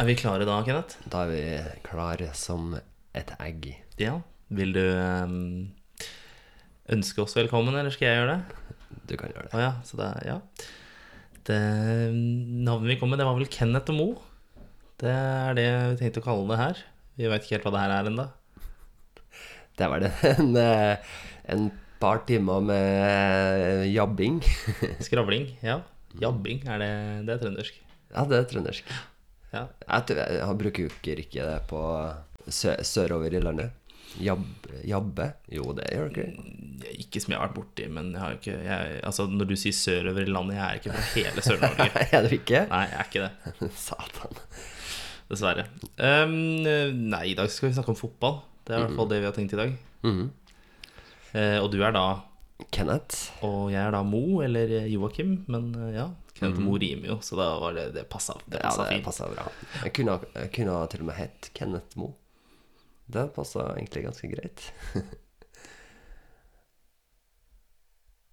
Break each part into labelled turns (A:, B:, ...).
A: Er vi klare da, Kenneth?
B: Da er vi klare som et egg.
A: Ja. Vil du ehm, ønske oss velkommen, eller skal jeg gjøre det?
B: Du kan gjøre
A: det.
B: det.
A: ja, så det Ja. Det navnet vi kom med, det var vel Kenneth og Mo. Det er det vi tenkte å kalle det her. Vi veit ikke helt hva det her er ennå.
B: Det var det. En, eh, en par timer med jabbing.
A: Skravling. Ja. Jabbing, er det, det er trøndersk.
B: Ja, det er trøndersk.
A: Ja.
B: Jeg, jeg bruker jo ikke det på sø sørover i landet. Jab, jabbe? Jo, det gjør dere ikke.
A: Ikke som jeg har vært borti, men jeg har ikke jeg, Altså, når du sier sørover i landet, jeg er ikke fra hele Sør-Norge.
B: Er du ikke?
A: Nei, jeg er ikke det.
B: Satan.
A: Dessverre. Um, nei, i dag skal vi snakke om fotball. Det er i hvert fall det vi har tenkt i dag.
B: Mm
A: -hmm. uh, og du er da
B: Kenneth.
A: Og jeg er da Mo, eller Joakim. Men uh, ja, Kenneth mm. Mo rimer jo, så da var det Det passa, det
B: Ja, det
A: fint.
B: bra. Jeg kunne, jeg kunne til og med hett Kenneth Mo. Det passa egentlig ganske greit.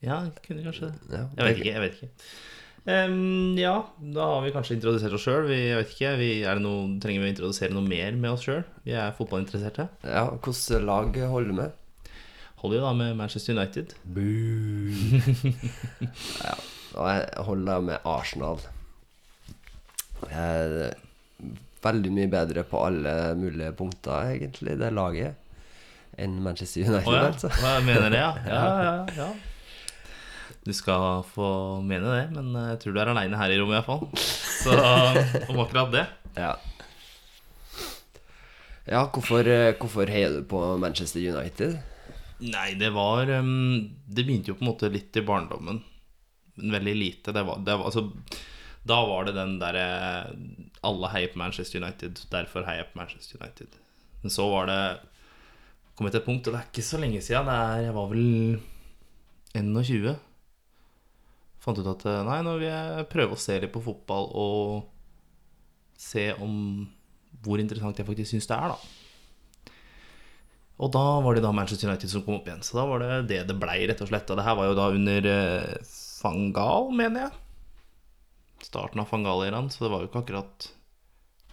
A: Ja, kunne kanskje det. Jeg vet ikke. jeg vet ikke Um, Ja, da har vi kanskje introdusert oss sjøl. Er trenger vi å introdusere noe mer med oss sjøl? Vi er fotballinteresserte.
B: Ja, Hvilket lag holder du med?
A: Holder jo da med Manchester United.
B: ja, og jeg holder med Arsenal. Veldig mye bedre på alle mulige punkter, egentlig, det laget, enn Manchester United,
A: oh, ja.
B: altså.
A: Jeg mener det, ja. Ja, ja, ja. Du skal få mene det, men jeg tror du er aleine her i rommet iallfall. Så om akkurat det.
B: Ja. Ja, hvorfor, eh, hvorfor heier du på Manchester United?
A: Nei, det var um, Det begynte jo på en måte litt i barndommen. Men veldig lite. Det var, det var, altså, da var det den derre Alle heier på Manchester United, derfor heier jeg på Manchester United. Men så var det kommet til et punkt, og det er ikke så lenge siden. Jeg var vel 21. Fant ut at eh, nei, nå vil jeg prøve å se litt på fotball og se om hvor interessant jeg faktisk syns det er, da. Og da var det da Manchester United som kom opp igjen. Så da var det det det blei, rett og slett. Og det her var jo da under eh, Fangal, mener jeg. Starten av Fangal-eraen, så det var jo ikke akkurat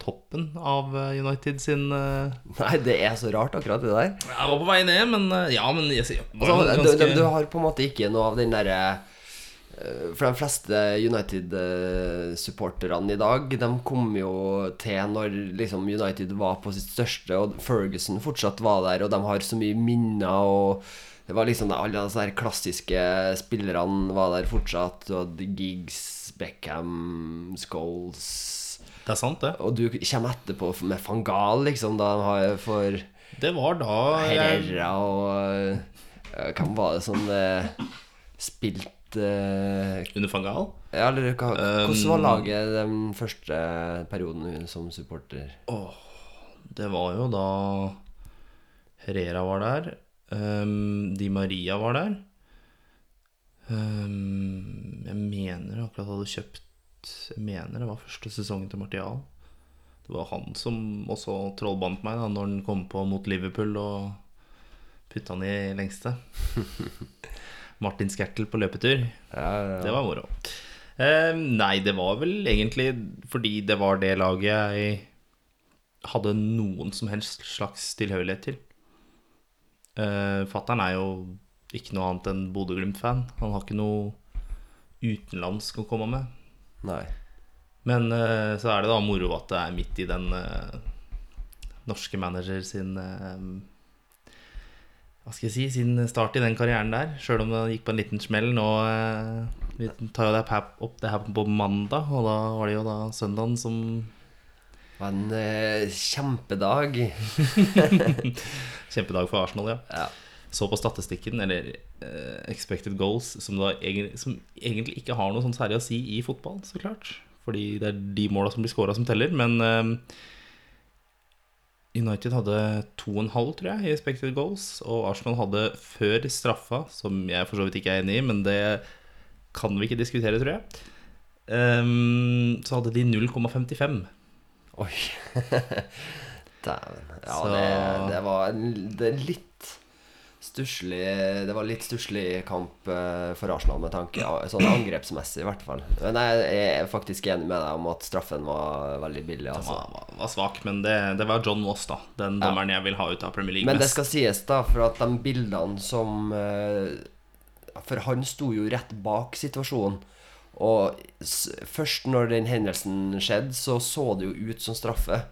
A: toppen av eh, United sin uh...
B: Nei, det er så rart, akkurat det der.
A: Jeg var på vei ned, men uh, ja, men jeg jeg
B: Altså, du,
A: ganske-
B: du, du har på en måte ikke noe av den derre uh, For de fleste United-supporterne i dag, de kom jo til når liksom United var på sitt største, og Ferguson fortsatt var der, og de har så mye minner, og det var liksom alle de klassiske spillerne var der fortsatt, Du hadde Giggs, Beckham, Scholes
A: Det er sant, det.
B: Og du kommer etterpå med Fangal, liksom, da de har for
A: Det var da jeg,
B: Herrera og eh, Hvem var det som eh, spilte eh,
A: Under Fangal.
B: Ja, eller hva,
A: Um,
B: hvordan var laget den første perioden som supporter?
A: Åh, Det var jo da Herrera var der. Um, Di Maria var der. Um, jeg mener jeg akkurat hadde kjøpt Jeg mener det var første sesongen til Martial. Det var han som også trollbandt meg da når han kom på mot Liverpool og putta han i lengste. Martin Skertel på løpetur.
B: Ja, ja,
A: Det var moro. Um, nei, det var vel egentlig fordi det var det laget jeg hadde noen som helst slags tilhørighet til. Uh, Fattern er jo ikke noe annet enn Bodø-Glimt-fan. Han har ikke noe utenlandsk å komme med.
B: Nei.
A: Men uh, så er det da moro at det er midt i den uh, norske manager sin Hva skal jeg si Sin start i den karrieren der. Sjøl om det gikk på en liten smell. Nå Vi tar jo det opp det her på mandag, og da var det jo da søndagen som
B: Det var en eh, kjempedag.
A: Kjempedag for Arsenal, ja.
B: Ja.
A: Så på statistikken, eller eh, expected goals, som, da egentlig, som egentlig ikke har noe sånn særlig å si i fotball, så klart. Fordi det er de måla som blir scora, som teller. Men eh, United hadde 2,5, tror jeg, i expected goals. Og Arsenal hadde før straffa, som jeg for så vidt ikke er enig i, men det kan vi ikke diskutere, tror jeg. Um, så hadde de 0,55.
B: Oi. Dæven. Ja,
A: Så-
B: det, det var en- det litt stusslig Det var litt stusslig kamp eh, for Arsenal med tanke ja, Sånn angrepsmessig, i hvert fall. Men jeg er faktisk enig med deg om at straffen var veldig billig. Altså.
A: var, var, var svak, men det, det var John Moss, da. Den dommeren jeg vil ha ut av Premier League
B: Men det skal sies, da, for at de bildene som eh, For han sto jo rett bak situasjonen. Og først når den hendelsen skjedde, så så det jo ut som straffe.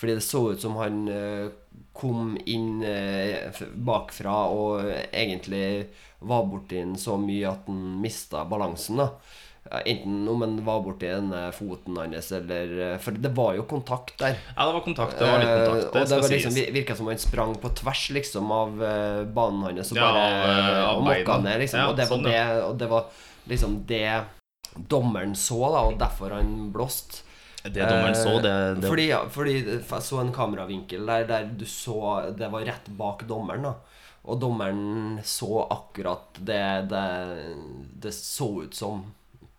B: Fordi det så ut som han eh, kom inn eh, bakfra og egentlig var borti den så mye at han mista balansen. da Enten om han var borti den eh, foten hans, eller For det var jo kontakt der.
A: Ja, det var kontakt. Det var litt kontakt. Det
B: og det var liksom, virka som han sprang på tvers liksom av banen hans og
A: Ja,
B: bare og mokka ned. Liksom.
A: Ja,
B: og, det var
A: sånn,
B: det, og det var liksom det dommeren så, da, og derfor han blåste.
A: Det dommeren så, det, det
B: Fordi, ja, fordi jeg så en kameravinkel der, der du så Det var rett bak dommeren, da. Og dommeren så akkurat det det, det så ut som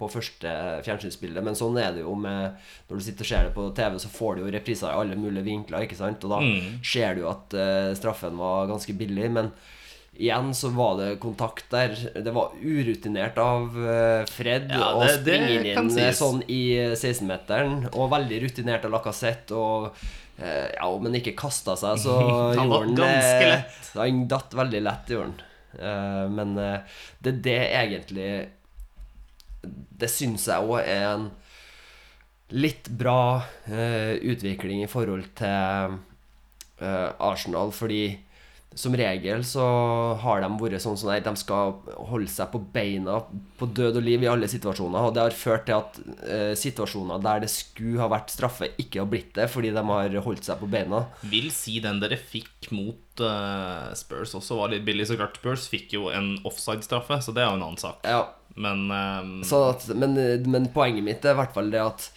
B: på første fjernsynsbildet. Men sånn er det jo med Når du sitter og ser det på TV, så får du jo repriser i alle mulige vinkler, ikke sant? Og da
A: Mm.
B: ser du at uh, straffen var ganske billig. Men igjen så var det kontakt der. Det var urutinert av eh, Fred
A: Ja,
B: å
A: det- det
B: springe
A: kan
B: inn eh,
A: sies.
B: sånn i 16-meteren. Og veldig rutinert av Lacassette. Og eh, ja, om han ikke kasta seg, så
A: Han
B: gjorde han det-
A: lett.
B: Han datt veldig lett, gjorde han. Eh, men eh, det er det egentlig Det syns jeg òg er en litt bra eh, utvikling i forhold til eh, Arsenal, fordi som regel så har de vært sånn som at de skal holde seg på beina på død og liv i alle situasjoner. Og det har ført til at eh, situasjoner der det skulle ha vært straffe, ikke har blitt det fordi de har holdt seg på beina.
A: Vil si den dere fikk mot eh, Spurs også var litt billig. Så klart Spurs fikk jo en offside-straffe, så det er jo en annen sak.
B: Ja,
A: Men eh,
B: Sånn at, men, men poenget mitt er i hvert fall det at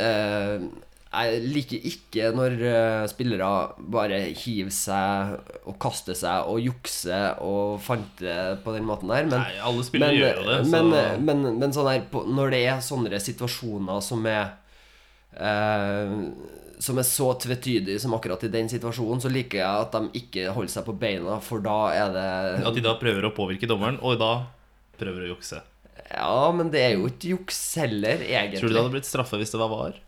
B: eh, jeg liker ikke når eh, spillere bare hiver seg og kaster seg og jukser og fanter på den måten der. Men,
A: Nei, alle spillere
B: men,
A: gjør det. Så
B: men, men, men sånn her, når det er sånne situasjoner som er eh, Som er så tvetydige som akkurat i den situasjonen, så liker jeg at de ikke holder seg på beina, for da er det
A: at de da prøver å påvirke dommeren, og da prøver å jukse.
B: Ja, men det er jo ikke juks heller, egentlig.
A: Tror du det hadde blitt straffe hvis det var VAR?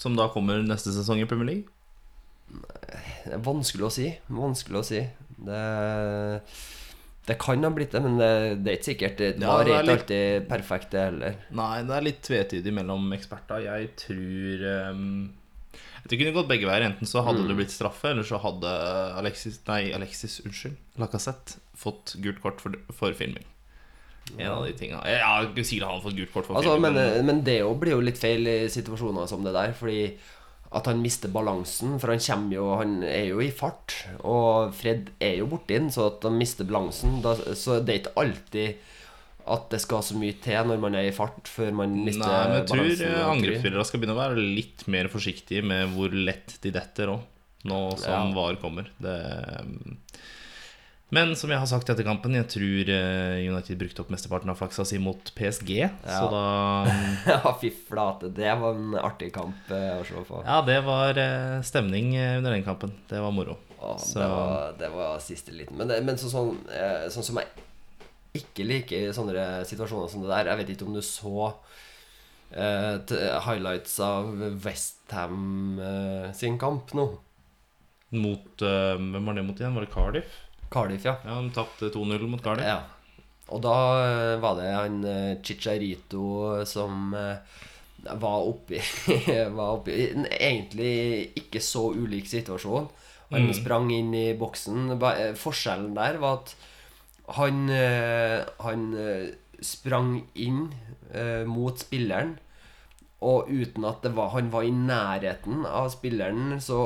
A: Som da kommer neste sesong i Premier League?
B: Det er vanskelig å si. Vanskelig å si. Det, det kan ha blitt det, men det, det er ikke sikkert. Det
A: Ja, er
B: ikke alltid perfekt, det heller.
A: Nei, det er litt tvetydig mellom eksperter. Jeg tror um, Jeg tror det kunne gått begge veier. Enten så hadde det blitt straffe, eller så hadde Alexis Nei, Alexis, unnskyld. Lacassette fått gult kort for, for filming. En av de tinga. Ja, sikkert han har fått gult kort for
B: Altså,
A: filming.
B: men, men det jo blir jo litt feil i situasjoner som det der, fordi at han mister balansen, for han jo Han er jo i fart, og Fred er jo borti den, så at han mister balansen da, Så det er ikke alltid at det skal så mye til når man er i fart, før man mister
A: Nei, men jeg tror
B: balansen.
A: eh, angrepsspillere skal begynne å være litt mer forsiktige med hvor lett de detter òg, nå som
B: Ja.
A: VAR kommer. Det, ehm, men som jeg har sagt etter kampen, jeg tror eh, United brukte opp mesteparten av flaksa si mot PSG. Så da
B: Ja, fy flate. Det var en artig kamp eh, å se på.
A: Ja, det var eh, stemning under den kampen. Det var moro.
B: Åh,
A: Så-
B: det, var, det var siste liten. Men, det, men så, sånn, sånn som jeg ikke liker i sånne situasjoner som det der Jeg vet ikke om du så uh, highlights av Westham uh, sin kamp nå.
A: Mot uh, Hvem var det mot igjen? Var det Cardiff?
B: Cardiff, ja.
A: Ja, De tapte 2-0 mot Cardiff.
B: ja. Og da eh, var det han eh, Chicharito som eh, var oppi Var oppi en egentlig ikke så ulik situasjon. Han
A: Mm.
B: sprang inn i boksen. Forskjellen der var at han, han sprang inn mot spilleren, og uten at det var, han var i nærheten av spilleren, så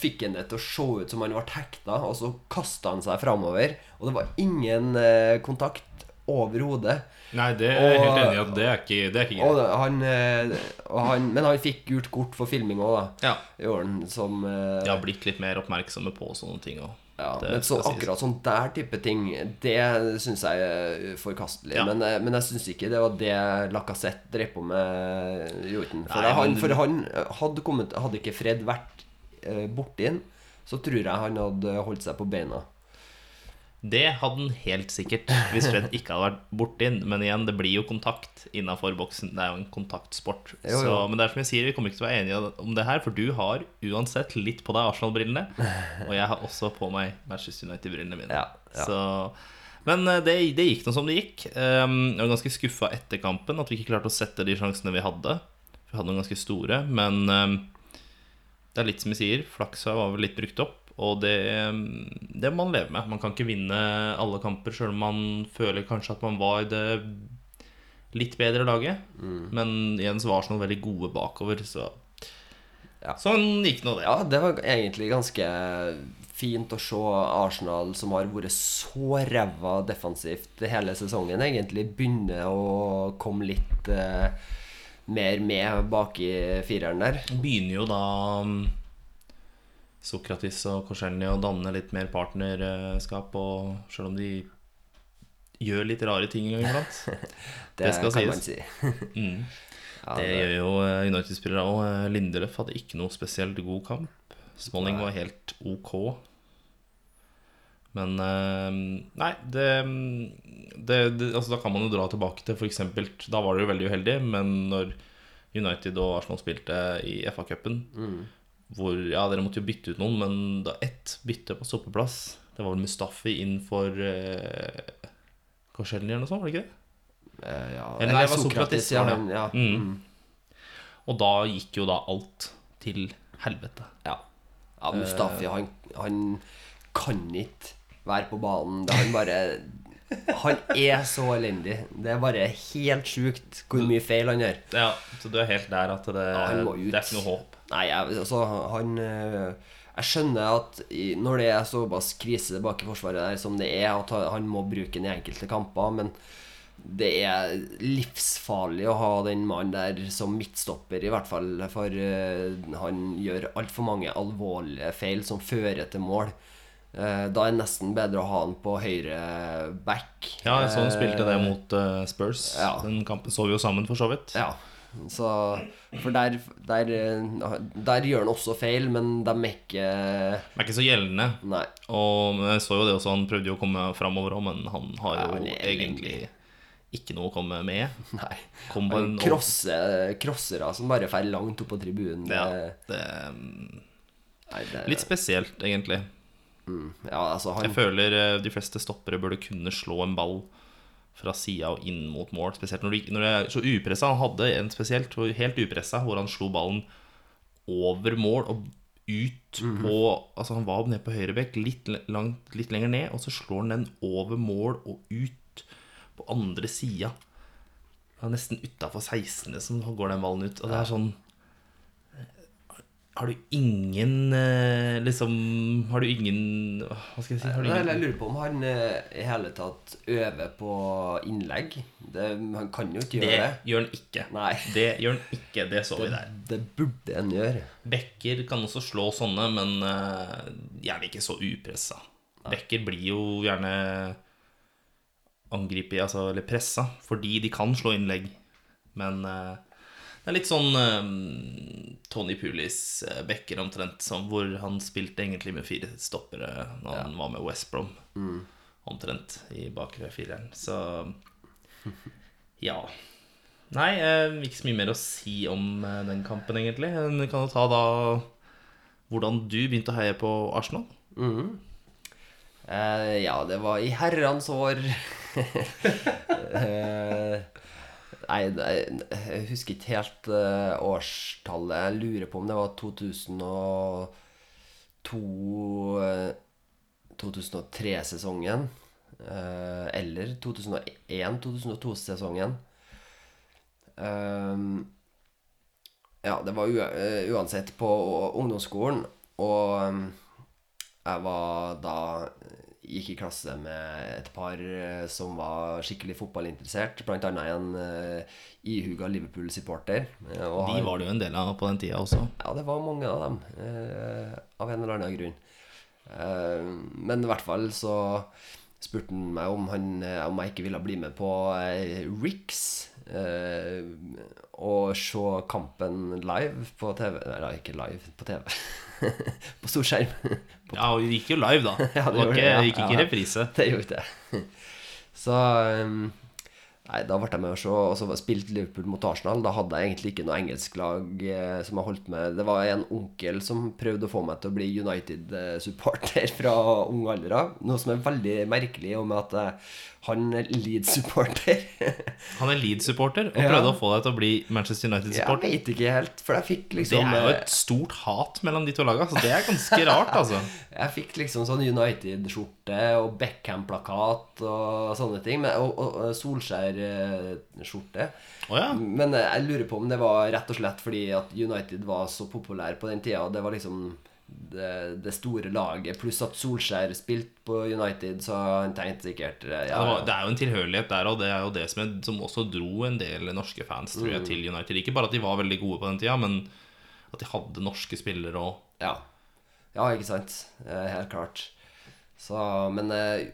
B: fikk han det til å se ut som han ble hekta, og så kasta han seg framover. Og det var ingen eh, kontakt overhodet.
A: Nei, det er jeg helt enig i at det er ikke, det er ikke greit.
B: han, eh, han, men han fikk gult kort for filming òg, da.
A: Ja.
B: Han som eh,
A: De har blitt litt mer oppmerksomme på sånne ting òg.
B: Ja, men så akkurat sånn der type ting, det syns jeg er forkastelig.
A: Ja.
B: Men, eh, men jeg syns ikke det var det Lacassette drev på med, Jotun. For,
A: Nei,
B: han, for han hadde, kommet, hadde ikke Fred vært eh, borti den, så tror jeg han hadde holdt seg på beina.
A: Det hadde han helt sikkert hvis Fred ikke hadde vært borti den. Men igjen, det blir jo kontakt innafor boksen. Det er jo en kontaktsport.
B: Jo, jo.
A: Så, men det er som jeg sier, vi kommer ikke til å være enige om det her, for du har uansett litt på deg Arsenal-brillene. Og jeg har også på meg Manchester United-brillene mine.
B: Ja, ja.
A: Så, men eh, det, det gikk nå som det gikk. Um, jeg var ganske skuffa etter kampen at vi ikke klarte å sette de sjansene vi hadde. Vi hadde noen ganske store, men um, det er litt som vi sier, flaksa var vel litt brukt opp. Og det, det må man leve med. Man kan ikke vinne alle kamper sjøl om man føler kanskje at man var det litt bedre laget.
B: Mm.
A: Men igjen så var Arsenal veldig gode bakover, så
B: Ja.
A: Sånn gikk nå det.
B: Ja, det var egentlig ganske fint å se Arsenal, som har vært så ræva defensivt hele sesongen, egentlig begynne å komme litt eh, mer med bak i fireren der.
A: Begynner jo da um, Sokratis og Korselny å danne litt mer partnerskap, og selv om de gjør litt rare ting iblant.
B: Det,
A: Det skal
B: kan man
A: sies.
B: si.
A: Mm.
B: Ja,
A: Det
B: det-
A: gjør jo eh, United-spillere òg. Lindelöf hadde ikke noe spesielt god kamp. Smalling var helt ok. Men eh, Nei, det, det, det Altså, da kan man jo dra tilbake til f.eks. Da var det jo veldig uheldig, men når United og Arsenal spilte i FA-cupen,
B: Mm.
A: hvor Ja, dere måtte jo bytte ut noen, men da ett bytte på stoppeplass Det var vel Mustafi inn for uh, Korselny eller noe sånt, var det ikke det?
B: Eh, ja.
A: Eller nei, det var Sokrates,
B: ja. han- ja.
A: Mm.
B: Mm.
A: Og da gikk jo da alt til helvete.
B: Ja. ja Mustafi, han, han kan ikke være på banen. Er han bare Han er så elendig. Det er bare helt sjukt hvor mye feil han gjør.
A: Ja, Så du er helt der at det,
B: Ja,
A: det er ikke noe håp?
B: Nei, jeg, altså, han øh, Jeg skjønner at når det er såpass krise bak i forsvaret der som det er, at han- må bruke den i enkelte kamper, men det er livsfarlig å ha den mannen der som midtstopper, i hvert fall. For øh, han gjør altfor mange alvorlige feil som fører til mål. Eh, da er det nesten bedre å ha han på høyre back.
A: Ja, jeg så han spilte det
B: Eh,
A: mot eh, Spurs.
B: ja.
A: Den kampen så vi jo sammen, for så vidt.
B: Ja. Så For der, der, der gjør han også feil, men de er ikke
A: De er ikke så gjeldende.
B: Nei.
A: Og jeg så jo det også, han prøvde jo å komme framover òg, men han har jo
B: er
A: egentlig ikke noe å komme med.
B: Nei.
A: Kom
B: Krosse, Krossere som bare fer langt opp på tribunen.
A: ja,
B: det- Nei, det,
A: Litt spesielt, egentlig.
B: Ja, altså, han
A: Jeg føler eh, de fleste stoppere burde kunne slå en ball fra sida og inn mot mål. Spesielt når, de, når det er så upressa. Han hadde en spesielt helt upressa hvor han slo ballen over mål og ut
B: Mhm.
A: på Altså Han var nede på høyre bekk, litt, langt, litt lenger ned, og så slår han den over mål og ut på andre sida. Nesten utafor 16. som går den ballen ut. Og det er sånn Har du ingen eh, Liksom Har du ingen Hva skal jeg si? Har du
B: Nei,
A: ingen,
B: Jeg lurer på om han eh, i hele tatt øver på innlegg. Det, han kan jo ikke gjøre det.
A: Det gjør han ikke.
B: Nei.
A: Det gjør han ikke. Det så vi der.
B: Det burde han gjøre.
A: Bekker kan også slå sånne, men eh, gjerne ikke så upressa. Bekker blir jo gjerne angrepet, altså, eller pressa, fordi de kan slå innlegg. Men det er litt sånn um, Tony Pulis uh, Becker omtrent, som, hvor han spilte egentlig med fire stoppere da han var med West Brom. Omtrent i bakre fireren. Så ja. Nei, eh, ikke så mye mer å si om eh, den kampen, egentlig. Men Vi kan jo ta da hvordan du begynte å heie på Arsenal.
B: Eh, ja, det var i herrens år. eh, nei, jeg husker ikke helt eh, årstallet. Jeg lurer på om det var 2002 eh, 2003-sesongen. Eh, eller 2001-2002-sesongen. Um, ja, det var uansett på ungdomsskolen, og um, jeg var da Gikk i klasse med et par eh, som var skikkelig fotballinteressert, blant annet en uh, ihuga Liverpool-supporter. Uh,
A: De var det jo en del av på den tida også.
B: ja, det var mange av dem, Uh, av en eller annen grunn. Men i hvert fall så spurte han meg om, han, om jeg ikke ville bli med på Rix, å se kampen live på TV Eller ikke live, på TV. på stor skjerm.
A: Ja, og vi gikk jo live, da.
B: Ja, det
A: det
B: ja.
A: gikk ikke
B: i
A: reprise.
B: Det gjorde ikke det. Så um, Nei, da ble jeg med og så, Og så spilte Liverpool mot Arsenal. Da hadde jeg egentlig ikke noe engelsklag eh, som jeg holdt med. Det var en onkel som prøvde å få meg til å bli United-supporter fra ung alder av. Noe som er veldig merkelig, og med at eh, han er Leeds-supporter.
A: Han er Leeds-supporter og
B: Ja.
A: prøvde å få deg til å bli Manchester United-supporter.
B: Jeg vet ikke helt, for jeg fikk liksom Det
A: er jo
B: eh,
A: et stort hat mellom de to lagene, så det er ganske rart, altså.
B: Jeg fikk liksom sånn United-skjorte og Beckham-plakat og sånne ting. Men, og og, og Solskjær-skjorte.
A: Oh, ja.
B: Men eh, jeg lurer på om det var rett og slett fordi at United var så populær på den tida. Det var liksom det, det store laget. Pluss at Solskjær spilte på United, så han tenkte sikkert eh, ja,
A: Det, er jo en tilhørighet der, og det er jo det som, er, som også dro en del norske fans tror jeg,
B: Mm.
A: til United. Ikke bare at de var veldig gode på den tida, men at de hadde norske spillere òg.
B: Ja, ja ikke sant. Eh, Helt klart. Så, men eh,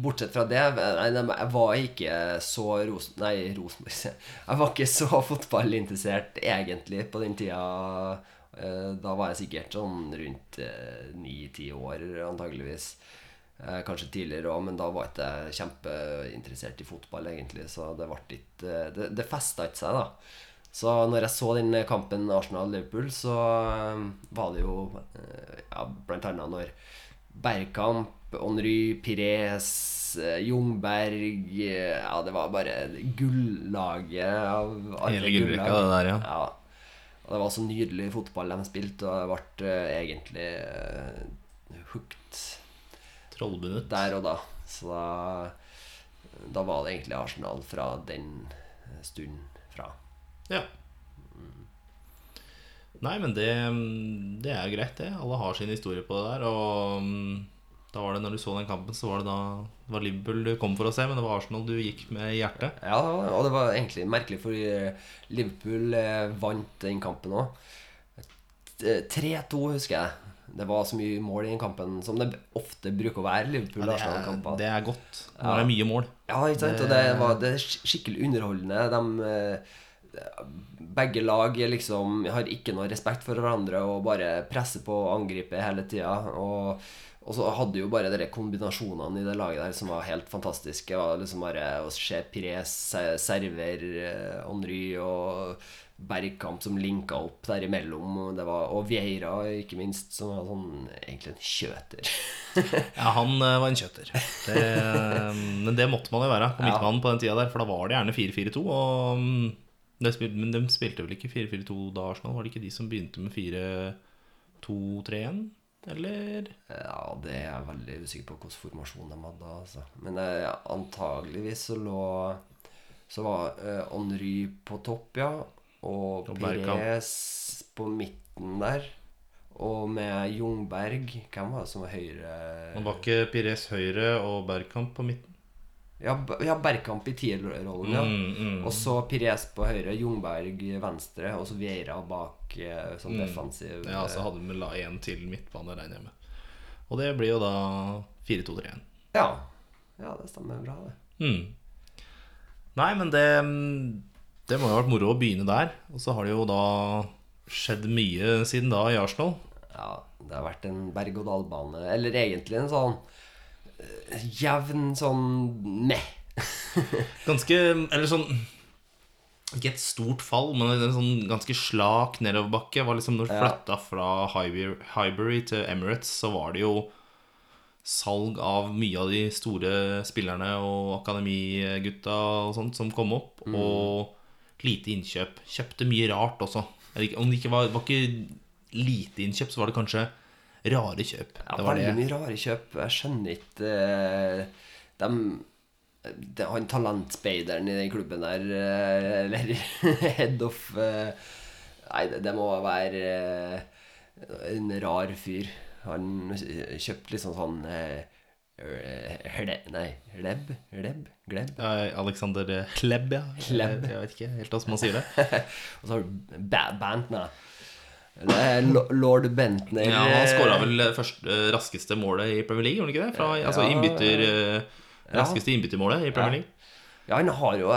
B: bortsett fra det nei, Jeg var ikke så Ros Nei, Rosenborg jeg. Jeg var ikke så fotballinteressert egentlig på den tida. Eh, Da var jeg sikkert sånn rundt ni-ti år, antageligvis. Eh, Kanskje tidligere òg, men da var jeg kjempeinteressert i fotball, egentlig. Så det ble ikke eh, Det, det festa ikke seg, da. Så når jeg så den kampen Arsenal-Liverpool, så eh, var det jo eh, ja, blant annet når Bergkamp, Henry, Pires, eh, Jungberg eh, Ja, det var bare gullaget av alle
A: Hele gullrekka, det der, ja.
B: ja. Og det var så nydelig fotball de spilte, og jeg ble eh, egentlig uh, hooked
A: Trollbundet.
B: der og da. Så da, da var det egentlig Arsenal fra den stunden fra.
A: Ja. Nei, men det, det er greit, det. Alle har sin historie på det der. Og mm, da var det når du så den kampen, så var det da det var Liverpool du kom for å se, men det var Arsenal du gikk med i hjertet.
B: Ja, og det var egentlig merkelig, fordi Liverpool eh, vant den kampen òg. 3-2, husker jeg. Det var så mye mål i den kampen som det ofte bruker å være
A: Ja, det, er,
B: Liverpool-Arsenal-kamper.
A: det godt når det er mye mål.
B: Ja, ikke sant? Og det, var, det er skikkelig underholdende. De, eh, begge lag liksom har ikke noe respekt for hverandre og bare presser på og angriper hele tida. Og, og så hadde jo bare de kombinasjonene i det laget der som var helt fantastiske. Og liksom bare Å se Pires server, eh, Henry og Bergkamp som linka opp der imellom. Og, det var, og Vieira, ikke minst, som var sånn egentlig en kjøter.
A: Ja, han eh, var en kjøter. Det, men det måtte man jo være på midtbanen på den tida der, for da var det gjerne 4-4-2. Og mm, men de spilte vel ikke 4-4-2 da, Arsenal? Var det ikke de som begynte med 4-2-3-1? Eller?
B: Ja, det er jeg veldig usikker på hvilken formasjon de hadde. Altså. Men eh, antageligvis så lå Så var eh, Henry på topp, ja. Og
A: Og
B: Perez på midten der. Og med Jungberg Hvem var det som var høyre
A: Man var ikke Pires høyre og Bergkamp på midten?
B: Ja, ja Bergkamp i tierrollen, ja.
A: Mm, mm.
B: Og så Pires på høyre, Jungberg venstre, og så Vieira bak eh, som
A: Mm.
B: defensiv.
A: Ja, så hadde vi la én til midtbane, regner jeg med. Og det blir jo da 4-2-3-1.
B: ja. ja, det stemmer bra, det.
A: Mm. Nei, men det Det må jo ha vært moro å begynne der. Og så har det jo da skjedd mye siden da i Arsenal.
B: Ja, det har vært en berg-og-dal-bane. Eller egentlig en sånn eh, jevn sånn meh.
A: Ganske Eller sånn Ikke et stort fall, men en sånn ganske slak nedoverbakke. Var liksom Når du
B: Ja.
A: flytta fra Highbury, til Emirates, så var det jo salg av mye av de store spillerne og akademigutta og sånt som kom opp.
B: Mm.
A: Og lite innkjøp. Kjøpte mye rart også. Om det ikke var, var ikke lite innkjøp, så var det kanskje rare kjøp.
B: Ja,
A: det var
B: veldig
A: det.
B: mye rare kjøp. Jeg skjønner ikke de, dem- det, Han talentspeideren i den klubben der, eh, eller head of eh, Nei, det, det må være eh, en rar fyr. Han kjøpte liksom sånn eh, eh, Nei, Hleb? Hleb? Gleb?
A: Ja, Alexander Klebb, ja.
B: Klebb.
A: Jeg vet ikke helt hvordan man sier det.
B: Og så har du ba Bantner. Det er lo- lord Bentner.
A: Ja, Han skåra vel det første, raskeste målet i Premier League, gjorde han ikke det? Fra, altså
B: Ja.
A: innbytter, eh,
B: Ja.
A: Raskeste innbyttermålet i Premier League.
B: Ja, han har jo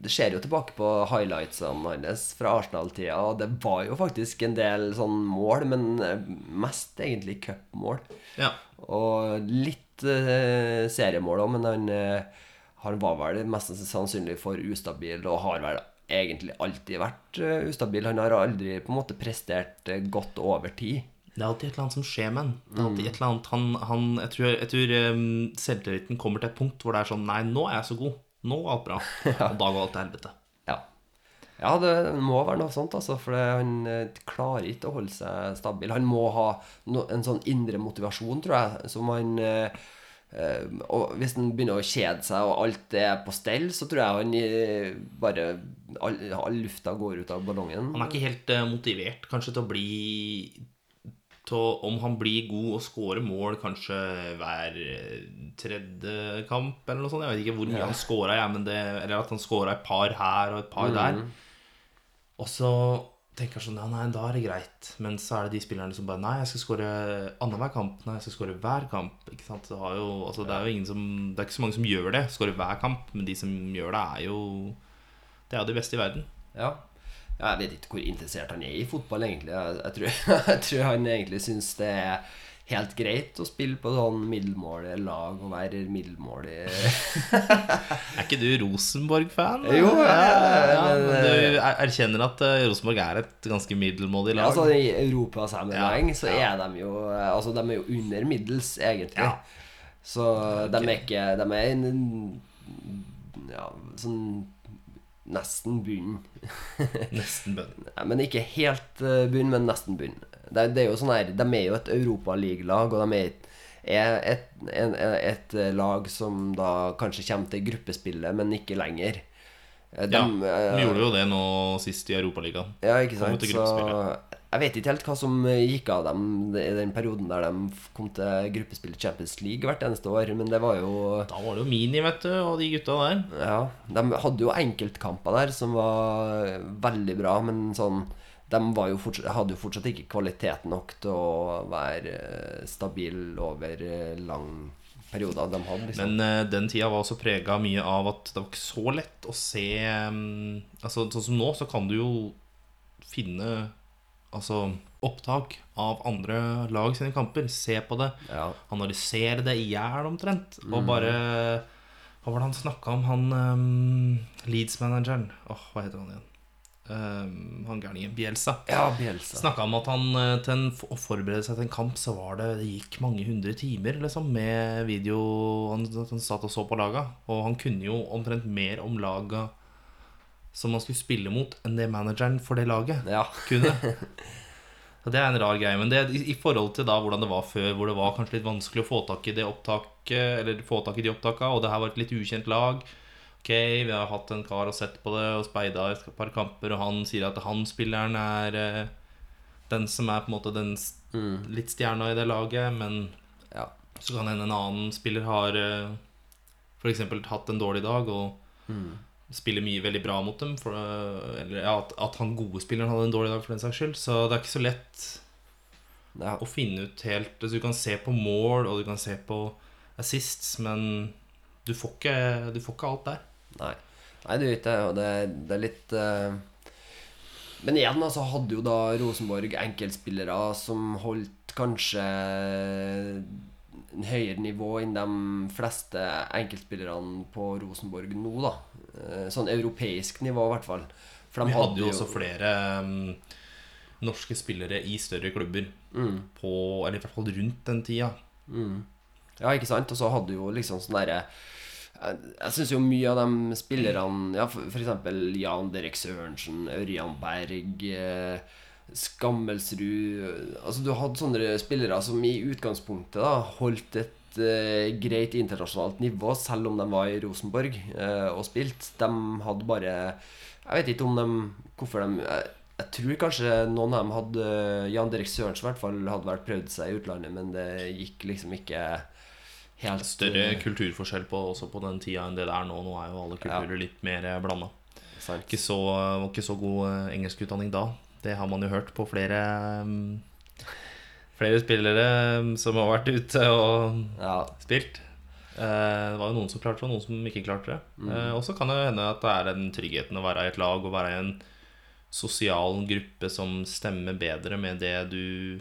B: det ser jo tilbake på highlightsene hans fra Arsenal-tida, og det var jo faktisk en del sånn mål, men eh, mest egentlig cupmål.
A: Ja.
B: Og litt uh, seriemål òg, men han, uh, han var vel mest sannsynlig for ustabil, og har vel egentlig alltid vært eh, ustabil. Han har aldri på en måte prestert eh, godt over tid.
A: Det er alltid et eller annet som skjer med eller annet han, han Jeg tror, jeg tror um, selvtilliten kommer til et punkt hvor det er sånn Nei, nå er jeg så god. Nå er alt bra. Og da går alt til helvete.
B: Ja, ja det må være noe sånt, altså. For han eh, klarer ikke å holde seg stabil. Han må ha no, en sånn indre motivasjon, tror jeg, som han eh, Og hvis han begynner å kjede seg, og alt er på stell, så tror jeg han eh, bare all, all lufta går ut av ballongen.
A: Han er ikke helt eh, motivert kanskje til å bli til Om han blir god og scorer mål kanskje hver eh, tredje kamp, eller noe sånt. Jeg vet ikke hvor mye han scora, men det, eller at han scora et par her og et par der. Og så tenker sånn Ja, nei, da er det greit. Men så er det de spillerne som bare Nei, jeg skal skåre annenhver kamp. Nei, jeg skal skåre hver kamp. Ikke sant? Det, jo, altså, det er jo ingen som Det er ikke så mange som gjør det. Skårer hver kamp. Men de som gjør det, er jo Det er jo de beste i verden.
B: Ja. Jeg vet ikke hvor interessert han er i fotball, egentlig. Jeg, jeg, tror, jeg tror han egentlig syns det er helt greit å spille på sånn middelmådige lag og være middelmådig
A: Er ikke du Rosenborg-fan?
B: Jo,
A: ja,
B: ja,
A: ja,
B: men,
A: Du er- erkjenner at eh, Rosenborg er et ganske middelmådig
B: Ja,
A: lag?
B: altså I europasammenheng
A: Ja,
B: så er de jo Altså de er jo under middels, egentlig.
A: Ja.
B: Så de er ikke De er en Ja, sånn nesten bunn.
A: Nesten bønn.
B: Ja, men ikke helt bunn, men nesten bunn. Det, det er jo sånn her De er jo et europaligalag, og de er, et, en, et, et lag som da kanskje kommer til gruppespillet, men ikke lenger. De,
A: Ja, de
B: eh,
A: gjorde jo det nå sist i Europaligaen.
B: Ja, ikke sant. Så jeg vet ikke helt hva som gikk av dem i den perioden der de kom til gruppespill i Champions League hvert eneste år, men det var jo
A: Da var det jo Mini, vet du, og de gutta der.
B: Ja, de hadde jo enkeltkamper der som var veldig bra, men sånn De var jo fortsatt, hadde jo fortsatt ikke kvalitet nok til å være eh, stabil over eh, lang perioder. De hadde liksom
A: Men uh, den tida var også prega mye av at det var ikke så lett å se um, Altså Sånn som nå, så kan du jo finne Altså opptak av andre lag sine kamper. Se på det.
B: Ja.
A: Analysere det i hjel omtrent. Og bare Hva var det han snakka om? Han um, Leeds-manageren Åh, hva heter han igjen? Um, han gærningen. Bjelsa.
B: ja, Bjelsa.
A: Snakka om at han eh, til en, å forberede seg til en kamp, så var det Det gikk mange hundre timer liksom med video Han, han satt og så på laga. Og han kunne jo omtrent mer om laga som han skulle spille mot, enn det manageren for det laget
B: Ja.
A: kunne. Så det er en rar greie. Men det, i, i forhold til da hvordan det var før, hvor det var kanskje litt vanskelig å få tak i det opptaket, eller få tak i de opptaka, og det her var et litt ukjent lag Ok, vi har hatt en kar og sett på det og speida et par kamper, og han sier at han spilleren er eh, den som er på en måte den s- litt stjerna i det laget, men
B: ja.
A: så kan hende en annen spiller har uh, for eksempel hatt en dårlig dag og spiller mye veldig bra mot dem. For, eh, eller ja, at, at han gode spilleren hadde en dårlig dag for den saks skyld. Så det er ikke så lett
B: ja.
A: å finne ut helt altså, Du kan se på mål, og du kan se på assists, men du får ikke, du får ikke alt der.
B: Nei. Nei, det vet det. Og det, det er litt uh... Men igjen, altså, hadde jo da Rosenborg enkeltspillere som holdt kanskje en høyere nivå enn de fleste enkeltspillerne på Rosenborg nå, da. Eh, Sånn europeisk nivå, i hvert fall. For de
A: Vi hadde jo også flere um, norske spillere i større klubber
B: Mm.
A: på Eller i hvert fall rundt den tida.
B: Ja, ikke sant? Og så hadde du jo liksom sånn derre Jeg, jeg syns jo mye av de spillerne Ja, eksempel Jan Derek Sørensen, Ørjan Berg eh, Skammelsrud Altså du hadde sånne spillere som i utgangspunktet da holdt et uh, greit internasjonalt nivå, selv om de var i Rosenborg uh, og spilte. De hadde bare Jeg vet ikke om de Hvorfor de jeg, jeg tror kanskje noen av dem hadde Jan Derek Sørensen i hvert fall hadde vært prøvd seg i utlandet, men det gikk liksom ikke helt
A: Større
B: eh,
A: kulturforskjell på, også på den tida enn det det er nå. Nå er jo alle kulturer litt mer blanda.
B: sant.
A: Ikke så, var ikke så god eh, engelskutdanning da. Det har man jo hørt på flere mm, Flere spillere mm, som har vært ute og
B: Ja,
A: spilt. Eh, det var jo noen som klarte det, og noen som ikke klarte det. Mm. og så kan det hende at det er den tryggheten å være i et lag og være i en sosial gruppe som stemmer bedre med det du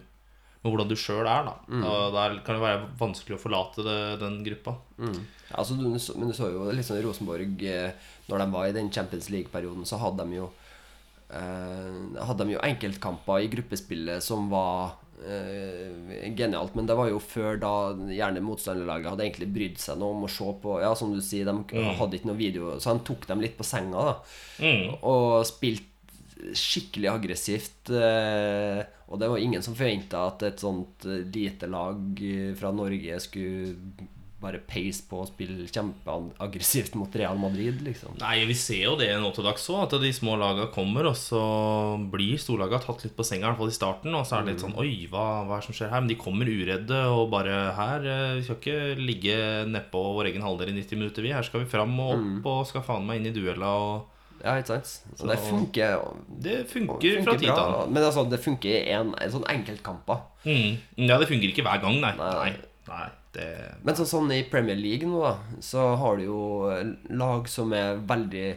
A: Med hvordan du sjøl er, da. Og da kan det være vanskelig å forlate det, den gruppa.
B: Mm. Altså, du, men du så jo i Rosenborg eh, Når de var i den Champions League-perioden, så hadde de jo eh, Hadde de jo enkeltkamper i gruppespillet som var eh, genialt. Men det var jo før da gjerne motstanderlaget hadde egentlig brydd seg noe om å se på Ja, som du sier, de hadde ikke noe video, så de tok dem litt på senga, da.
A: Mm.
B: Og spilte skikkelig aggressivt. Eh, og det var ingen som forventa at et sånt eh, lite lag eh, fra Norge skulle bare peise på og spille kjempeaggressivt mot Real Madrid, liksom.
A: Nei, vi ser jo det nå til dags òg, at de små laga kommer, og så blir storlaga tatt litt på senga, i hvert fall i starten. Og så er det litt sånn Oi, hva, hva er det som skjer her? Men de kommer uredde og bare her eh, Vi skal ikke ligge nedpå vår egen halvdel i 90 minutter, vi. Her skal vi fram og opp og skal faen meg inn i duella og
B: Ja, ikke sant? Og
A: Så-
B: det funker,
A: Det funker,
B: funker
A: fra tid til
B: bra.
A: annen.
B: Men altså, det funker i en, en sånn enkeltkamper.
A: Mm. Ja, det funker ikke hver gang, nei.
B: Nei.
A: Nei, nei det
B: Men så, sånn i Premier League nå, da, så har du jo lag som er veldig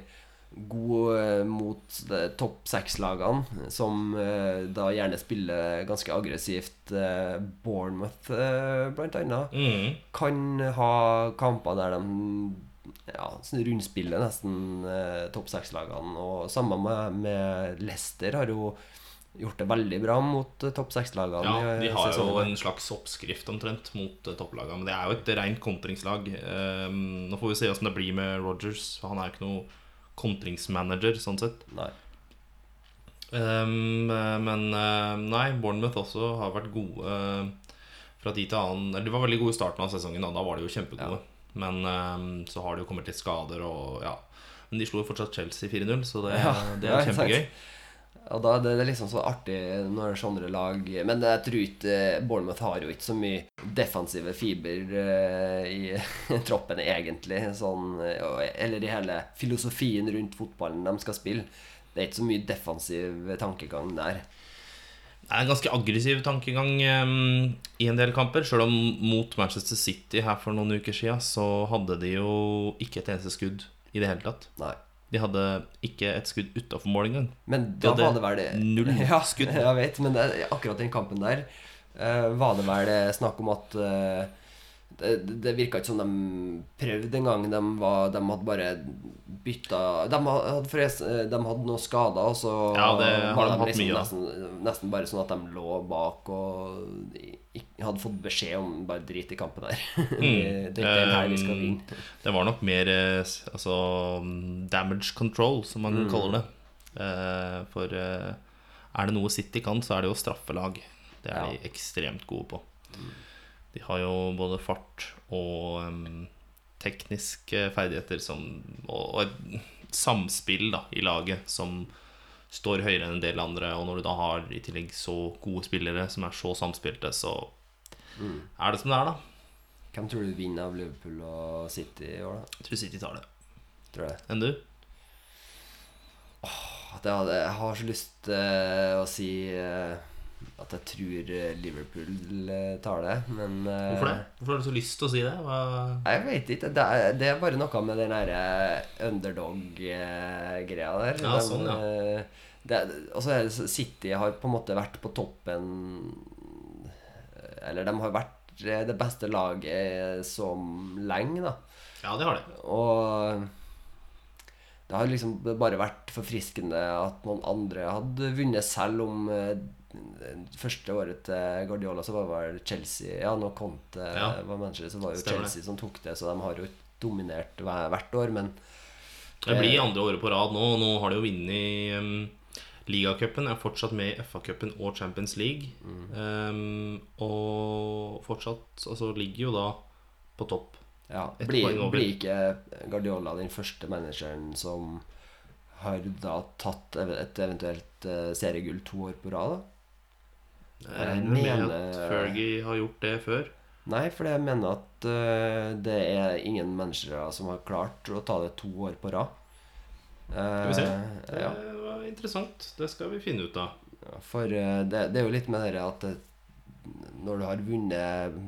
B: gode eh, mot de topp seks-lagene, som eh, da gjerne spiller ganske aggressivt. Eh, Bournemouth, eh, blant annet,
A: mm.
B: kan ha kamper der de ja, sånn rundspiller nesten eh, topp seks-lagene. Og samme med, med Leicester har jo gjort det veldig bra mot eh, topp seks-lagene.
A: Ja, de har jo en slags oppskrift omtrent mot eh, topplagene. Men det er jo et rent kontringslag. Um, nå får vi se åssen det blir med Rogers. Han er jo ikke noe kontringsmanager, sånn sett.
B: Nei.
A: Um, men eh, nei, Bournemouth også har vært gode eh, fra tid til annen. Eller de var veldig gode i starten av sesongen, og da var de jo kjempegode. Men eh, så har det jo kommet litt skader, og ja. Men de slo jo fortsatt Chelsea 4-0, så det,
B: Ja,
A: det er
B: ikke
A: kjempegøy.
B: Og da det, det er liksom så artig når sånne lag Men jeg tror ikke Bournemouth har jo ikke så mye defensive fiber uh, i troppen, egentlig. Sånn, eh, eller i hele filosofien rundt fotballen de skal spille. Det er ikke så mye defensiv tankegang der.
A: Er en ganske aggressiv tankegang um, i en del kamper. Selv om mot Manchester City her for noen uker siden så hadde de jo ikke et eneste skudd i det hele tatt.
B: Nei.
A: De hadde ikke et skudd utafor mål engang.
B: Men
A: De
B: da
A: hadde
B: var det
A: null
B: ja,
A: skudd.
B: Jeg vet, men det, akkurat den kampen der uh, var det vel eh, snakk om at eh, det, det virka ikke som de prøvde engang. De, var, de hadde bare bytta De hadde, forresten, de hadde noen skader, og så
A: Ja, det har
B: var
A: de
B: liksom nesten, nesten bare sånn at de lå bak og hadde fått beskjed om bare drit i kampen her. det, det er her
A: Um. Det var nok mer eh, altså, mm, damage control, som man
B: Mm.
A: kaller det. Eh, for eh, er det noe City kan, så er det jo straffelag. Det er de ekstremt gode på. De har jo både fart og um, tekniske ferdigheter som, og, og samspill da, i laget som står høyere enn en del andre. Og når du da har i tillegg så gode spillere som er så samspilte, så er det som det er, da.
B: Hvem tror du vinner av Liverpool og City i år, da?
A: Jeg tror City tar det.
B: Tror jeg.
A: Enn du?
B: Det hadde, jeg har så lyst uh, å si eh, at jeg tror eh, Liverpool eh, tar det, men eh,
A: Hvorfor det? Hvorfor har du så lyst til å si det? Hva...
B: Jeg vet ikke. Det er, det er bare noe med den derre underdog-greia der.
A: Ja, sånn, ja.
B: det, og så er City har på en måte vært på toppen Eller de har vært det beste laget så lenge, da.
A: Ja, det har det.
B: Og det har liksom bare vært forfriskende at noen andre hadde vunnet, selv om første året til Guardiola så var det vel Chelsea Ja, nå Conte
A: Ja.
B: var manager, så var det jo
A: Stemmer det.
B: Chelsea som tok det, så de har jo dominert hvert år, men
A: Det blir andre året på rad nå. og Nå har de jo vunnet um, ligacupen. Er fortsatt med i FA-cupen og Champions League. Um, og fortsatt altså, ligger jo da på topp.
B: ja, blir, blir ikke Guardiola den første manageren som har da tatt et eventuelt eh, seriegull to år på rad, da?
A: Jeg regner med
B: mener-
A: at Fergie har gjort det før.
B: Nei, for jeg mener at uh, det er ingen managere som har klart å ta det to år på rad.
A: Skal vi se.
B: Eh,
A: Det
B: ja,
A: var interessant. Det skal vi finne ut av.
B: for uh, det, det er jo litt med det at når du har vunnet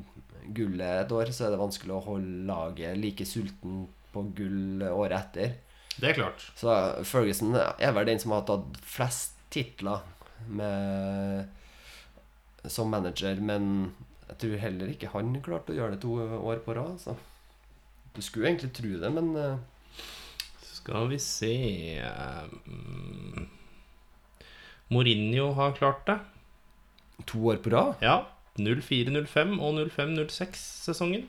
B: gullet et år, så er det vanskelig å holde laget like sulten på gull året etter.
A: Det er klart.
B: Så Ferguson er vel den som har tatt flest titler med, som manager, men jeg tror heller ikke han klarte å gjøre det to år på rad. Så. Du skulle egentlig tro det, men uh...
A: Skal vi se um, Mourinho har klart det.
B: to år på rad?
A: Ja. 04-05 og 05-06-sesongen.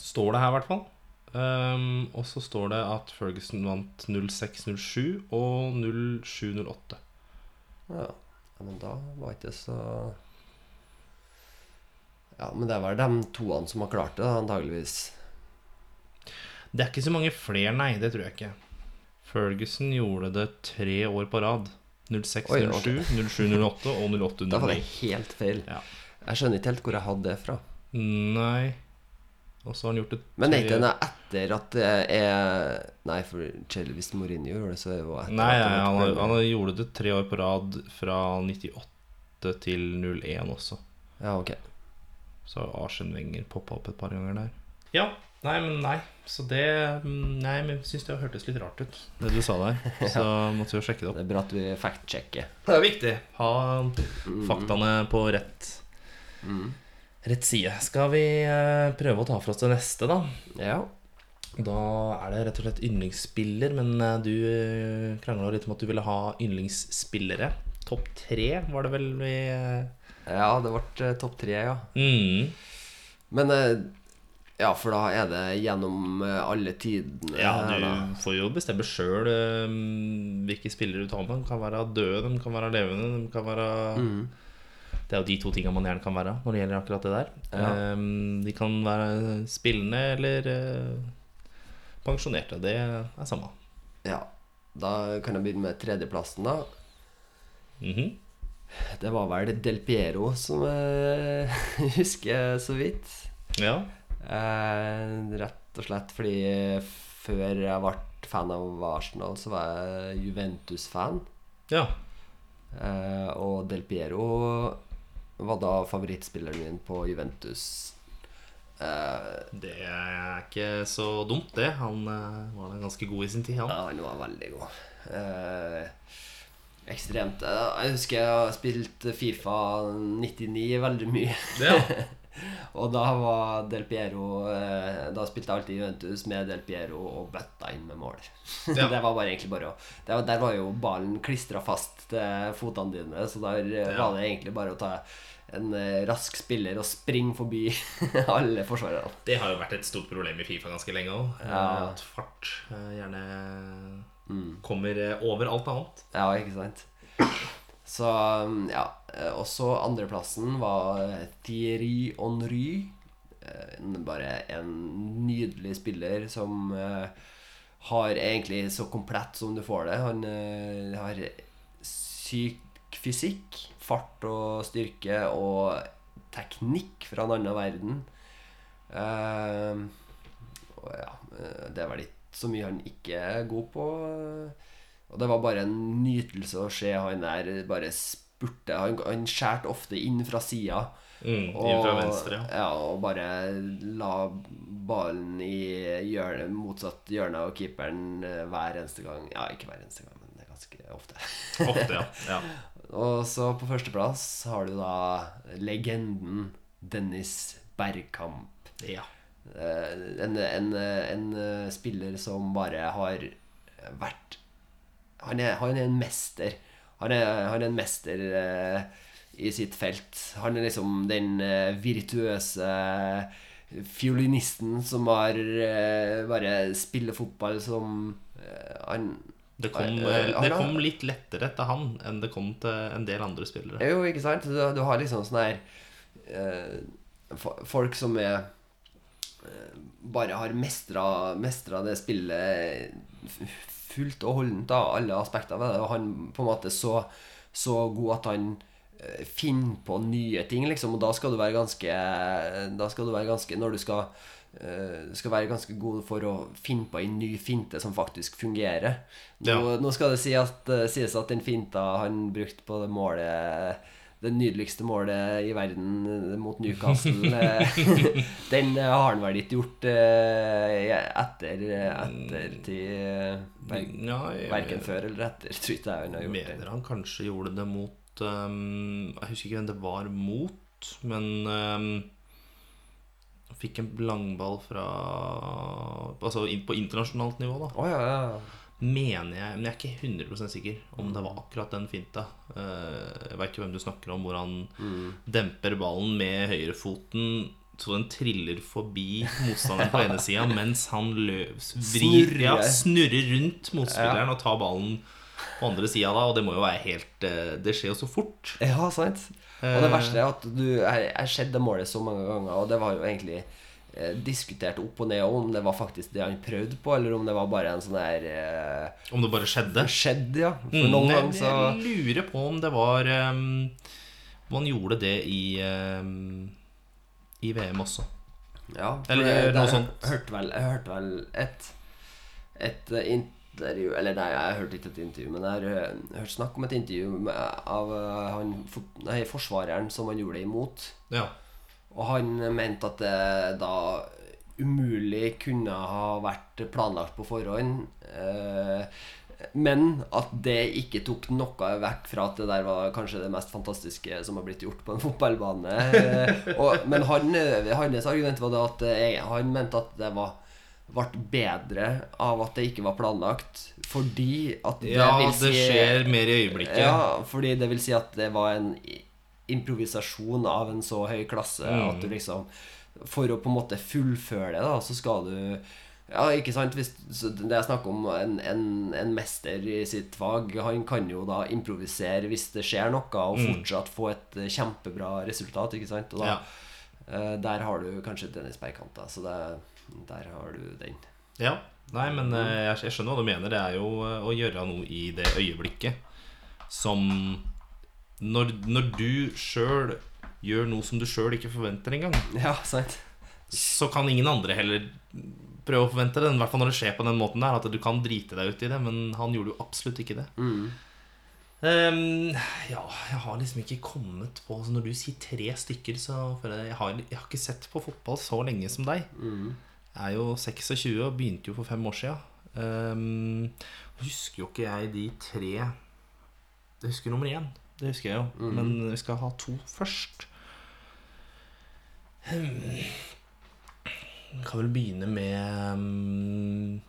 A: Står det her, i hvert fall. Um, og så står det at Ferguson vant 06-07 og 07-08.
B: Ja. Ja, men da var ikke det så Ja, men det er vel de toene som har klart det, da, antageligvis.
A: Det er ikke så mange flere, nei. Det tror jeg ikke. Ferguson gjorde det tre år på rad. 06-07,
B: Oi, ok.
A: 07-08 og 08-09.
B: Da var det helt feil.
A: Ja.
B: Jeg skjønner ikke helt hvor jeg hadde det fra.
A: Nei Og så har han gjort det
B: Men er ikke den etter at det er Nei, for Chelsea, hvis Mourinho gjorde det, så er det etter
A: Nei, ja, han,
B: har,
A: han gjorde det tre år på rad fra 98 til 01 også.
B: Ja, ok.
A: Så har Arsen Wenger poppa opp et par ganger der. Ja. Nei, men nei. Så det mm, Nei, men jeg syns det hørtes litt rart ut, det du sa der. Så måtte vi jo sjekke det opp.
B: Det er bra at vi fact-sjekker.
A: Det er viktig. Ha faktaene på rett,
B: Mm.
A: Rett side. Skal vi eh, prøve å ta for oss det neste, da?
B: Ja.
A: Da er det rett og slett yndlingsspiller, men eh, du krangla litt om at du ville ha yndlingsspillere. Topp tre var det vel vi eh,
B: ja, det ble eh, topp tre, ja.
A: mm.
B: Men eh, Ja, for da er det gjennom eh, alle tidene
A: Ja,
B: du da.
A: får jo bestemme sjøl hvilke spillere du tar med. De kan være døde, de kan være levende, de kan være
B: Mm.
A: Det er jo de to tingene man gjerne kan være når det gjelder akkurat det der.
B: Ja.
A: Um, de kan være spillende eller uh, pensjonerte. Det er samme.
B: Ja. Da kan jeg begynne med tredjeplassen, da.
A: Mhm.
B: Det var vel Del Piero som jeg husker så vidt.
A: Ja.
B: Eh, rett og slett fordi før jeg ble fan av Arsenal, så var jeg Juventus-fan.
A: ja.
B: Eh, og Del Piero var da favorittspilleren min på Juventus. Uh,
A: Det er ikke så dumt, det. Han uh, var da ganske god i sin tid, han.
B: ja, han var veldig god. Uh, ekstremt. Jeg husker jeg har spilt Fifa 99 veldig mye.
A: Ja.
B: Og da var Del Piero Da spilte jeg alltid Juventus med Del Piero og bøtta inn med mål.
A: Ja.
B: det var bare egentlig bare å det var, Der var jo ballen klistra fast til fotene dine, så der
A: Ja.
B: var det egentlig bare å ta en eh, rask spiller og springe forbi alle forsvarerne.
A: Det har jo vært et stort problem i Fifa ganske lenge òg.
B: Ja.
A: At fart eh, gjerne
B: Mm.
A: kommer eh, over alt annet.
B: Ja, ikke sant? Så um, ja. Også andreplassen var Thierry Henry. Eh, Bare en nydelig spiller som eh, har egentlig så komplett som du får det. Han eh, har syk fysikk, fart og styrke og teknikk fra en annen verden. Eh, og ja, eh, det er vel ikke så mye han ikke er god på. Og det var bare en nytelse å se han der bare spurte. Han, han skjærte ofte inn fra sida.
A: Mm, inn fra venstre, ja.
B: ja, og bare la ballen i hjørne, motsatt hjørne av keeperen eh, hver eneste gang. Ja, ikke hver eneste gang, men det er ganske ofte.
A: Ofte, ja. ja.
B: Og så på førsteplass har du da legenden Dennis Bergkamp.
A: ja.
B: Eh, En, en, en eh, spiller som bare har vært Han er, han er en mester. Han er, han er en mester eh, i sitt felt. Han er liksom den virtuøse fiolinisten som har bare spiller fotball som han
A: Det kom,
B: Eh,
A: eh, det kom litt lettere til han enn det kom til en del andre spillere.
B: Jo, ikke sant? Du, du har liksom sånn her eh, Folk som er eh, Bare har mestra, det spillet fullt og holdent av alle aspekter ved det. Og han på en måte så, så god at han eh, finner på nye ting, liksom. Og da skal du være ganske Da skal du være ganske Når du skal eh, skal være ganske gode for å finne på en ny finte som faktisk fungerer. Nå,
A: Ja.
B: nå skal det si at, eh, sies at den finta han brukte på det målet det nydeligste målet i verden eh, mot Newcastle. eh, den eh, har han vel ikke gjort etter, etter eh, ver-
A: Ja,
B: Verken før eller etter, tror ikke jeg han har gjort det.
A: mener han kanskje gjorde det mot um, Jeg husker ikke hvem det var mot, men um, Fikk en langball fra Altså på internasjonalt nivå, da.
B: Oh, ja, ja.
A: Mener jeg, men jeg er ikke 100 sikker om det var akkurat den finta. Eh, jeg veit ikke hvem du snakker om, hvor han demper ballen med høyrefoten så den triller forbi motstanderen på ene sida, mens han løp, vrir,
B: Snurrer.
A: ja, snurrer rundt motspilleren og tar ballen på andre sida da, og det må jo være helt eh, Det skjer jo så fort.
B: Ja, sant. Og det
A: Eh.
B: verste er at du Jeg har sett det målet så mange ganger, og det var jo egentlig eh, diskutert opp og ned om det var faktisk det han prøvde på, eller om det var bare en sånn der eh,
A: Om det bare skjedde.
B: Skjedde, ja. For
A: Mm,
B: noen
A: jeg,
B: ganger så
A: jeg lurer på om det var um, Man gjorde det i um, I VM også.
B: Ja,
A: Eller
B: det-
A: noe sånt.
B: Hørte vel, jeg hørte vel et, et eh, intervju Eller nei, jeg hørte ikke et intervju, men jeg har eh, hørt snakk om et intervju med, av eh, han, nei, forsvareren som han gjorde det imot.
A: Ja.
B: Og han mente at det da umulig kunne ha vært planlagt på forhånd. Eh, men at det ikke tok noe vekk fra at det der var kanskje det mest fantastiske som har blitt gjort på en fotballbane. Eh, og, men han, hans argument var det at eh, han mente at det var ble bedre av at det ikke var planlagt, fordi at det
A: ja,
B: vil
A: det skjer mer i øyeblikket.
B: ja, fordi det vil si at det var en improvisasjon av en så høy klasse
A: Mm.
B: at du liksom For å på en måte fullføre det, da, så skal du Ja, ikke sant? Hvis, det er snakk om en, en, en mester i sitt fag. Han kan jo da improvisere hvis det skjer noe, og
A: Mm.
B: fortsatt få et eh, kjempebra resultat. Ikke sant? Da,
A: Ja.
B: eh, der har du kanskje Dennis Bergkamp, da. Så det, der har du den.
A: Ja. Nei, men eh, jeg, jeg skjønner hva du mener. Det er jo eh, å gjøre noe i det øyeblikket som Når, når du sjøl gjør noe som du sjøl ikke forventer engang,
B: Ja, sant?
A: så kan ingen andre heller prøve å forvente det. I hvert fall når det skjer på den måten der, at du kan drite deg ut i det. Men han gjorde jo absolutt ikke det.
B: Mm.
A: Um, ja, jeg har liksom ikke kommet på så Når du sier tre stykker, så føler jeg Jeg har, jeg har ikke sett på fotball så lenge som deg.
B: Mm.
A: Er jo 26 og begynte jo for fem år sia. Um, husker jo ikke jeg de tre Jeg husker nummer én. Det husker jeg jo.
B: Mm.
A: Men vi skal ha to først. Vi kan vel begynne med um,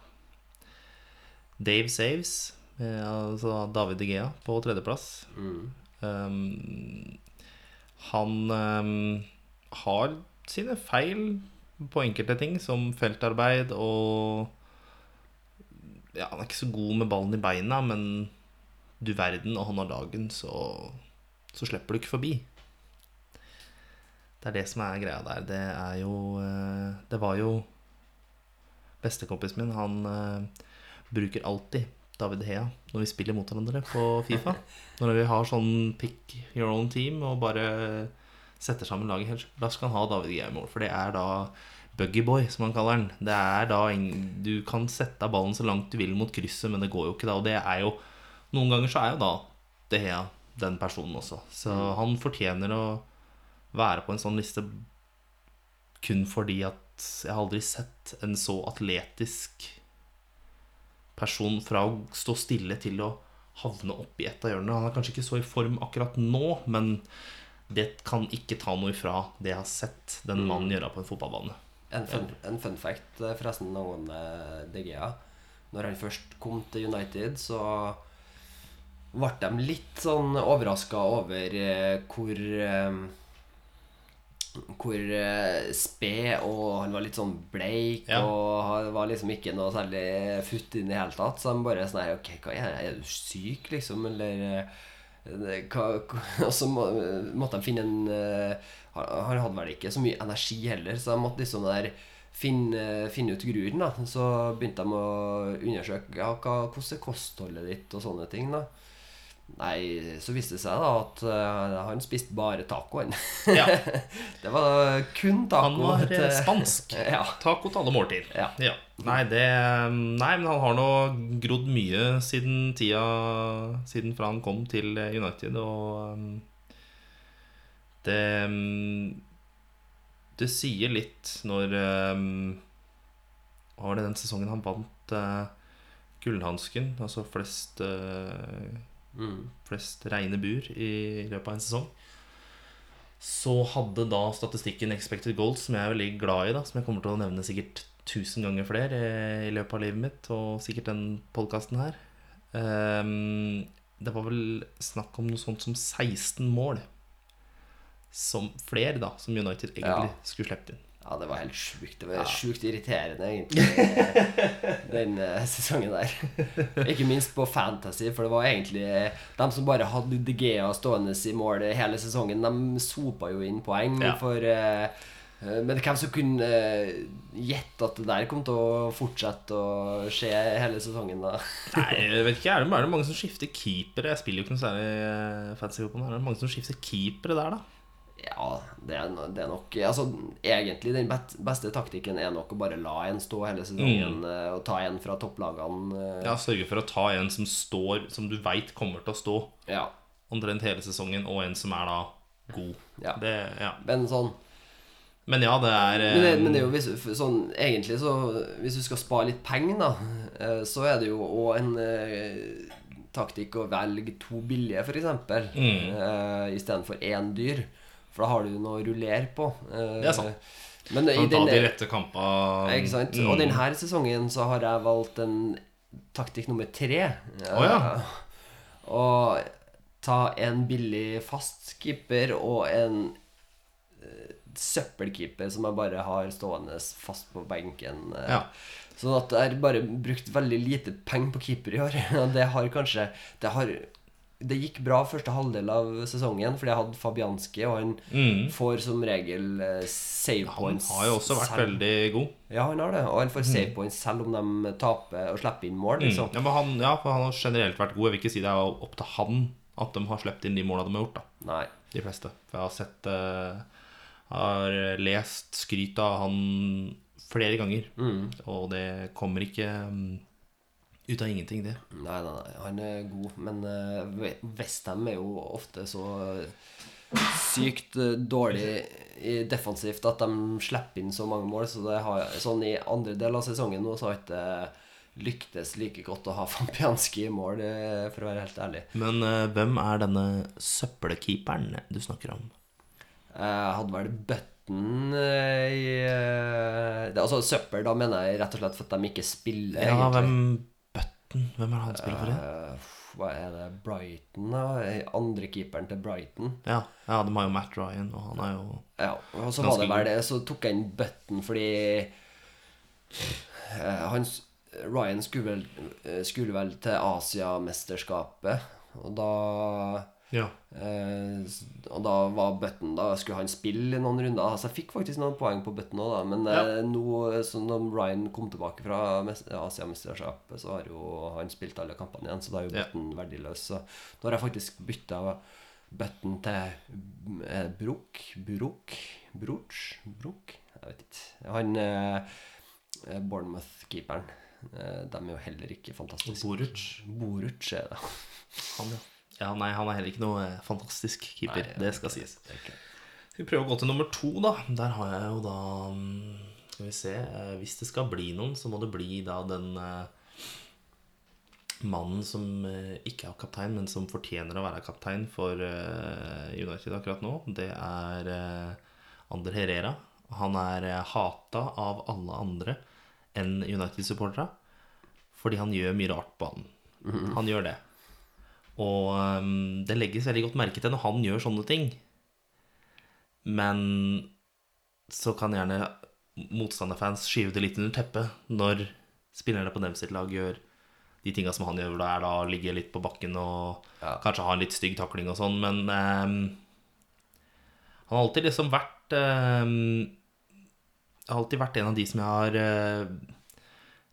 A: Dave Saves. Med, altså David De Gea på tredjeplass.
B: Mm.
A: Um, han um, har sine feil på enkelte ting, som feltarbeid og Ja, han er ikke så god med ballen i beina, men du verden, og han har dagen, så, så slipper du ikke forbi. Det er det som er greia der. Det er jo eh, Det var jo Bestekompisen min, han eh, bruker alltid David Hea når vi spiller mot hverandre på Fifa. Når vi har sånn pick your own team og bare setter sammen laget helt Da skal han ha David Gea i mål, for det er da Buggyboy, som han kaller den. Det er da en- Du kan sette ballen så langt du vil mot krysset, men det går jo ikke da. Og det er jo Noen ganger så er jo da De Gea den personen også. Så han fortjener å være på en sånn liste kun fordi at jeg har aldri sett en så atletisk person fra å stå stille til å havne opp i et av hjørnene. Han er kanskje ikke så i form akkurat nå, men det kan ikke ta noe ifra det jeg har sett den mannen gjøre på en fotballbane.
B: En fun, en fun fact eh, forresten angående De Gea. Når han først kom til United, så ble de litt sånn overraska over eh, hvor eh, Hvor sped og han var litt sånn bleik
A: Ja.
B: og han var liksom ikke noe særlig futt inn i det hele tatt. Så de bare sånn her Ok, hva er det? Er du syk, liksom? Eller eh, Og så må, måtte de finne en eh, Han han hadde vel ikke så mye energi heller, så de måtte liksom der finne, finne ut gruren. da Så begynte de å undersøke ja, hva, hvordan er kostholdet ditt og sånne ting. da Nei, så viste det seg da at uh, han spiste bare taco.
A: Ja,
B: det var kun taco.
A: han var eh,
B: til-
A: spansk.
B: Ja.
A: Taco til alle måltider.
B: Ja.
A: Nei, det, nei, men han har nå grodd mye siden tida Siden fra han kom til United. Og um, Det um, Det sier litt når um, var det den sesongen han vant uh, gullhansken? Altså flest uh,
B: Mm.
A: flest reine bur i løpet av en sesong. Så hadde da statistikken expected goals, som jeg er veldig glad i, da som jeg kommer til å nevne sikkert tusen ganger flere i løpet av livet mitt, og sikkert den podkasten her um, Det var vel snakk om noe sånt som 16 mål. Som flere, da, som United egentlig
B: Ja.
A: skulle sluppet inn.
B: Ja, det var helt sjukt. Det var sjukt irriterende, egentlig, den eh, sesongen der. Ikke minst på Fantasy, for det var egentlig de som bare hadde De Gea stående i mål hele sesongen, de sopa jo inn poeng
A: Ja.
B: for eh, eh, Men hvem som kunne eh, gjette at det der kom til å fortsette å skje hele sesongen, da?
A: Nei, jeg vet ikke, er det bare mange som skifter keepere? Jeg spiller jo ikke noe særlig eh, fancy fotball. Er det mange som skifter keepere der, da?
B: Ja, det er, det er nok Altså, egentlig, den beste taktikken er nok å bare la en stå hele sesongen mm. og ta en fra topplagene. eh,
A: Ja, Sørge for å ta en som står Som du veit kommer til å stå
B: ja.
A: omtrent hele sesongen, og en som er da god.
B: Ja.
A: Det, ja.
B: Men sånn
A: Men ja, det er
B: Men det,
A: eh,
B: men det er jo hvis, sånn Egentlig så Hvis du skal spare litt penger, da, eh, så er det jo òg en eh, taktikk å velge to billige, f.eks.,
A: Mm.
B: eh, istedenfor én dyr. For da har du noe å rullere på. Eh,
A: Det er sant.
B: Men
A: Kan ta de rette kampene.
B: ikke sant?
A: Mm.
B: Og denne sesongen så har jeg valgt en taktikk nummer tre.
A: Å, ja.
B: Og ta en billig fast keeper og en eh, søppelkeeper som jeg bare har stående fast på benken. eh.
A: Ja.
B: Sånn at jeg har bare brukt veldig lite penger på keeper i år. Det har kanskje Det har det gikk bra første halvdel av sesongen, fordi jeg hadde Fabianski, og han
A: Mm.
B: får som regel save points.
A: Han har jo også vært
B: selv.
A: veldig god.
B: Ja, han har det. Og han får save points selv om de taper og slipper inn mål.
A: Mm.
B: Liksom.
A: Ja, men han, ja, for han har generelt vært god. Jeg vil ikke si det er opp til han at de har sluppet inn de måla de har gjort. da
B: Nei.
A: De fleste. For jeg har sett uh, Har lest skryt av han flere ganger.
B: Mm.
A: Og det kommer ikke mm, ut av ingenting, det.
B: Nei, nei, nei, han er god, men uh, Westham er jo ofte så sykt eh, dårlig i defensivt at de slipper inn så mange mål. Så har, sånn i andre del av sesongen nå så har ikke lyktes like godt å ha Fampianski i mål, eh, for å være helt ærlig.
A: Men uh, hvem er denne søppelkeeperen du snakker om?
B: Jeg hadde vel eh, i det, Altså søppel, da mener jeg rett og slett for at de ikke spiller.
A: Ja,
B: egentlig.
A: hvem Button? Hvem er det han spiller for det?
B: Uh, hva er det? Brighton, da? Andre keeperen til Brighton.
A: Ja, ja, de har jo Matt Ryan, og han er jo
B: Ja, og så var det vel det Så tok jeg inn Button fordi uh, han, Ryan skulle vel, eh, skulle vel til Asiamesterskapet, og da
A: Ja.
B: eh, Og da var Button Da skulle han spille noen runder. Altså Jeg fikk faktisk noen poeng på Button òg, da. Men eh, nå som Ryan kom tilbake fra mes- Asiamesterskapet, så har jo han spilt alle kampene igjen, så da er jo
A: Ja.
B: Verdiløs. Så nå har jeg faktisk bytta Button til eh, Broch Broch Broch Brook Jeg vet ikke. Han eh, Bournemouth-keeperen. Eh, de er jo heller ikke fantastiske.
A: Boruc.
B: Boruc er det.
A: Han, ja. Ja. Nei, han er heller ikke noe eh, fantastisk keeper.
B: Nei,
A: det skal sies.
B: det
A: Skal vi prøve å gå til nummer to, da. Der har jeg jo da mm, Skal vi se eh, Hvis det skal bli noen, så må det bli da den eh, mannen som ikke er kaptein, men som fortjener å være kaptein for United akkurat nå. Det er Ander Herrera. Han er hata av alle andre enn United-supportere fordi han gjør mye rart på banen. Han gjør det. Og um, det legges veldig godt merke til når han gjør sånne ting. Men så kan gjerne motstanderfans skyve det litt under teppet når spillerne på dem sitt lag gjør de tinga som han gjør, da er da å ligge litt på bakken og
B: Ja.
A: kanskje ha en litt stygg takling og sånn, men um, han har alltid liksom vært um, Har alltid vært en av de som jeg har uh,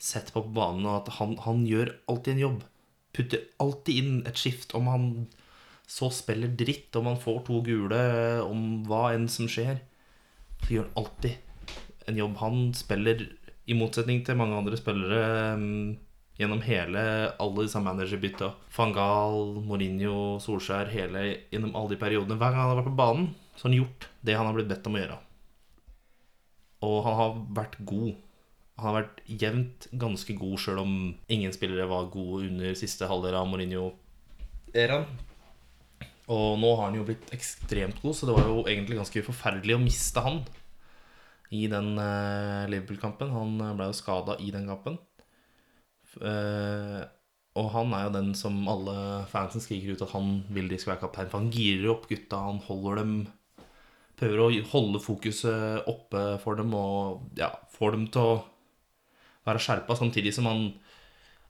A: sett på på banen, og at han, han gjør alltid en jobb. Putter alltid inn et skift, om han så spiller dritt, om han får to gule, om hva enn som skjer. Så gjør han alltid en jobb. Han spiller, i motsetning til mange andre spillere, mm, gjennom hele alle disse managerbytta. Fangal, Mourinho, Solskjær, hele, gjennom alle de periodene. Hver gang han har vært på banen, så har han gjort det han har blitt bedt om å gjøre. Og han har vært god. Han har vært jevnt ganske god, sjøl om ingen spillere var gode under siste halvdel av Mourinho-æraen. Og nå har han jo blitt ekstremt god, så det var jo egentlig ganske forferdelig å miste han i den eh, Liverpool-kampen. Han eh, ble jo skada i den kampen. Eh, og han er jo den som alle fansen skriker ut at han vil de skal være kaptein. For han girer opp gutta, han holder dem Prøver å holde fokuset oppe for dem og ja, får dem til å være skjerpa, samtidig som han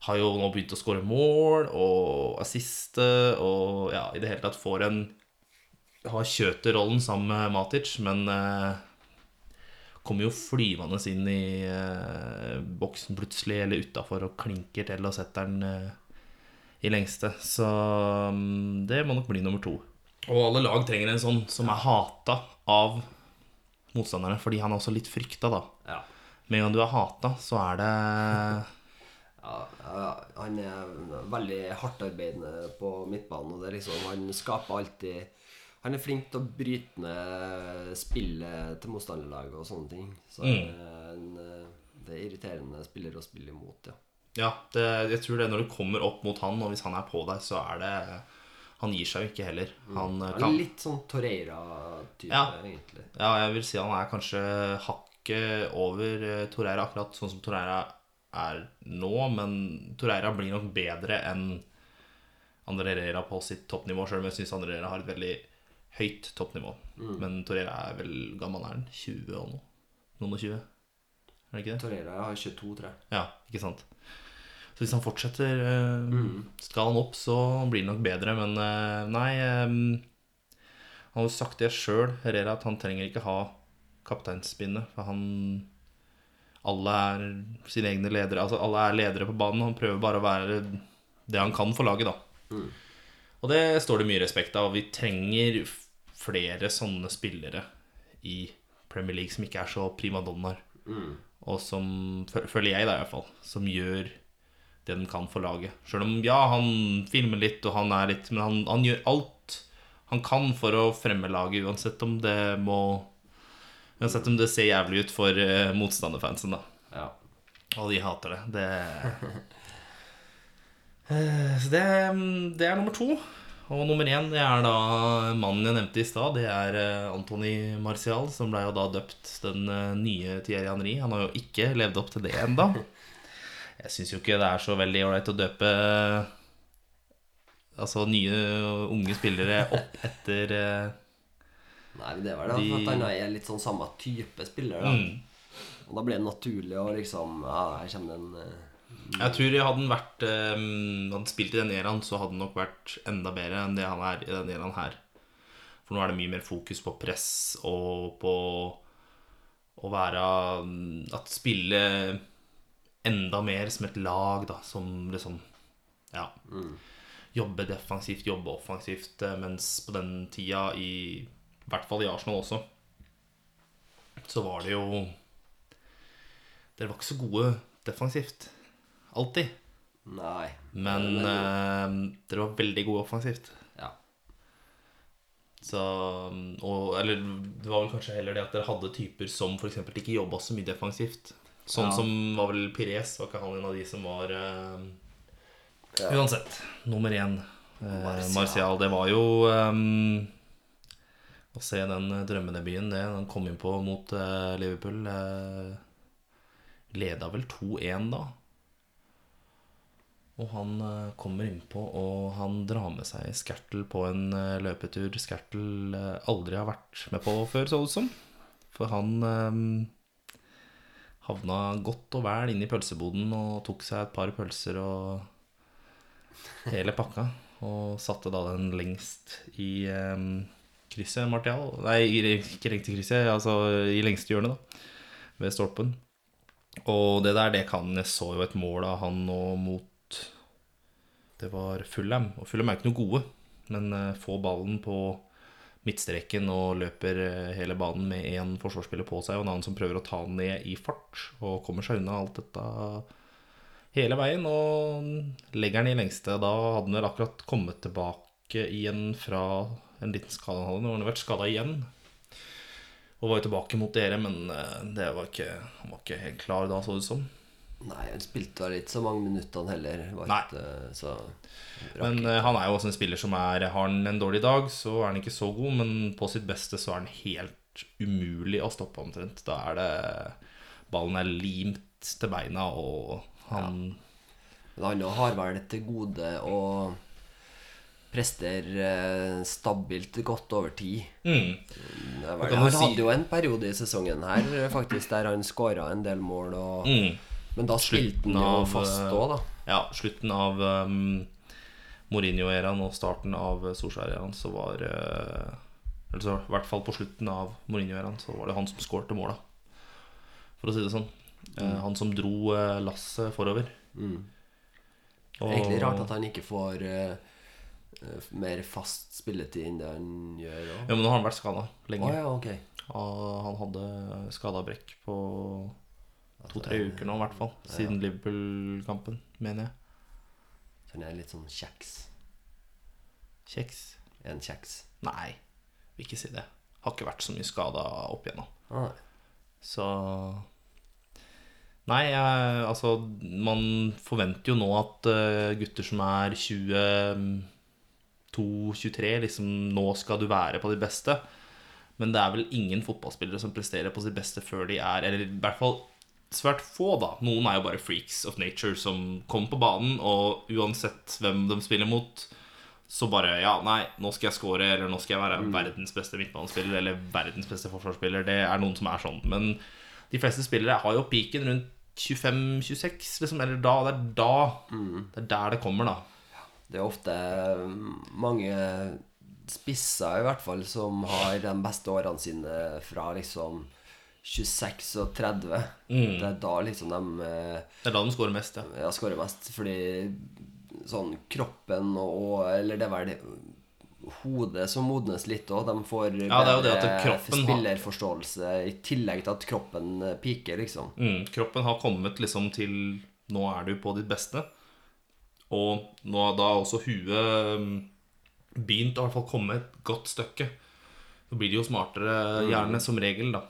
A: har jo nå begynt å skåre mål og assiste og ja, i det hele tatt får en Har kjøterrollen sammen med Matic, men eh, kommer jo flyvende inn i eh, boksen plutselig, eller utafor, og klinker til og setter den eh, i lengste. Så mm, det må nok bli nummer to. Og alle lag trenger en sånn som er hata av motstanderne, fordi han er også litt frykta, da. Med en gang du er hata, så er det
B: Ja, han er veldig hardtarbeidende på midtbanen. Og det er liksom, han skaper alltid Han er flink til å bryte ned spillet til motstanderlaget og sånne ting. Så
A: Mm.
B: en, det er irriterende spiller å spille imot, ja.
A: Ja, det, jeg tror det når du kommer opp mot han, og hvis han er på deg, så er det Han gir seg jo ikke heller. Han mm.
B: Han
A: kan
B: er litt sånn Torreira-type,
A: Ja.
B: egentlig.
A: Ja, jeg vil si han er kanskje hakket over eh, Torreira, akkurat sånn som Torreira er nå. Men Torreira blir nok bedre enn André Herrera på sitt toppnivå, sjøl om jeg syns André Herrera har et veldig høyt toppnivå. Men Torreira er vel gammel er han? 20 og noe? Noen og 20? Er det ikke det?
B: Torreira har 22, tror jeg.
A: Ja, ikke sant. Så hvis han fortsetter, eh, skal han opp, så blir det nok bedre. Men eh, nei Han har jo sagt det sjøl, Herrera, at han trenger ikke ha kapteinspinnet. For han Alle er sine egne ledere. Altså alle er ledere på banen. Han prøver bare å være det han kan for laget, da. Og det står det mye respekt av. Vi trenger flere sånne spillere i Premier League som ikke er så primadonnaer. Og som, fø- føler jeg da i hvert fall, som gjør det de kan for laget. Sjøl om ja, han filmer litt, og han er litt Men han, han gjør alt han kan for å fremme laget, uansett om det må Uansett om det ser jævlig ut for uh, motstanderfansen, da.
B: Ja.
A: Og de hater det. Det uh, Så det, det er nummer to. Og nummer én det er da mannen jeg nevnte i stad. Det er uh, Anthony Martial, som ble jo da døpt den eh, nye Thierry Henry. Han har jo ikke levd opp til det enda Jeg syns jo ikke det er så veldig ålreit å døpe eh, Altså nye, unge spillere opp etter eh,
B: Nei, det var det
A: De-
B: for at han er litt sånn samme type spiller, da.
A: mm.
B: Og da blir det naturlig å liksom Ja, her kommer det en eh,
A: Jeg tror hadde han vært um, Hadde spilt i den eraen, så hadde han nok vært enda bedre enn det han er i den eraen her. For nå er det mye mer fokus på press og på å være mm, At spille enda mer som et lag, da, som liksom Ja. Jobbe defensivt, jobbe offensivt, eh, mens på den tida, i, i hvert fall i Arsenal også, så var det jo Dere var ikke så gode defensivt. Alltid.
B: Nei.
A: Men eh, dere var veldig gode offensivt.
B: Ja.
A: Så og, Eller det var vel kanskje heller det at dere hadde typer som f.eks. ikke jobba så mye defensivt. Sånn
B: Ja.
A: som var vel Pires, var ikke han en av de som var eh,
B: Ja.
A: Uansett, nummer én. Eh,
B: Martial.
A: Det var jo eh, Å se den eh, drømmedebuten, det. Han kom inn på mot eh, Liverpool. Eh, leda vel 2-1 da. Og han eh, kommer innpå, og han drar med seg Skertel på en eh, løpetur Skertel eh, aldri har vært med på før, så ut som. For han eh, havna godt og vel inn i pølseboden og tok seg et par pølser og hele pakka. Og satte da den lengst i krysset, Martial. Nei, ikke lengst krysset, altså i lengste hjørnet, da. Ved stolpen. Og det der, det kan Jeg så jo et mål av han nå mot Det var Fulham. Og Fulham er ikke noe gode, men få får ballen på midtstreken og løper eh, hele banen med én forsvarsspiller på seg og en annen som prøver å ta den ned i fart og kommer seg unna alt dette hele veien og legger den i lengste. Da hadde han vel akkurat kommet tilbake tilbake igjen fra en liten skade han hadde. Nå har han vært skada igjen. Og var jo tilbake mot dere, men eh, det var ikke, han var ikke helt klar da, så det ut som.
B: Nei, han spilte vel ikke så mange minuttene heller. Var
A: Nei.
B: ikke, så
A: Men eh, han er jo også en spiller som er Har han en dårlig dag, så er han ikke så god, men på sitt beste så er han helt umulig å stoppe, omtrent. Da er det Ballen er limt til beina, og han
B: Men han har vel til gode å prestere eh, stabilt godt over tid.
A: mm,
B: vel, han hadde jo en periode i sesongen her eh, faktisk der han skåra en del mål. Og,
A: mm.
B: Men da spilte han jo
A: av,
B: fast
A: eh,
B: òg, da.
A: Ja, slutten av um, Mourinho-æraen og starten av Solskjær-æraen så var uh, Eller så i hvert fall på slutten av Mourinho-æraen så var det han som skårte måla, for å si det sånn. Eh, han som dro uh, lasset forover.
B: Mm.
A: Og-
B: Egentlig rart at han ikke får eh, eh, mer fast spilletid enn det han gjør òg.
A: Ja, men nå har han vært skada
B: lenge.
A: lenge.
B: ja,
A: okay. Han hadde skada brekk på to-tre uker nå, i hvert fall. Siden Liverpool-kampen, mener jeg.
B: Så han er litt sånn kjeks.
A: Kjeks?
B: En kjeks.
A: Nei, vil ikke si det. Har ikke vært så mye skada opp igjennom.
B: Ah,
A: Så Nei, jeg, altså Man forventer jo nå at eh, gutter som er 22-23, liksom Nå skal du være på ditt beste. Men det er vel ingen fotballspillere som presterer på sitt beste før de er Eller i hvert fall svært få, da. Noen er jo bare freaks of nature som kommer på banen, og uansett hvem de spiller mot, så bare Ja, nei, nå skal jeg score, eller nå skal jeg være verdens beste midtbanespiller, eller verdens beste forsvarsspiller. Det er noen som er sånn. Men de fleste spillere har jo piken rundt 25-26, liksom. Eller da. Det er da. Det er der det kommer, da.
B: Det er ofte mm, mange spisser, i hvert fall, som har de beste årene sine fra liksom 26 og 30.
A: Mm.
B: Det er da liksom de eh,
A: Det er da de skårer mest, ja.
B: ja, skårer mest. Fordi sånn kroppen og Eller det er vel det- hodet som modnes litt òg. De får
A: Ja,
B: bedre
A: kroppen har-
B: spillerforståelse i tillegg til at kroppen eh, piker, liksom.
A: Mm, kroppen har kommet liksom til Nå er du på ditt beste. Og nå har da også huet mm, begynt å i hvert fall komme et godt stykke. Så blir de jo smartere hjerne som regel, da.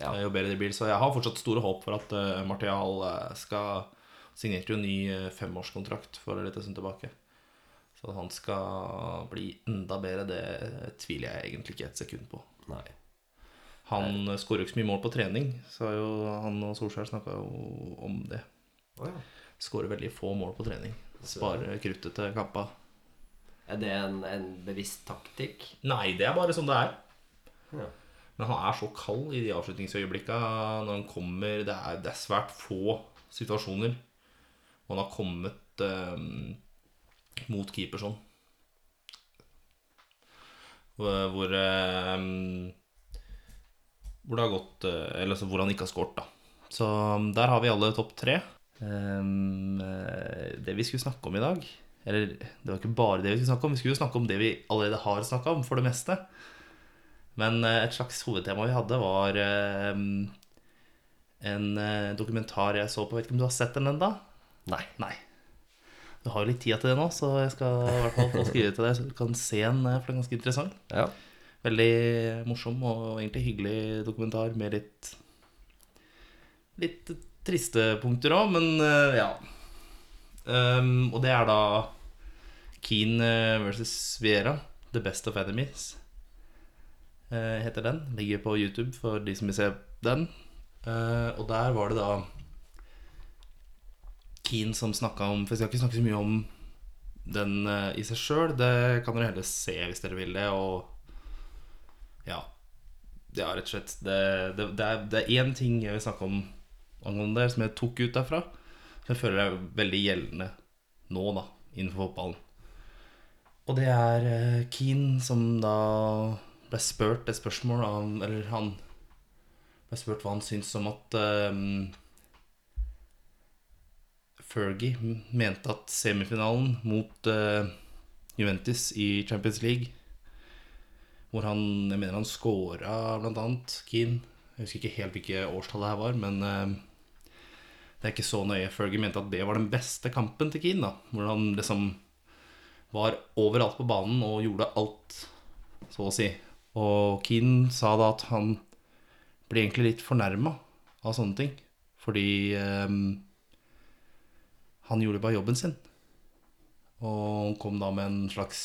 B: Ja.
A: Jo bedre det blir. Så jeg har fortsatt store håp for at uh, Martial eh, skal Signerte jo ny eh, femårskontrakt for litt stund tilbake. Så at han skal bli enda bedre, det tviler jeg egentlig ikke et sekund på.
B: Nei.
A: Han skårer jo ikke så mye mål på trening, så jo han og Solskjær snakka jo om det.
B: Oh, ja.
A: Skårer veldig få mål på trening. Sparer kruttet til kappa.
B: Er det en, en bevisst taktikk?
A: Nei, det er bare sånn det er.
B: Ja.
A: Men han er så kald i de avslutningsøyeblikka når han kommer. Det er, det er svært få situasjoner hvor han har kommet eh, mot keeper sånn. Hvor, hvor, eh, hvor det har gått eh, Eller altså hvor han ikke har skåret, da. Så der har vi alle topp tre. Um, det vi skulle snakke om i dag Eller det var ikke bare det vi skulle snakke om. Vi skulle jo snakke om det vi allerede har snakka om, for det meste. Men eh, et slags hovedtema vi hadde, var um, en eh, dokumentar jeg så på. Vet ikke om du har sett den ennå?
B: Nei.
A: Nei. Du har jo litt tid til det nå, så jeg skal i hvert fall få skrive til deg, så du kan se den, for den er ganske interessant.
B: Ja.
A: Veldig morsom og egentlig hyggelig dokumentar med litt Litt triste punkter òg, men uh, ja. Um, og det er da Keen eh, versus Viera. The Best of Enemies. uh, heter den. Ligger på YouTube for de som vil se den. Uh, og der var det da Keen som snakka om For jeg skal ikke snakke så mye om den uh, i seg sjøl. Det kan dere heller se hvis dere vil det. Og ja. Ja, rett og slett. Det, det, det, er, det én ting jeg vil snakke om angående det, som jeg tok ut derfra. Som jeg føler er veldig gjeldende nå, da, innenfor fotballen. Og det er eh, Keane som da ble spurt et spørsmål av Eller han ble spurt hva han syntes om at um, Fergie mente at semifinalen mot uh, Juventus i Champions League hvor han Jeg mener han scora blant annet Keane. Jeg husker ikke helt hvilke årstall det her var, men eh, det er ikke så nøye. Fergie mente at det var den beste kampen til Keane. da Hvor han liksom var overalt på banen og gjorde alt, så å si. Og Keane sa da at han ble egentlig litt fornærma av sånne ting. Fordi eh, han gjorde bare jobben sin. Og han kom da med en slags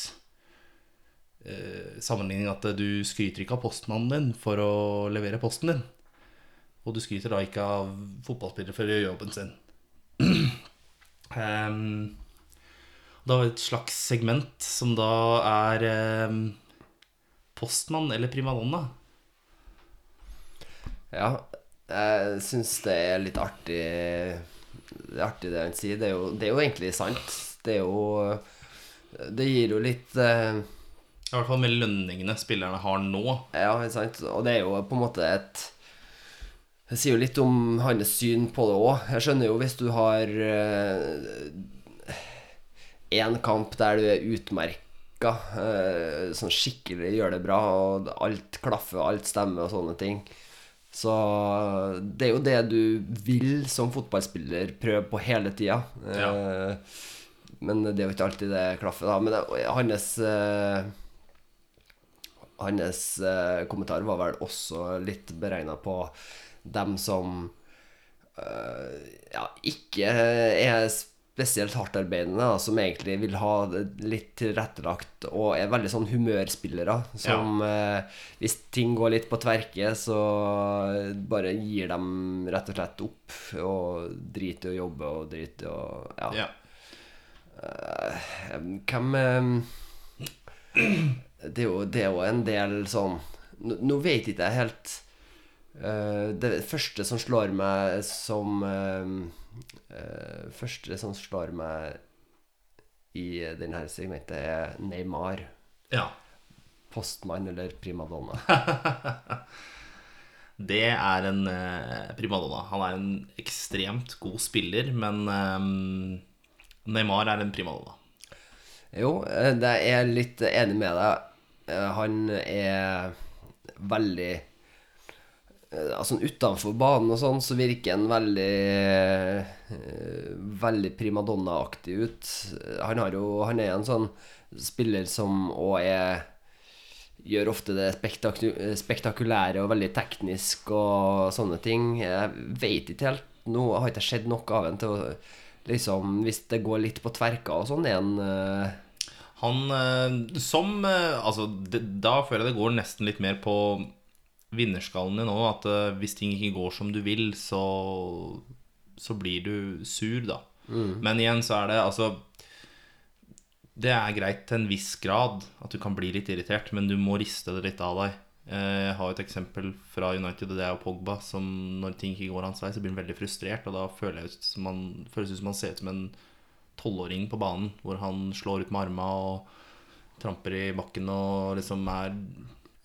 A: eh, sammenligning at du skryter ikke av postmannen din for å levere posten din. Og du skryter da ikke av fotballspillere for å gjøre jobben sin. Um, da var det et slags segment som da er um, postmann eller primadonna.
B: Ja, jeg syns det er litt artig Det er artig det han sier. Det er jo, det er jo egentlig sant. Det er jo Det gir jo litt uh,
A: I hvert fall med lønningene spillerne har nå.
B: Ja, ikke sant. Og det er jo på en måte et Det sier jo litt om hans syn på det òg. Jeg skjønner jo hvis du har én kamp der du er utmerka, eh, sånn skikkelig gjør det bra, og alt klaffer, alt stemmer og sånne ting. Så det er jo det du vil som fotballspiller prøve på hele tida. Eh, Men det er jo ikke alltid det klaffer, da. Men det, hans eh, hans eh, kommentar var vel også litt beregna på dem som eh, ja, ikke er spesielt hardtarbeidende, som egentlig vil ha det litt tilrettelagt og er veldig sånn humørspillere. Som eh, hvis ting går litt på tverke, så bare gir dem rett og slett opp og driter i å jobbe og driter i å Ja.
A: Ja.
B: Hvem eh, det, er jo, det er jo en del sånn Nå, nå vet ikke jeg helt eh, Det første som slår meg som uh, uh, Første som slår meg i denne segmentet, er Neymar.
A: ja.
B: Postmann eller primadonna.
A: Det er en primadonna. Han er en ekstremt god spiller, men Neymar er en primadonna.
B: Jo, det er jeg litt enig med deg. Han er veldig Altså utenfor banen og sånn, så virker han veldig eh, Veldig primadonna-aktig ut. Han jo Han er en sånn spiller som òg er Gjør ofte det spektaku spektakulære og veldig teknisk og sånne ting. Jeg veit ikke helt Nå har ikke sett noe av ham til å Liksom, hvis det går litt på tverka og sånn, er han eh,
A: Han eh, som eh, Altså, da føler jeg det går nesten litt mer på vinnerskallen din òg. At eh, hvis ting ikke går som du vil, så Så blir du sur, da. Men igjen så er det altså Det er greit til en viss grad at du kan bli litt irritert, men du må riste det litt av deg. Eh, Jeg har et eksempel fra United, og det er jo Pogba, som når ting ikke går hans vei, så blir han veldig frustrert, og da føler jeg ut som han, føles det ut som han ser ut som en tolvåring på banen, hvor han slår ut med arma og tramper i bakken og liksom er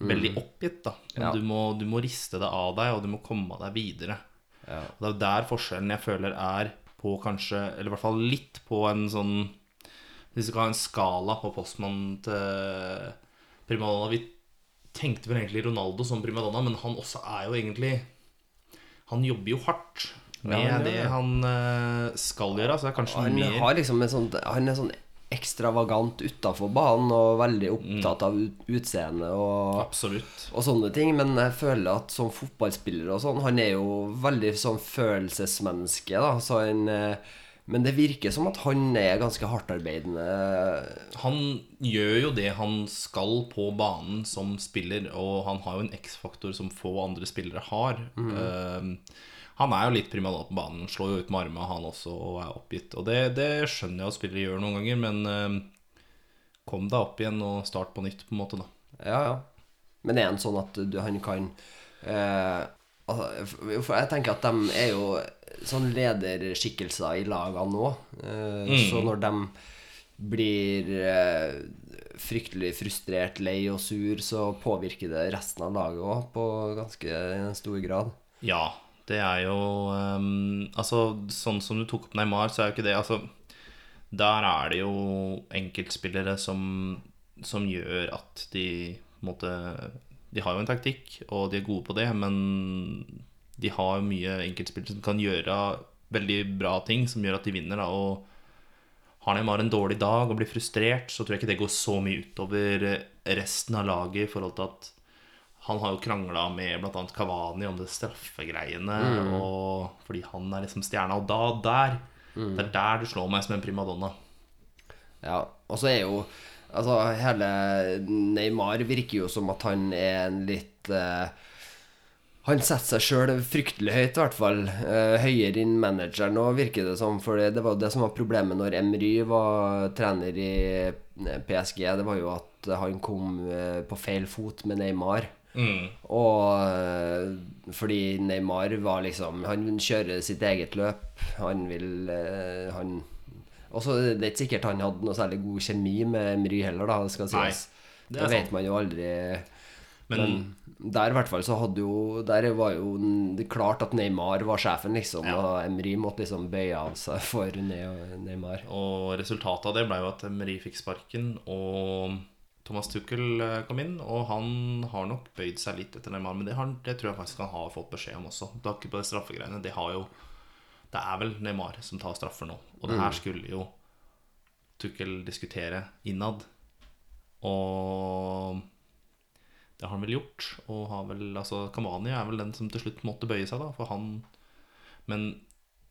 A: veldig oppgitt, da. Men
B: Ja.
A: du, må, du må riste det av deg, og du må komme deg videre.
B: Ja.
A: Og det er der forskjellen jeg føler er på kanskje, eller i hvert fall litt på en sånn Hvis vi skal ha en skala på postmann til primadonna Vi tenkte vel egentlig Ronaldo som primadonna, men han også er jo egentlig Han jobber jo hardt med
B: Ja,
A: det han eh, skal gjøre, så det er kanskje
B: Han
A: mer
B: har liksom en sånn Han er sånn ekstravagant utafor banen og veldig opptatt av utseende og, og sånne ting. Men jeg føler at som fotballspiller og sånn Han er jo veldig sånn følelsesmenneske, da. Så han eh, Men det virker som at han er ganske hardtarbeidende.
A: Han gjør jo det han skal på banen som spiller, og han har jo en X-faktor som få andre spillere har. Eh, han er jo litt primadonna på banen, slår jo ut med armene han også, og er oppgitt. Og det, det skjønner jeg at spillere gjør noen ganger, men eh, kom deg opp igjen og start på nytt, på en måte, da.
B: Ja, ja. Men er han sånn at du, han kan eh, altså, jeg tenker at de er jo sånn lederskikkelser i lagene nå. Eh, Så når de blir eh, fryktelig frustrert, lei og sur, så påvirker det resten av laget òg på ganske stor grad.
A: Ja, det er jo um, Altså, sånn som du tok opp Neymar, så er jo ikke det Altså, der er det jo enkeltspillere som, som gjør at de måtte De har jo en taktikk, og de er gode på det, men de har jo mye enkeltspillere som kan gjøre veldig bra ting, som gjør at de vinner, da, og har Neymar en dårlig dag og blir frustrert, så tror jeg ikke det går så mye utover resten av laget i forhold til at han har jo krangla med bl.a. Kavani om det straffegreiene, og fordi han er liksom stjerna. Og da, der Det er der du slår meg som en primadonna.
B: Ja, og så er jo Altså, hele Neymar virker jo som at han er en litt uh, Han setter seg sjøl fryktelig høyt, i hvert fall. Uh, høyere enn manageren òg, virker det som. For det, det var jo det som var problemet når Emry var trener i eh, PSG. Det var jo at han kom på feil fot med Neymar. Og eh, fordi Neymar var liksom Han kjører sitt eget løp. Han vil eh, Han og så er det ikke sikkert han hadde noe særlig god kjemi med Emry heller, da, det skal sies.
A: det
B: Det, vet
A: sant.
B: man jo aldri.
A: Men,
B: Men der i hvert fall så hadde jo Der var jo det klart at Neymar var sjefen, liksom.
A: Ja.
B: Og Emry måtte liksom bøye av seg for Ne- Neymar.
A: og resultatet av det ble jo at Emry fikk sparken, og Thomas Tuchel eh, kom inn. Og han har nok bøyd seg litt etter Neymar, men det, har, det tror jeg faktisk han har fått beskjed om også. Det har ikke på det straffegreiene. Det har jo Det er vel Neymar som tar straffer nå. Og det her skulle jo Tuchel diskutere innad. Og det har han vel gjort. Og har vel Altså, Kamani er vel den som til slutt måtte bøye seg, da, for han Men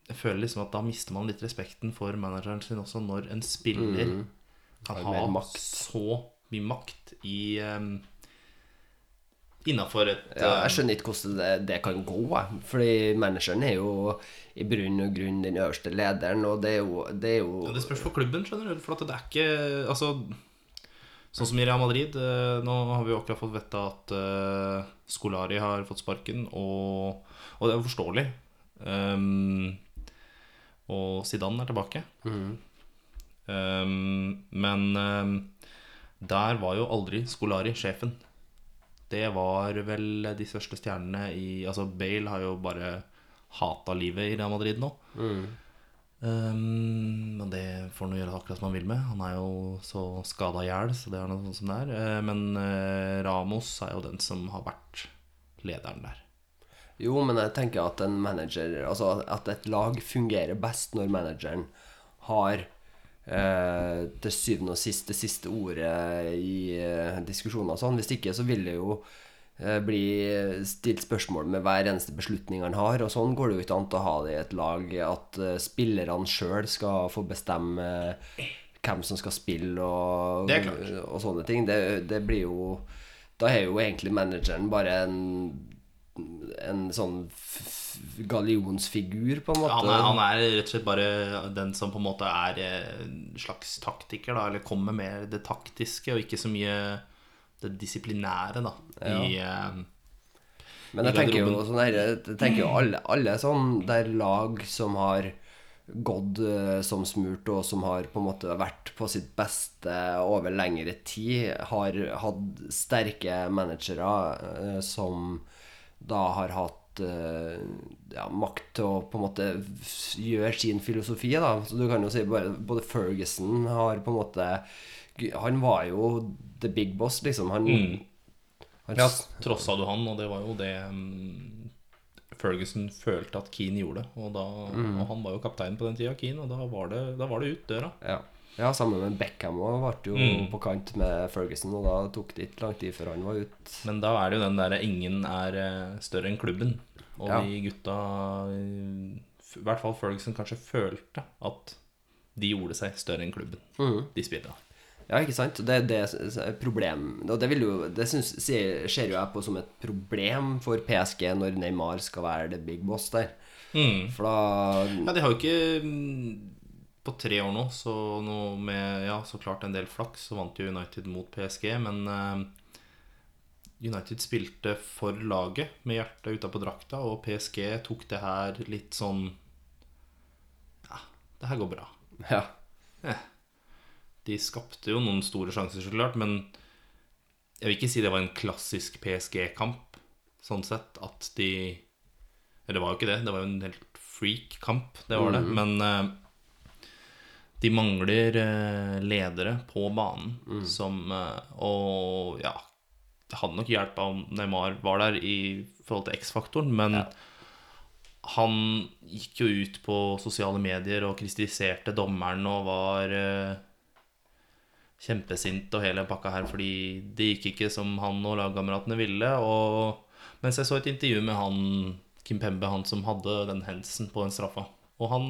A: jeg føler liksom at da mister man litt respekten for manageren sin også, når en spiller kan ha
B: makt.
A: så mye makt i um, Innafor et
B: Ja,
A: eh,
B: jeg skjønner ikke hvordan det, det kan gå, jeg. Fordi manageren er jo i bunn og grunn den øverste lederen, og det er jo, det er jo
A: Ja, Det spørs på klubben, skjønner du. For at det er ikke Altså, sånn som i Real Madrid eh, Nå har vi jo akkurat fått vite at uh, Skolari har fått sparken, og, og det er jo forståelig. Um, og Zidane er tilbake. Um, men um, der var jo aldri Skolari sjefen. Det var vel de største stjernene i Altså, Bale har jo bare hata livet i Real Madrid nå. Um, men det får han gjøre akkurat som han vil med. Han er jo så skada i hjel, så det er noe sånt som det er. Eh, Men uh, Ramos er jo den som har vært lederen der.
B: Jo, men jeg tenker at en manager Altså at et lag fungerer best når manageren har eh, til syvende og sist det siste ordet i eh, diskusjoner og sånn. Hvis ikke så vil det jo eh, bli stilt spørsmål med hver eneste beslutning han har, og sånn går det jo ikke an å ha det i et lag at eh, spillerne sjøl skal få bestemme hvem som skal spille og, og sånne ting. Det, det blir jo Da er jo egentlig manageren bare en en sånn gallionsfigur, på en måte.
A: Han er, han er rett og slett bare den som på en måte er eh, en slags taktiker, da. Eller kommer med det taktiske, og ikke så mye det disiplinære, da. I, eh,
B: Men jeg tenker jo sånn her, Jeg tenker jo alle, alle sånn der lag som har gått eh, som smurt, og som har på en måte vært på sitt beste over lengre tid, har hatt sterke managere som da har hatt eh, ja, makt til å på en måte gjøre sin filosofi. Da. Så du kan jo si bare, Både Ferguson har på en måte Han var jo the big boss, liksom. Han, han
A: ja, trossa du han, og det var jo det um, Ferguson følte at Keane gjorde. Og, da, og han var jo kaptein på den tida, Keane, og da var det, da var det ut døra.
B: Ja. Ja, sammen med Beckham òg ble jo
A: Mm.
B: på kant med Ferguson, og da tok det ikke lang tid før han var ute.
A: Men da er det jo den derre 'ingen er eh, større enn klubben'. Og
B: Ja.
A: de gutta I hvert fall Ferguson kanskje følte at de gjorde seg større enn klubben, de spillerne.
B: Ja, ikke sant? Det er det s- problem Og det, vil jo, det syns, ser, jo jeg på som et problem for PSG når Neymar skal være the big boss der. For da
A: Ja, de har jo ikke mm, På tre år nå, så nå med ja, så klart en del flaks, så vant jo United mot PSG, men eh, United spilte for laget med hjertet utapå drakta, og PSG tok det her litt sånn Ja, det her går bra.
B: Ja.
A: De skapte jo noen store sjanser, så klart, men jeg vil ikke si det var en klassisk PSG-kamp, sånn sett. At de Eller det var jo ikke det, det var jo en helt freak-kamp, det var det. Men eh, de mangler eh, ledere på banen som eh, Og ja, det hadde nok hjulpet om Neymar var der i forhold til X-faktoren, men han gikk jo ut på sosiale medier og kritiserte dommeren og var eh, kjempesint og hele pakka her fordi det gikk ikke som han og lagkameratene ville. Og mens jeg så et intervju med han Kim Pembe, han som hadde den hendelsen på den straffa. Og han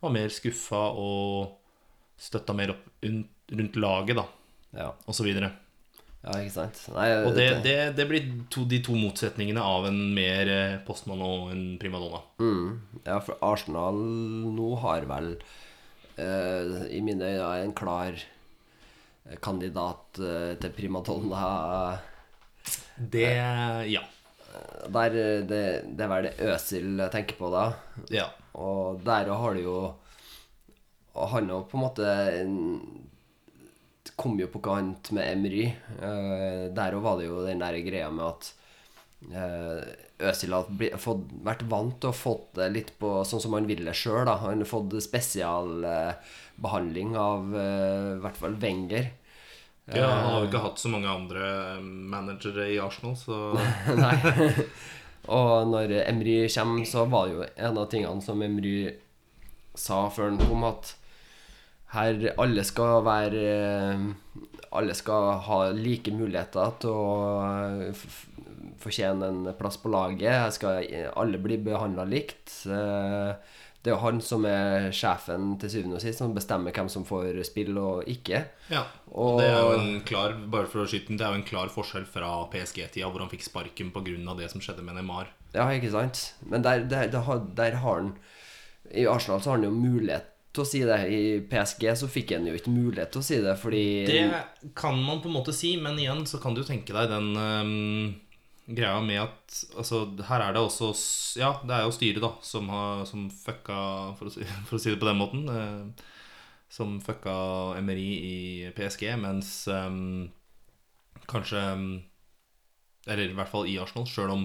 A: var mer skuffa og støtta mer opp rundt, laget, da,
B: Ja,
A: og så videre.
B: ja ikke sant. Nei,
A: Og det, det, det blir to, de to motsetningene av en mer eh, postmann og en primadonna.
B: Mm, ja, for Arsenal nå har vel eh, i mine øyne en klar eh, kandidat eh, til primadonna.
A: Det Ja.
B: Der, eh, det, det er vel det Øsil tenker på da.
A: ja.
B: Og der har du jo han jo på en måte kom jo på kant med Emry. Uh, der òg var det jo den der greia med at uh, Øzil har fått, vært vant til å fått det litt på sånn som han ville sjøl. Han har fått spesialbehandling av uh, i hvert fall Wenger.
A: ja. Han har jo ikke hatt så mange andre managere i Arsenal, så
B: Nei. Og når Emry kommer, så var det jo en av tingene som Emry sa før han kom, at her alle skal være eh, Alle skal ha like muligheter til å eh, fortjene en plass på laget. Her skal alle bli behandla likt. Det er jo han som er sjefen til syvende og sist, som bestemmer hvem som får spill og ikke.
A: Ja.
B: Og-
A: Det er jo en klar bare for å skyte den, det er jo en klar forskjell fra PSG-tida, hvor han fikk sparken pga. det som skjedde med Neymar.
B: Ja, ikke sant? Men der, der, der, har, der har han I Arsenal så har han jo mulighet til å si det. I PSG så fikk han jo ikke mulighet til å si det, fordi
A: Det kan man på en måte si, men igjen så kan du jo tenke deg den ehm, greia med at Altså, her er det også Ja, det er jo styret, da, som har Som fucka, for å si, for å si det på den måten. eh, som fucka Emery i PSG, mens ehm, kanskje ehm, Eller i hvert fall i Arsenal, sjøl om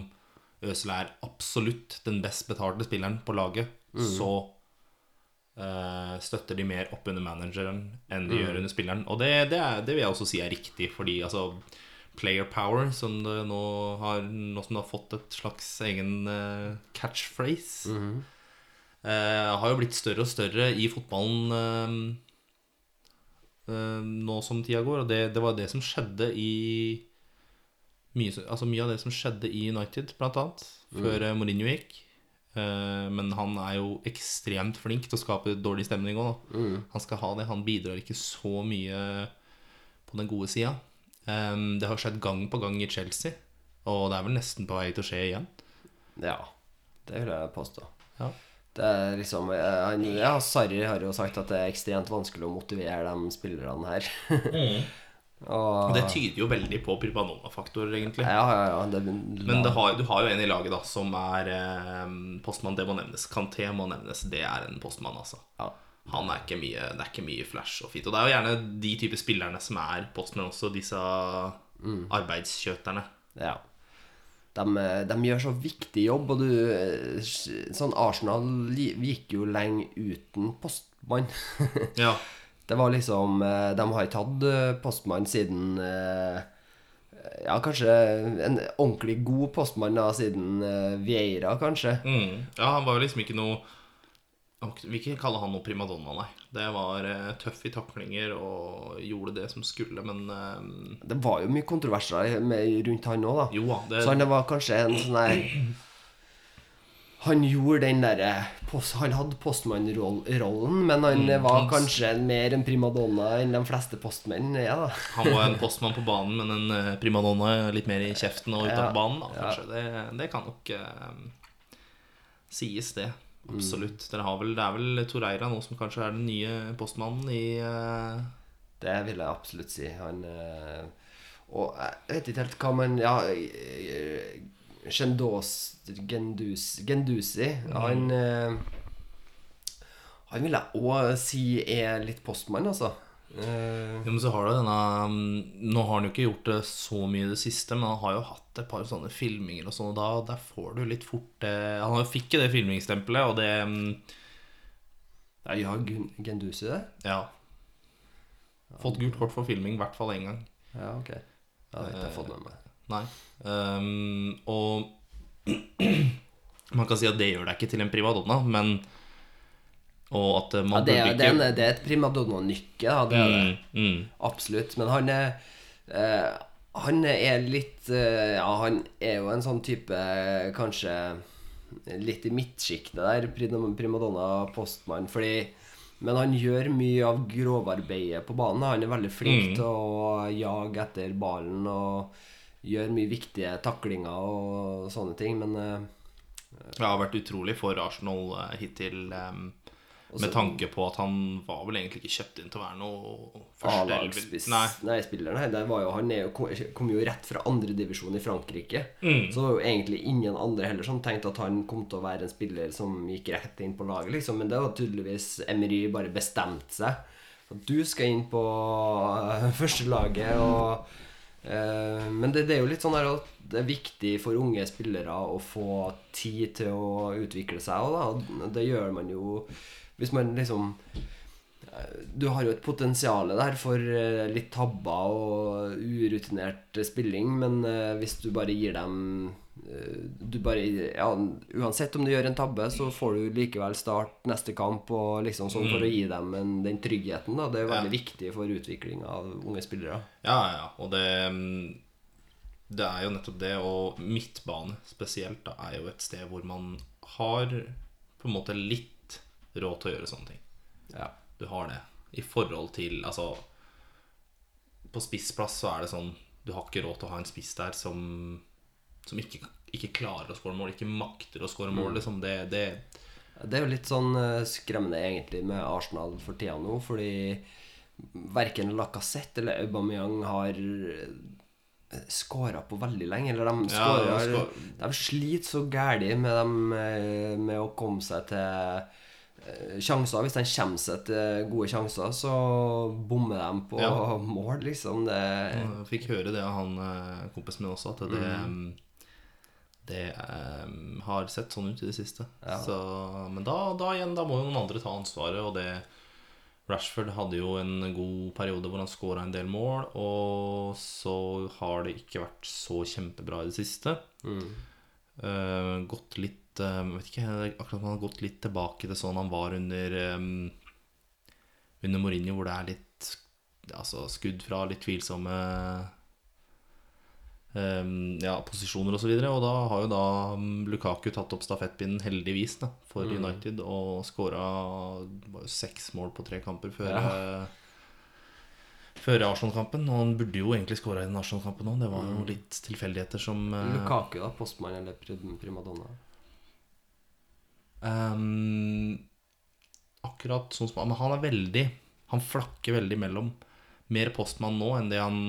A: Øsel er absolutt den best betalte spilleren på laget, så eh, støtter de mer opp under manageren enn de gjør under spilleren. Og det, det, er, det vil jeg også si er riktig, fordi altså Player power, som det nå har Nå som det har fått et slags egen eh, catchphrase, eh, har jo blitt større og større i fotballen eh, eh, nå som tida går. Og det, det var det som skjedde i mye, altså mye av det som skjedde i United, blant annet, før mm. Mourinho gikk. Eh, men han er jo ekstremt flink til å skape dårlig stemning òg, da. Han skal ha det. Han bidrar ikke så mye på den gode sida. Eh, det har skjedd gang på gang i Chelsea, og det er vel nesten på vei til å skje igjen.
B: Ja, det vil jeg påstå.
A: Ja.
B: Det er liksom eh, Ja, Sarri har jo sagt at det er ekstremt vanskelig å motivere de spillerne her. Og
A: Og det tyder jo veldig på primadonna-faktorer, egentlig.
B: Ja, ja, ja. Det,
A: Men det har, du har jo en i laget da som er eh, postmann. Det må nevnes. Kanté må nevnes. Det er en postmann, altså.
B: ja.
A: Han er ikke mye, det er ikke mye flash og fint. Og det er jo gjerne de type spillerne som er postmenn også, disse arbeidskjøterne.
B: Ja. De, de gjør så viktig jobb, og du eh, Sånn Arsenal gikk jo lenge uten postmann.
A: Ja.
B: Det var liksom eh, De har ikke hatt eh, postmann siden Ja, kanskje en ordentlig god postmann da, siden Vieira, kanskje.
A: Mm. ja, han var jo liksom ikke noe han kan ikke- kalle han noe primadonna, nei. Det var eh, tøff i taklinger og gjorde det som skulle, men eh,
B: Det var jo mye kontroverser rundt han òg, da.
A: jo. Det,
B: Så han var kanskje en sånn der Han gjorde den derre Han hadde postmannrollen, men han
A: Mm,
B: var kanskje mer en primadonna enn de fleste postmenn er, da.
A: Han var en postmann på banen, men en eh, primadonna litt mer i kjeften og utafor
B: Ja,
A: banen. Da,
B: ja.
A: Det, det kan nok uh, sies, det.
B: Mm.
A: Absolutt. Vel, det er vel Toreira nå som kanskje er den nye postmannen i uh...
B: Det vil jeg absolutt si. Han uh, Og jeg vet ikke helt hva man Ja eh, Gendos Gendus, Gendusi Han uh, Han vil jeg òg si er litt postmann, altså.
A: Jo, men så har du denne mm, Nå har han jo ikke gjort det så mye i det siste, men han har jo hatt et par sånne filminger og sånn, og da der får du litt fort eh, Han fikk jo det filmingstempelet, og det mm,
B: er, ja, Gendusi, det?
A: Ja. Fått gult kort for filming, i hvert fall én gang.
B: Ja, ok. Ja, det har ikke jeg fått med meg.
A: Nei. Um, og Man kan si at det gjør deg ikke til en primadonna, men Og at man
B: Ja, det, er, det, er en, det er et primadonna-nykke. Det er det.
A: mm, mm.
B: Absolutt. Men han er eh, Han er litt eh, Ja, han er jo en sånn type eh, Kanskje litt i midtsjiktet der, primadonna postmann, fordi men han gjør mye av grovarbeidet på banen. Han er veldig flink
A: Mm.
B: til å jage etter ballen og gjør mye viktige taklinger og sånne ting, men eh,
A: Det har vært utrolig for Arsenal eh, hittil. em,
B: Også-
A: med tanke på at han var vel egentlig ikke kjøpt inn til å være noe første
B: A-lagsspiss
A: Nei.
B: Nei, spiller, nei. det var jo, han jo, kom, jo rett fra andredivisjon i Frankrike.
A: Mm.
B: Så det var jo egentlig ingen andre heller som tenkte at han kom til å være en spiller som gikk rett inn på laget, liksom. Men det var tydeligvis Emery bare bestemt seg. At du skal inn på uh, førstelaget og eh, Men det, det er jo litt sånn at det er viktig for unge spillere å få tid til å utvikle seg òg, da. Og Det gjør man jo hvis man liksom du har jo et potensial der for eh, litt tabber og urutinert spilling, men eh, hvis du bare gir dem eh, du bare, ja, Uansett om du gjør en tabbe, så får du likevel start neste kamp, og liksom sånn for å gi dem en, den tryggheten. da Det er veldig
A: Ja.
B: viktig for utvikling av unge spillere.
A: Ja, ja, ja. Og det mm, Det er jo nettopp det. Og midtbane spesielt da, er jo et sted hvor man har på en måte litt råd til å gjøre sånne ting.
B: Ja.
A: Du har det. I forhold til Altså På spissplass så er det sånn Du har ikke råd til å ha en spiss der som Som ikke, ikke klarer å skåre mål, ikke makter å skåre mål. Liksom det, det
B: Det er jo litt sånn eh, skremmende egentlig med Arsenal for tida nå, fordi verken Lacassette eller Aubameyang har skåra på veldig lenge. Eller de,
A: Ja,
B: scorer,
A: de
B: sliter så gæli med, dem, eh, med å komme seg til eh, sjanser. Hvis de kommer seg til gode sjanser, så bommer de på
A: Ja.
B: mål, liksom. Det,
A: Jeg fikk høre det av han eh, kompisen min også, at det mm. Det um, har sett sånn ut i det siste.
B: Ja.
A: Så, men da, da igjen, da må jo noen andre ta ansvaret, og det Rashford hadde jo en god periode hvor han skåra en del mål, og så har det ikke vært så kjempebra i det siste.
B: mm.
A: Uh, gått litt eh, Vet ikke, akkurat han har gått litt tilbake til sånn han var under eh, Under Mourinho, hvor det er litt altså, skudd fra litt tvilsomme eh, ja, posisjoner osv. Og, så og da har jo da mm, Lukaku tatt opp stafettpinnen, heldigvis, da, for
B: Mm.
A: United, og skåra seks mål på tre kamper før
B: Ja.
A: før Arsenal-kampen. Og han burde jo egentlig skåra i den Arsenal-kampen òg. Det var jo litt tilfeldigheter som
B: Lukaku, da. Postmann eller primadonna?
A: Ehm, akkurat sånn som Men han er veldig Han flakker veldig mellom. Mer postmann nå enn det han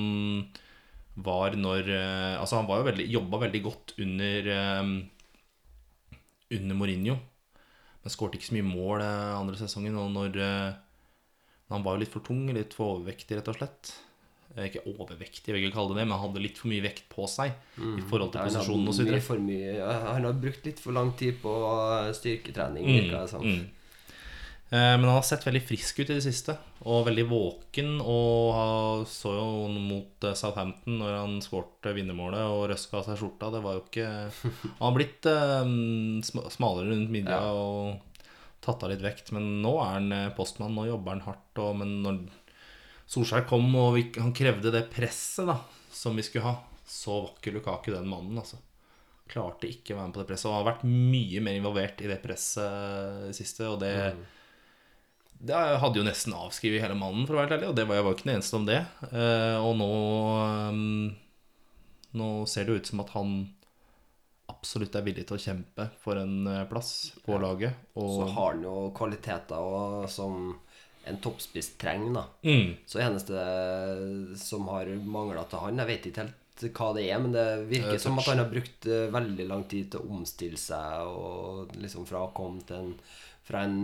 A: var når eh, Altså, han var jo veldig, jobba veldig godt under um, Under Mourinho. Men skårte ikke så mye mål eh, andre sesongen. Og når når Han var jo litt for tung, litt for overvektig, rett og slett. Eh, Ikke overvektig, jeg vil ikke kalle det det, men hadde litt for mye vekt på seg i forhold til posisjonen osv.
B: mye for mye Han har brukt litt for lang tid på eh, styrketrening,
A: Mm,
B: Ikke, sant?
A: mm. Eh, Men han har sett veldig frisk ut i det siste, og veldig våken. Og så jo mot Southampton når han skårte vinnermålet og røska av seg skjorta. Det var jo ikke Han har blitt eh, smalere rundt midja
B: Ja.
A: og tatt av litt vekt. Men nå er han postmann, nå jobber han hardt. Og, men når Solskjær kom og vi, han krevde det presset da som vi skulle ha, så var ikke Lukaku den mannen, altså klarte ikke å være med på det presset. Og har vært mye mer involvert i det presset det siste. Og det, det hadde jo nesten avskrevet hele mannen, for å være ærlig. Og det var jeg var ikke den eneste om det. Eh, og nå um, Nå ser det jo ut som at han absolutt er villig til å kjempe for en eh, plass på laget. Og
B: Så har han jo kvaliteter og, som en toppspiss trenger, da.
A: mm,
B: Så eneste som har mangla til han Jeg vet ikke helt hva det er, men det virker som at han har brukt eh, veldig lang tid til å omstille seg, og liksom fra å komme til en fra en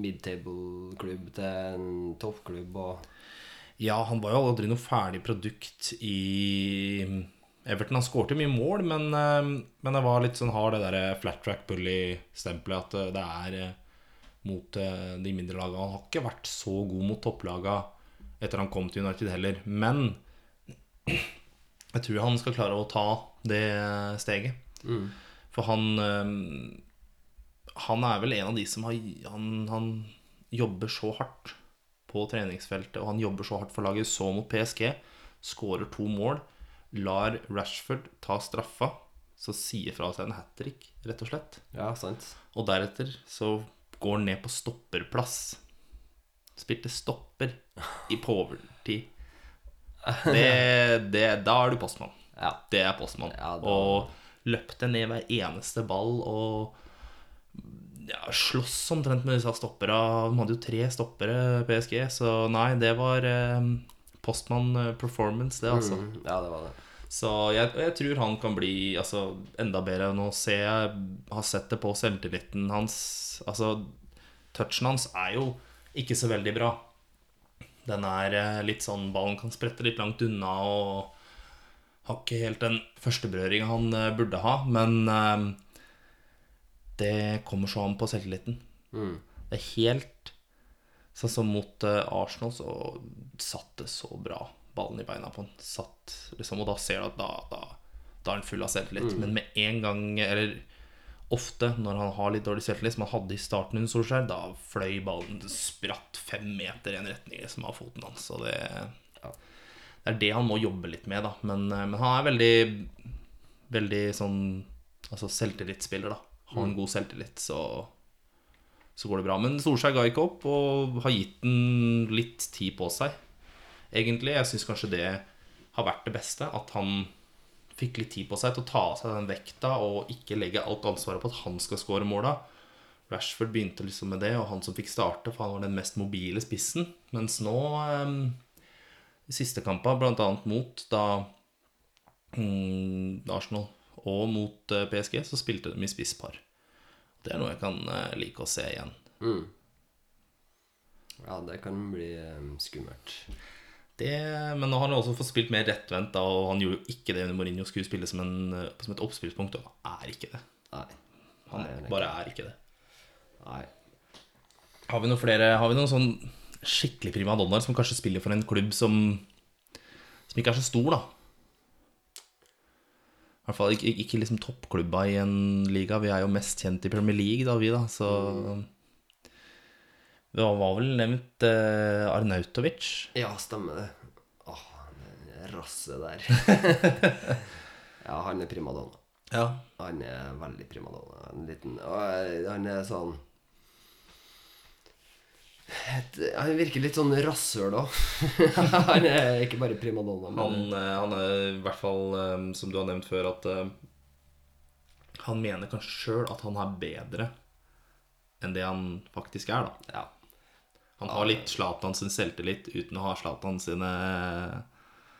B: midtable-klubb til en toppklubb og
A: Ja, han var jo aldri noe ferdig produkt i Everton. Han skårte mye mål, men, eh, men det var litt sånn har det der flat track bully-stempelet at eh, det er mot eh, de mindre lagene. Han har ikke vært så god mot topplaga etter han kom til United heller. Men jeg tror han skal klare å ta det steget.
B: mm.
A: For han eh, han er vel en av de som har Han, han jobber så hardt på treningsfeltet, og han jobber så hardt for laget. Så mot PSG. Skårer to mål. Lar Rashford ta straffa. Så sier fra seg en hat trick, rett og slett.
B: Ja, sant.
A: Og deretter så går ned på stopperplass. Spilte stopper i påvertid. Det, det, da er du postmann.
B: Ja.
A: Det er postmann.
B: Ja, da-
A: Og løpte ned hver eneste ball og ja, slåss omtrent med disse stoppera. De hadde jo tre stoppere, PSG, så nei, det var eh, postmann eh, performance, det, altså.
B: Mm, ja, det var det.
A: Så jeg, jeg tror han kan bli altså, enda bedre. Nå ser jeg har sett det på selvtilliten hans. Altså, touchen hans er jo ikke så veldig bra. Den er eh, litt sånn Ballen kan sprette litt langt unna og har ikke helt den førsteberøringa han eh, burde ha. Men eh, det kommer så an på selvtilliten.
B: Mm.
A: Det er helt Sånn som mot Arsenal, så satt det så bra ballen i beina på han. Satt, liksom, og da ser du at da, da, da er han full av selvtillit. Men med en gang, eller ofte når han har litt dårlig selvtillit, som han hadde i starten under Solskjær, da fløy ballen spratt fem meter i en retning liksom, av foten hans. Og det, det er det han må jobbe litt med, da. Men, eh, men han er veldig, veldig sånn Altså selvtillitsspiller, da. Har en god selvtillit, så så går det bra. Men Solskjær ga ikke opp og har gitt den litt tid på seg, egentlig. Jeg syns kanskje det har vært det beste. At han fikk litt tid på seg til å ta av seg den vekta og ikke legge alt ansvaret på at han skal skåre måla. Rashford begynte liksom med det, og han som fikk starte, for han var den mest mobile spissen. Mens nå, eh, i siste blant annet mot da mm, Arsenal og mot eh, PSG, så spilte de i spisspar. Det er noe jeg kan eh, like å se igjen.
B: Mm. Ja, det kan bli um, skummelt.
A: Det, men nå har han også fått spilt mer rettvendt, da, og han gjorde jo ikke det under Mourinho. Skulle spille som, en, eh, som et oppspillspunkt, og han er ikke det.
B: Nei.
A: Han
B: Nei, er
A: bare er ikke det.
B: Nei.
A: Har vi noen flere Har vi noen sånn skikkelig primadonnaer som kanskje spiller for en klubb som Som ikke er så stor, da? I hvert fall ikke, ikke liksom toppklubba i en liga. Vi er jo mest kjent i Premier League, da, vi, da. Så Det var vel nevnt eh, Arnautovic.
B: Ja, stemmer det. Åh, det rasset der. ja, han er primadonna.
A: Ja.
B: Han er veldig primadonna. En liten og eh, Han er sånn et, Han virker litt sånn rasshøl òg. han er ikke bare primadonna. Men
A: Han, eh, han er i hvert fall, eh, som du har nevnt før, at han mener kanskje sjøl at han er bedre enn det han faktisk er, da.
B: ja.
A: Han har litt Zlatan sin selvtillit uten å ha Zlatan sine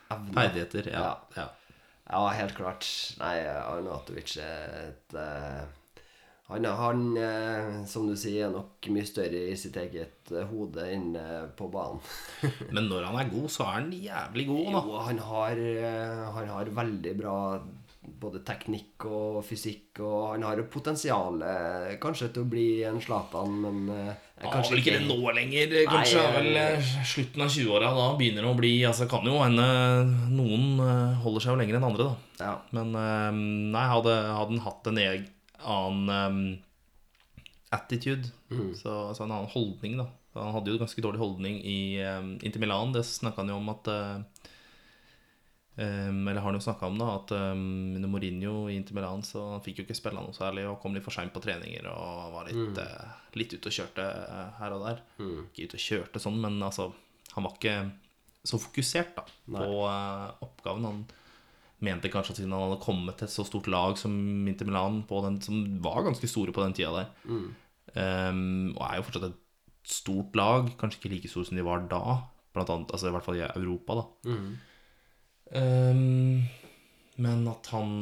A: ferdigheter. Ja, ja.
B: ja, helt klart. Nei, Arnatovic er et eh, han, han eh, som du sier, er nok mye større i sitt eget eh, hode enn på banen.
A: Men når han er god, så er han jævlig god, da.
B: Jo, han har, han har veldig bra både teknikk og fysikk, og han har jo potensial eh, kanskje til å bli en Zlatan, men eh,
A: har
B: kanskje
A: ikke det nå lenger, kanskje.
B: Nei,
A: vel eh, slutten av 20-åra. Da begynner det å bli Altså, kan jo hende noen eh, holder seg jo lenger enn andre, da.
B: Ja.
A: Men eh, nei, hadde, hadde han hatt en annen eh, attitude, så, altså en annen holdning, da. Han hadde jo ganske dårlig holdning i um, inntil Milan. Det snakka han jo om at eh, um, Eller har han jo snakka om, da, at um, under Mourinho i Inter Milan så han fikk jo ikke spille noe særlig og kom litt for seint på treninger og var litt, eh, litt ute og kjørte eh, her og der. Ikke ute og kjørte sånn, men altså Han var ikke så fokusert da på uh, oppgaven. Han mente kanskje at siden han hadde kommet til et så stort lag som Inter Milan, på den, som var ganske store på den tida der, um, og er jo fortsatt et stort lag, kanskje ikke like stort som de var da, blant annet, altså i hvert fall i Europa, da. Um, men at han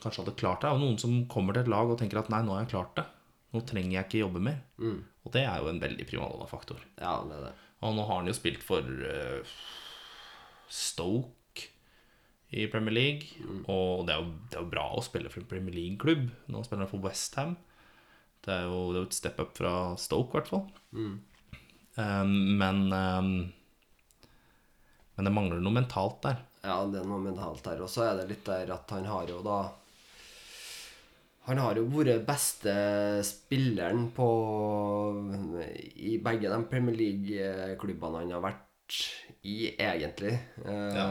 A: kanskje hadde klart det. Og noen som kommer til et lag og tenker at nei, nå har jeg klart det. Nå trenger jeg ikke jobbe mer. Og det er jo en veldig primadonna-faktor.
B: ja, det er det.
A: Og nå har han jo spilt for uh, Stoke i Premier League. Og det er, jo, det er jo bra å spille for en Premier League-klubb. Nå spiller han for Westham. Det er jo det er jo et step up fra Stoke, i hvert fall. Um, men um, Men det mangler noe mentalt der.
B: Ja, det er noe mentalt her. Og så er det litt der at han har jo da Han har jo vært beste spilleren på i begge de Premier League-klubbene han har vært i, egentlig. Ja.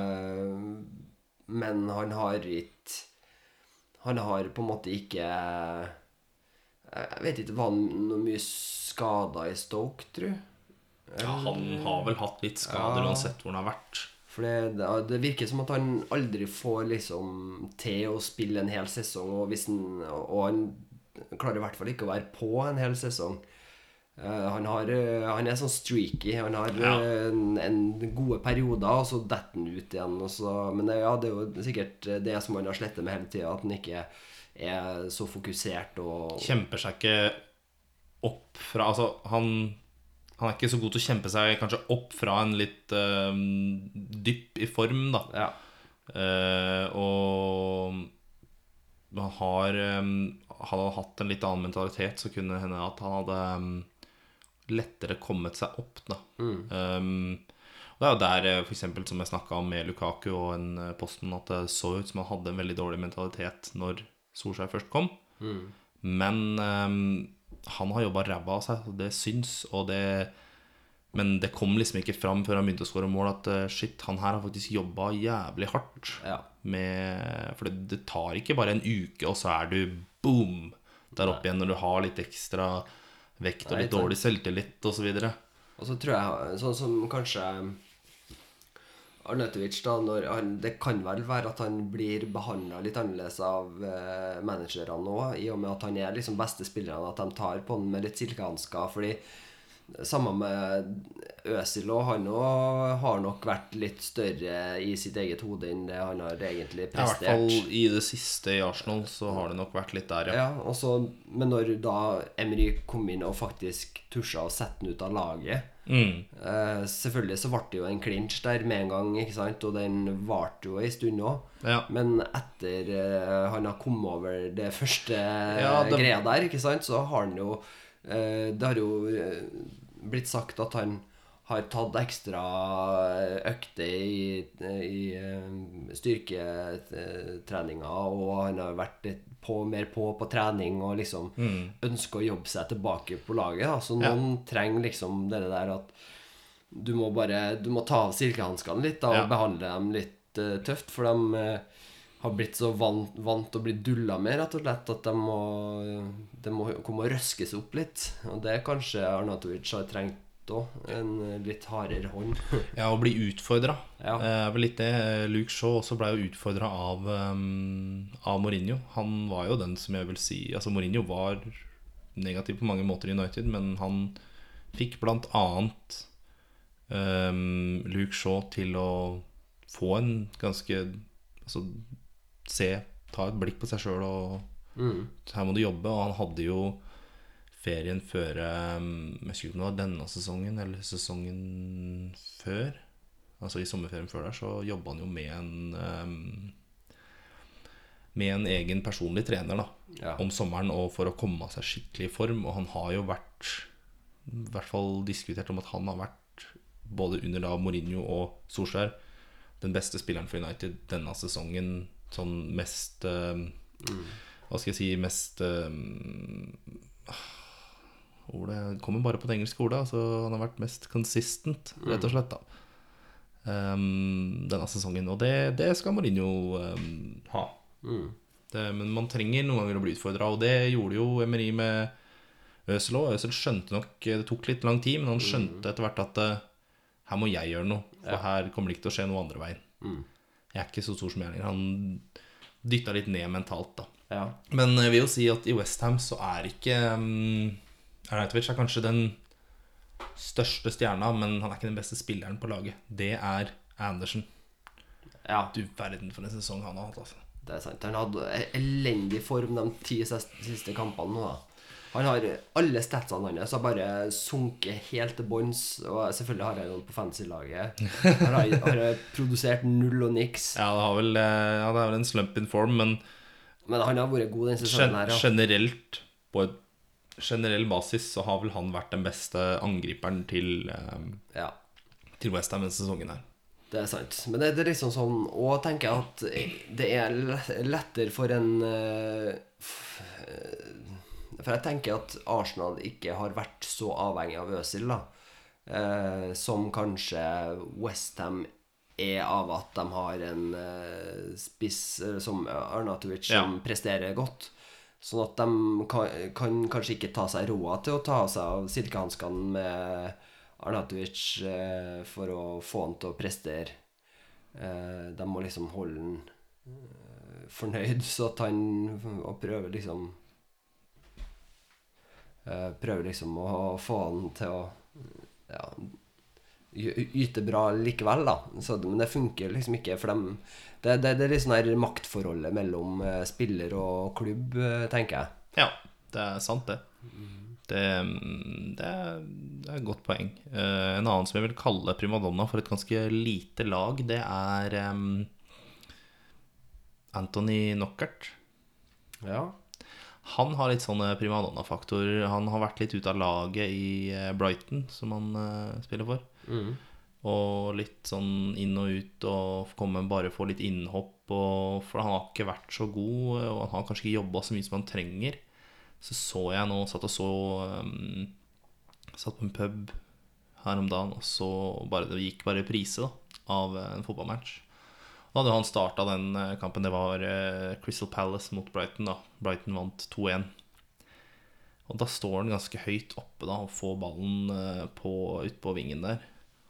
B: Men han har ikke Han har på en måte ikke Jeg vet ikke, var han noe mye skada i Stoke, tru?
A: Ja, han har vel hatt litt skader
B: Ja.
A: uansett hvor han har vært.
B: For det, det- virker som at han aldri får liksom til å spille en hel sesong, og, hvis han, og han klarer i hvert fall ikke å være på en hel sesong. Uh, han, har, uh, han er sånn streaky. Han har
A: Ja.
B: uh, en, en gode perioder, og så detter han ut igjen. Og så, men ja, det er jo sikkert det som han har slettet med hele tida, at han ikke er så fokusert og
A: Kjemper seg ikke opp fra Altså, han, han er ikke så god til å kjempe seg kanskje opp fra en litt uh, dypp i form, da.
B: Ja.
A: Uh, og han har um, Hadde han hatt en litt annen mentalitet, så kunne det hende at han hadde um, lettere kommet seg opp, da. Um, og det er jo der, for eksempel, som jeg snakka om med Lukaku og en Posten, at det så ut som han hadde en veldig dårlig mentalitet når Solskjær først kom. Men um, han har jobba ræva av seg, det syns. Og det Men det kom liksom ikke fram før han begynte å skåre mål, at eh, shit, han her har faktisk jobba jævlig hardt.
B: Ja.
A: Med, for det, det tar ikke bare en uke, og så er du boom der oppe igjen når du har litt ekstra vekt og litt dårlig selvtillit osv.
B: Og så tror jeg, sånn som kanskje Arnautovic, da når han, Det kan vel være at han blir behandla litt annerledes av eh, managerne nå, i og med at han er liksom beste spilleren, at de tar på han med litt silkehansker. Fordi samme med Øzil og han òg har nok vært litt større i sitt eget hode enn det han har egentlig
A: I hvert
B: prestert.
A: fall i det siste i Arsenal så har det nok vært litt der, ja.
B: Ja, og så, Men når da Emry kom inn og faktisk tusja å sette han ut av laget
A: Mm.
B: eh, Selvfølgelig så ble det jo en clinch der med en gang, ikke sant? og den varte jo en stund òg.
A: Ja.
B: Men etter eh, han har kommet over det første
A: Ja, det-
B: greia der, ikke sant, så har han jo eh, Det har jo blitt sagt at han har tatt ekstra økter i, i eh, styrketreninga, og han har vært på, mer på på trening og liksom ønsker å jobbe seg tilbake på laget. Da. Så
A: noen Ja.
B: trenger liksom det der at du må bare Du må ta av silkehanskene litt da, og
A: Ja.
B: behandle dem litt uh, tøft, for de eh, har blitt så vant, vant til å bli dulla med, rett og slett, at de må, de må komme og røskes opp litt. Og det kanskje Arnatovic har trengt òg. En litt hardere hånd.
A: Ja, å bli utfordra.
B: Ja.
A: Eh, vel litt det. Luke Shaw også ble jo utfordra av, um, av Mourinho. Han var jo den som jeg vil si Altså, Mourinho var negativ på mange måter i United, men han fikk blant annet um, Luke Shaw til å få en ganske Altså se Ta et blikk på seg sjøl og
B: Mm.
A: her må du jobbe. Og han hadde jo ferien før um, Jeg husker ikke om det var denne sesongen eller sesongen før. Altså i sommerferien før der, så jobba han jo med en um, Med en egen personlig trener da
B: Ja.
A: om sommeren og for å komme seg skikkelig i form. Og han har jo vært i hvert fall diskutert om at han har vært både under da Mourinho og Solskjær den beste spilleren for United denne sesongen. Sånn mest um, Hva skal jeg si Mest um, Ordet kommer bare på det engelske ordet. Altså, han har vært mest consistent, rett og slett. da um, Denne sesongen. Og det, det skal Mourinho um, ha.
B: Mm.
A: Det, men man trenger noen ganger å bli utfordra, og det gjorde jo Emery med Øsel òg. Øsel skjønte nok Det tok litt lang tid, men han skjønte etter hvert at eh, her må jeg gjøre noe, for her kommer det ikke til å skje noe andre veien.
B: Mm.
A: Jeg er ikke så stor som jeg lenger. Han dytta litt ned mentalt, da.
B: Ja.
A: Men jeg vil jo si at i Westham så er ikke um, Arnautovic er kanskje den største stjerna, men han er ikke den beste spilleren på laget. Det er Andersen.
B: ja.
A: Du verden for en sesong han har hatt, altså.
B: Det er sant. Han hadde elendig form de ti siste kampene nå, da. Han har Alle statsene hans har bare sunket helt til bunns. Og selvfølgelig har han noen på fancy-laget. Han har, har produsert null og niks.
A: Ja, det har vel eh, Ja, det er vel en slump in form, men
B: Men han har vært god den
A: gen
B: sesongen her. Ja.
A: generelt på et generell basis så har vel han vært den beste angriperen til, um,
B: ja.
A: til Westham denne sesongen her.
B: Det er sant. Men det, det er liksom sånn Og tenker jeg at det er lettere for en f- For jeg tenker at Arsenal ikke har vært så avhengig av Øzil, da. Eh, som kanskje Westham er av at de har en eh, spiss eh, som Arnatovic som presterer godt. Sånn at de kan, kan kanskje ikke ta seg råd til å ta av seg av silkehanskene med Arnatovic eh, for å få han til å prestere. Eh, de må liksom holde han eh, fornøyd, så at han Og prøve liksom eh, Prøve liksom å få han til å ja, yte bra likevel, da. Så, men det funker liksom ikke, for dem Det, det, det er litt sånn her maktforholdet mellom eh, spiller og klubb, eh, tenker jeg.
A: Ja, det er sant, det. Det, mm, det, er, et godt poeng. En annen som jeg vil kalle primadonna for et ganske lite lag, det er um, Anthony Knockert.
B: Ja.
A: Han har litt sånne primadonna-faktor. Han har vært litt ute av laget i eh, Brighton, som han uh, spiller for.
B: Mm.
A: Og litt sånn inn og ut og komme bare få litt innhopp. Og, for han har ikke vært så god, og han har kanskje ikke jobba så mye som han trenger. Så så jeg nå, satt og så um, Satt på en pub her om dagen, og så bare, det gikk bare reprise da, av en fotballmatch. Da hadde han starta den eh, kampen. Det var eh, Crystal Palace mot Brighton. da Brighton vant 2-1. Og da står han ganske høyt oppe da og får ballen eh, på, ut på vingen der.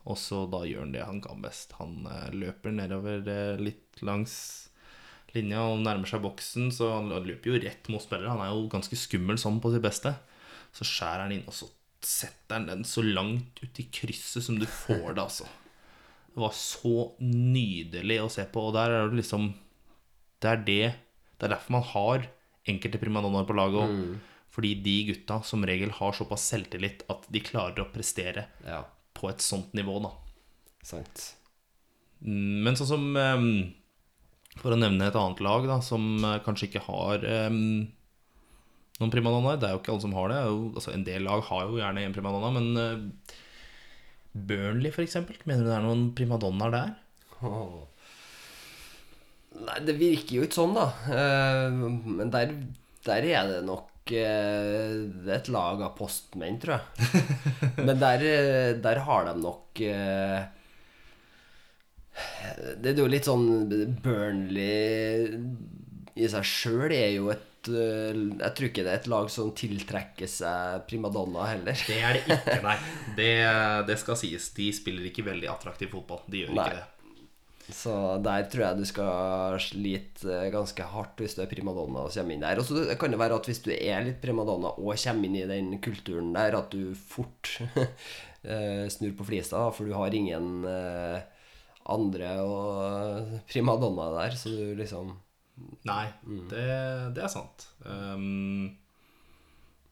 A: Og så da gjør han det han kan best. Han løper nedover litt langs linja og nærmer seg boksen, så han løper jo rett mot spillere. Han er jo ganske skummel sånn på sitt beste. Så skjærer han inn, og så setter han den så langt ut i krysset som du får det, altså. Det var så nydelig å se på, og der er det liksom Det er det Det er derfor man har enkelte primadonnaer på laget òg. Fordi de gutta som regel har såpass selvtillit at de klarer å prestere
B: ja.
A: på et sånt nivå, da.
B: Sant.
A: Mm, Men sånn som For å nevne et annet lag da som eh, kanskje ikke har em, noen primadonnaer. Det er jo ikke alle som har det. Altså, en del lag har jo gjerne en primadonna, men eh, Burnley, eksempel. Mener du det er noen primadonnaer der?
B: Oh. Nei, det virker jo ikke sånn, da. Eh, men der, der er det nok eh, et lag av postmenn, tror jeg. Men der, eh, der har de nok Det er jo litt sånn Burnley i seg sjøl er jo et Jeg tror ikke det er et lag som tiltrekker seg primadonna heller.
A: Det er det ikke, nei. Det, det skal sies. De spiller ikke veldig attraktiv fotball. De gjør
B: Nei.
A: ikke det.
B: Så der tror jeg du skal slite eh, ganske hardt hvis du er primadonna og kommer inn der. Og så kan det være at hvis du er litt primadonna og kommer inn i den kulturen der, at du fort eh, snur på flisa, for du har ingen eh, andre og primadonna der, så du liksom
A: Nei, det, det er sant. Um,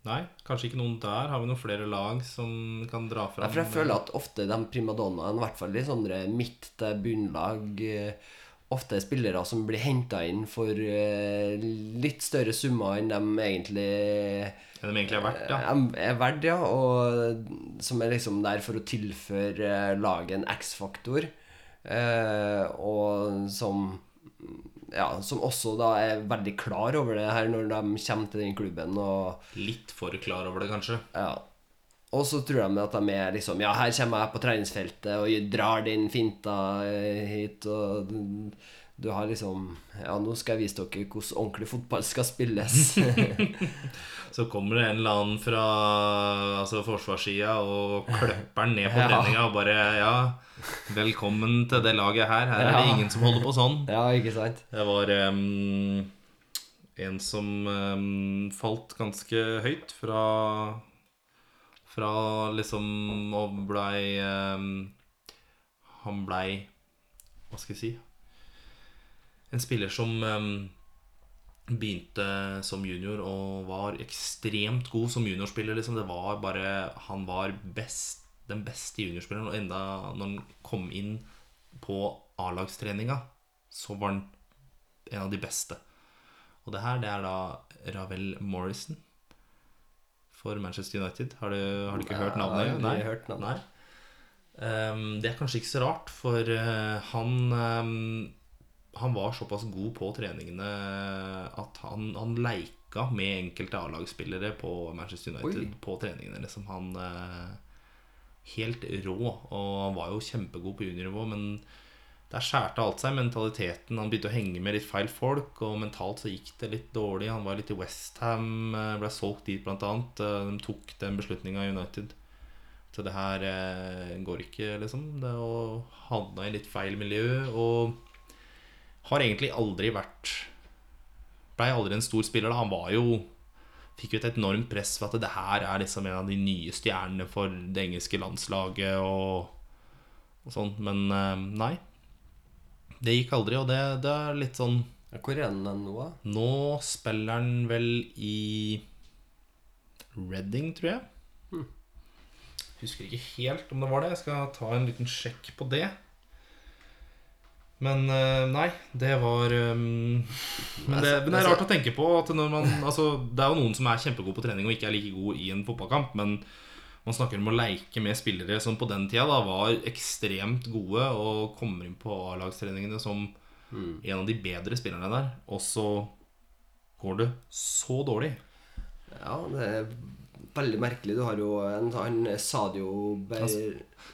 A: nei, kanskje ikke noen der. Har vi noen flere lag som kan dra fram?
B: Derfor jeg føler at ofte de primadonnaene, i hvert fall i sånne midt til bunnlag eh, Ofte er spillere som blir henta inn for eh, litt større summer enn de egentlig
A: Enn de egentlig er verdt, ja.
B: er er verdt, ja. Og som er liksom der for å tilføre laget en X-faktor. Eh, og som Ja, som også da er veldig klar over det her når de kommer til den klubben. Og
A: Litt for klar over det, kanskje.
B: ja. Og så tror de at de er liksom Ja, her kommer jeg på treningsfeltet og drar din finta eh, hit, og du, har liksom Ja, nå skal jeg vise dere hvordan ordentlig fotball skal spilles.
A: Så kommer det en eller annen fra altså forsvarssida og kløpper den ned på
B: Ja.
A: treninga og bare Ja, velkommen til det laget her. Her er det ingen som holder på sånn.
B: ja, ikke sant?
A: Det var um, en som um, falt ganske høyt fra Fra liksom og blei um, Han blei Hva skal jeg si En spiller som begynte som junior og var ekstremt god som juniorspiller. Liksom. Det var bare Han var best, den beste juniorspilleren, og enda når han kom inn på A-lagstreninga, så var han en av de beste. Og det her, det er da Ravel Morrison for Manchester United. Har du, har du ikke hørt navnet?
B: jeg har hørt navnet.
A: Nei. Um, det er kanskje ikke så rart, for uh, han ehm, Han var såpass god på treningene at han, han leika med enkelte A-lagsspillere på Manchester United
B: Oi.
A: på treningene. Liksom. Han eh, Helt rå, og han var jo kjempegod på juniornivå, men der skjærte alt seg. Mentaliteten Han begynte å henge med litt feil folk, og mentalt så gikk det litt dårlig. Han var litt i Westham, ble solgt dit blant annet. Eh, De tok den beslutninga i United. Så det her eh, går ikke, liksom. Det å havna i litt feil miljø. Og har egentlig aldri vært Blei aldri en stor spiller. da Han var jo Fikk jo et enormt press for at det her er liksom en av de nye stjernene for det engelske landslaget og, og sånn. Men eh, nei. Det gikk aldri, og det, det er litt sånn
B: Hvor er den nå, da?
A: Nå spiller han vel i Reading, tror jeg.
B: Hmm.
A: Husker ikke helt om det var det. Jeg skal ta en liten sjekk på det. Men eh, nei, det var um, men, det, men det er rart å tenke på at når man Altså, det er jo noen som er kjempegode på trening og ikke er like god i en fotballkamp, men man snakker om å leike med spillere som på den tida da var ekstremt gode og kommer inn på A-lagstreningene som
B: Mm.
A: en av de bedre spillerne der, og så går det så dårlig.
B: Ja, det er veldig merkelig. Du har jo en han Sadio Ber...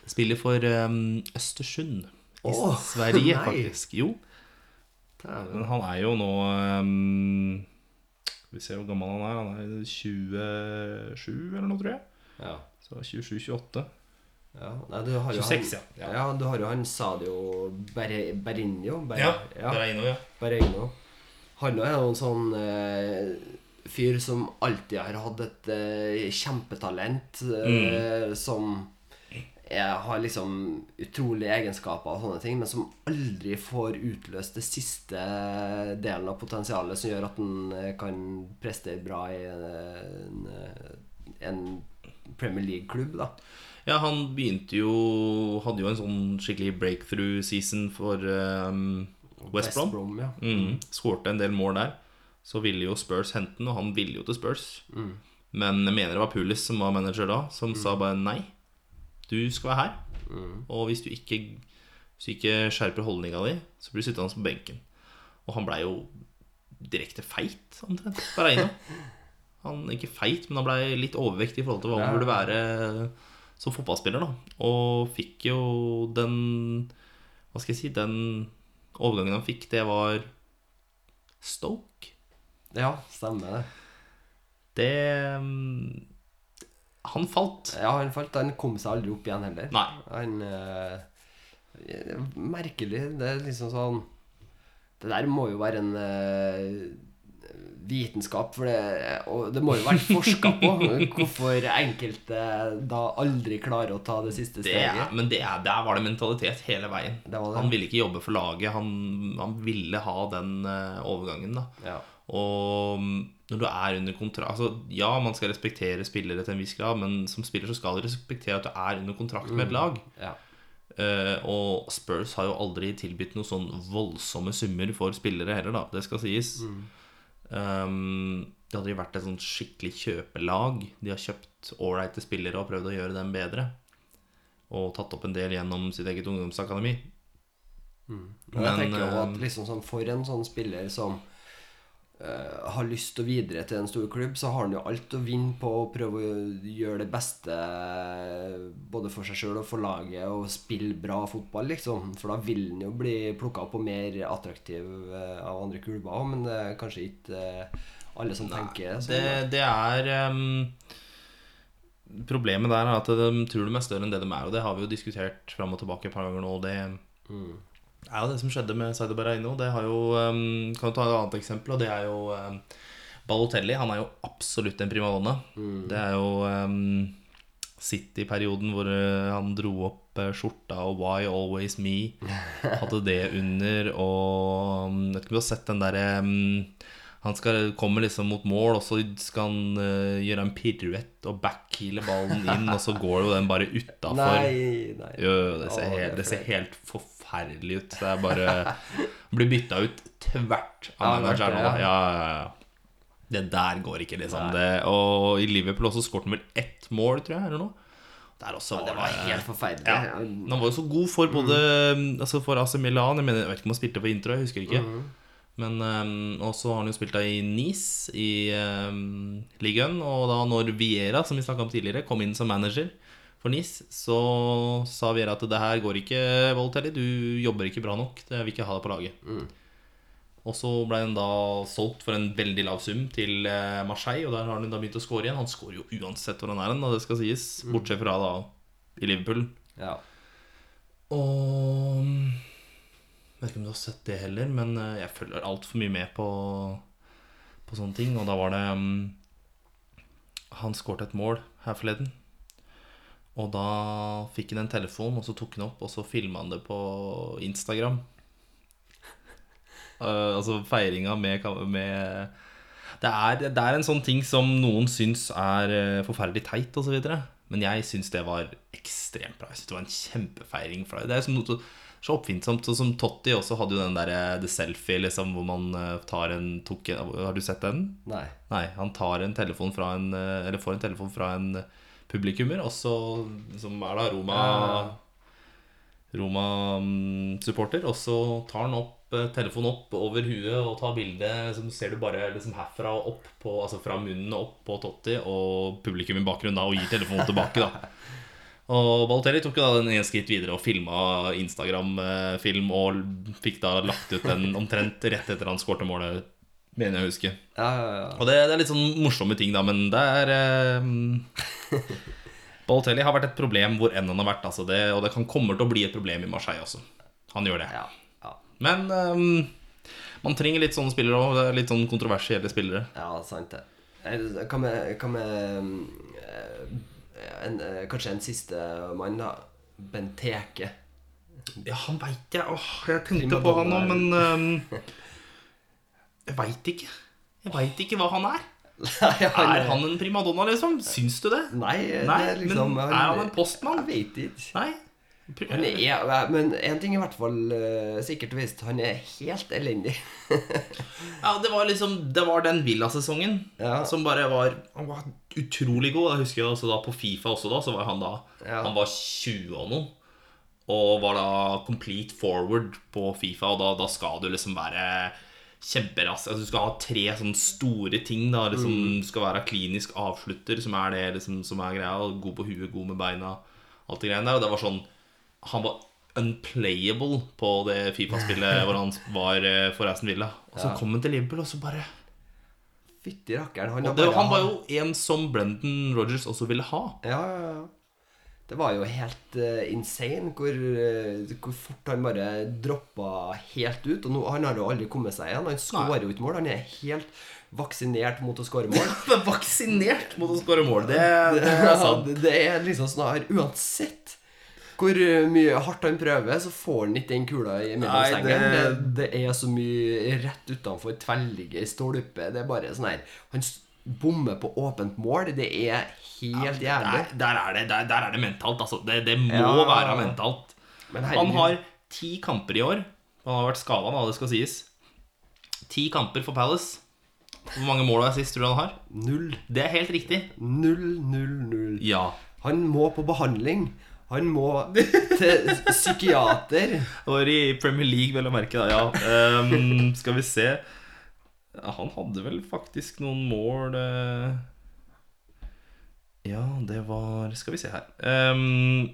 A: Spiller for um, Østersund i
B: oh,
A: Sverige,
B: nei.
A: faktisk. Jo, men han er jo nå um, vi ser hvor gammel han er. Han er 27 eller noe, tror jeg.
B: Ja.
A: Så 27-28.
B: ja. Nei, du har jo
A: 26,
B: han,
A: ja.
B: ja. Du har jo han Sadio Ber Berinho. Ber
A: Ja,
B: ja.
A: Bereino, ja.
B: Han er jo en sånn eh, fyr som alltid har hatt et eh, kjempetalent. Eh, Som er, har liksom utrolige egenskaper og sånne ting, men som aldri får utløst det siste delen av potensialet som gjør at han eh, kan prestere bra i en, en Premier League-klubb. da
A: Ja, han begynte jo Hadde jo en sånn skikkelig breakthrough season for um, West Brom.
B: ja.
A: Mm. Skårte en del mål der. Så ville jo Spurs hente den, og han ville jo til Spurs.
B: Mm.
A: Men jeg mener det var Pulis som var manager da, som sa bare nei. Du skal være her.
B: Mm.
A: Og hvis du ikke, hvis du ikke skjerper holdninga di, så blir du sittende på benken. Og han blei jo direkte feit, omtrent. Bereino. Han ikke feit, men han blei litt overvektig i forhold til hva han
B: Ja.
A: burde være som fotballspiller. da Og fikk jo den Hva skal jeg si Den overgangen han fikk, det var Stoke.
B: ja, stemmer det.
A: Det Han falt.
B: Ja, han falt. Han kom seg aldri opp igjen heller.
A: Nei.
B: Han eh, Merkelig. Det er liksom sånn Det der må jo være en eh, vitenskap, for det, og det må jo være forska på hvorfor enkelte da aldri klarer å ta det siste
A: Det er, men det er, der var det mentalitet hele veien.
B: Det var det.
A: Han ville ikke jobbe for laget. Han, han ville ha den eh, overgangen. da
B: Ja.
A: Og mm, når du er under kontrakt altså, Ja, man skal respektere spillere til en viss grad, men som spiller så skal du respektere at du er under kontrakt med et lag.
B: Ja.
A: uh, og Spurs har jo aldri tilbudt noen sånn voldsomme summer for spillere heller, da. Det skal sies. Um, det hadde jo vært et sånt skikkelig kjøpelag. De har kjøpt ålreite spillere og prøvd å gjøre dem bedre. Og tatt opp en del gjennom sitt eget ungdomsakademi.
B: Men jeg tenker jo at
A: eh,
B: liksom sånn, for en sånn spiller som har lyst til å videre til en stor klubb, så har han jo alt å vinne på å prøve å gjøre det beste eh, både for seg sjøl og for laget og spille bra fotball, liksom. For da vil han jo bli plukka opp og mer attraktiv eh, av andre klubber òg, men det er kanskje ikke eh, alle som tenker sånn.
A: Det, det er um, Problemet der er at de tror de er større enn det de er, og det har vi jo diskutert fram og tilbake et par ganger nå. Det
B: Mm.
A: Jo det som skjedde med Saido Bereino. Det har jo, um, kan du ta et annet eksempel, og det er jo um, Balotelli. Han er jo absolutt en primadonna. Det er jo um, City-perioden hvor uh, han dro opp uh, skjorta og Why Always Me. Hadde det under, og um, Vet ikke om du har sett den derre um, han skal, kommer liksom mot mål, og så skal han uh, gjøre en piruett og backheale ballen inn, og så går jo den bare utafor.
B: Nei, nei.
A: Det ser, helt, det ser helt forferdelig ut. Det er bare blir bytta ut tvert av
B: Ja, det det,
A: Ja, ja, ja. Det der går ikke, liksom. Det, og i Liverpool også skåret han vel ett mål, tror jeg, eller noe. Der også
B: Det var helt forferdelig.
A: ja. Han var jo så god for både Altså for AC Milan Jeg, mener, jeg vet ikke om han spilte på intro, jeg husker ikke. Men um, også har han jo spilt i Nice i um, ligaen. Og da når Viera, som vi snakka om tidligere, kom inn som manager for NIS, så sa Viera at det her går ikke, Voltelli. Du jobber ikke bra nok. Det vil ikke ha deg på laget. Og så ble han da solgt for en veldig lav sum til eh, Marseille, og der har han da begynt å score igjen. Han scorer jo uansett hvor han er hen, det skal sies. Bortsett fra da i Liverpool.
B: Ja.
A: Og Jeg vet ikke om du har sett det heller, men eh, jeg følger altfor mye med på, på sånne ting. Og da var det um, Han skåret et mål her forleden. Og da fikk han en telefon, og så tok han opp, og så filma han det på Instagram. Uh, altså feiringa med, med det, er, det er en sånn ting som noen syns er eh, forferdelig teit osv. Men jeg syns det var ekstremt bra. Jeg synes Det var en kjempefeiring. For det. er som noe så- oppfinnsomt. Sånn som Totti også hadde jo den der eh, The Selfie, liksom, hvor man tar en, tok Har du sett den?
B: Nei.
A: Nei, han tar en telefon fra en Eller får en telefon fra en publikummer, og så Som er da Roma Roma-supporter, og så tar han opp eh, telefonen opp over huet og tar bilde. Så ser du bare liksom herfra og opp på, altså fra munnen og opp på Totti, og publikum i bakgrunnen da, og gir telefonen tilbake. da Og Balotelli tok da den en skritt videre og filma Instagram-film, og fikk da lagt ut den omtrent rett etter han skårte målet, mener jeg å huske.
B: Ja, ja, ja.
A: Og det, det er litt sånn morsomme ting, da, men det er eh, Balotelli har vært et problem hvor enn han har vært, altså det, og det kan, kommer til å bli et problem i Marseille også. Han gjør det.
B: ja, ja.
A: Men eh, man trenger litt sånne spillere òg. Litt sånn kontroversielle spillere.
B: Ja, sant det. Hva med, hva med mm, eh, en, eh, Kanskje en siste mann, da. Benteke.
A: Ja, han veit jeg. Åh, jeg tenkte på han
B: er-
A: men eh, Jeg veit ikke. Jeg veit ikke hva han er.
B: Nei,
A: Er han en primadonna, liksom? Syns du det?
B: Nei,
A: Nei,
B: det er liksom
A: men er han en postmann?
B: Jeg vet ikke.
A: Nei.
B: Er, men en ting er i hvert fall uh, sikkert og visst. Han er helt elendig.
A: Ja, det var liksom Det var den Villa-sesongen
B: Ja.
A: som bare var Han var utrolig god. Jeg husker jeg også da på Fifa også da, så var han da
B: Ja.
A: Han var 20 og noe. Og var da complete forward på Fifa, og da, da skal du liksom være kjemperask. Altså, du skal ha tre sånne store ting. da liksom,
B: Mm.
A: Du skal være klinisk avslutter, som er det liksom, som er greia. God på huet, god med beina. Alt det greiene der. Og det var sånn Han var unplayable på det Fifa-spillet hvor han var eh, for Aston Villa. Og så
B: Ja.
A: kom han til Liverpool, og så bare
B: Fytti rakkeren. Han,
A: Han var jo en som Brendan Rogers også ville ha.
B: Ja, ja, ja. Det var jo helt uh, insane hvor, eh, hvor fort han bare droppa helt ut. Og nå, han har jo aldri kommet seg igjen. Han skårer jo ikke mål. Han er helt vaksinert mot å skåre mål.
A: Er vaksinert mot å skåre mål. Det, det er sant.
B: det, det er liksom sånn her Uansett hvor eh, mye hardt han prøver, så får han ikke den kula i mellom stengene. Det...
A: det-
B: Det, er så mye rett utenfor tverrligger, stolpe Det er bare sånn her Han bommer på åpent mål. Det er helt jævlig.
A: Der, der, er det, der, der er det mentalt, altså. Det, det må
B: Ja.
A: være mentalt.
B: Men
A: Han har ti kamper i år. Han har vært skada, da, det skal sies. Ti kamper for Palace. Hvor mange mål det sist tror du han har?
B: Null.
A: Det er helt riktig.
B: Null, null, null.
A: Ja.
B: Han må på behandling. Han må til psykiater.
A: Var i Premier League, vel å merke. Da. Ja. Um, skal vi se Han hadde vel faktisk noen mål eh. Ja, det var Skal vi se her. um,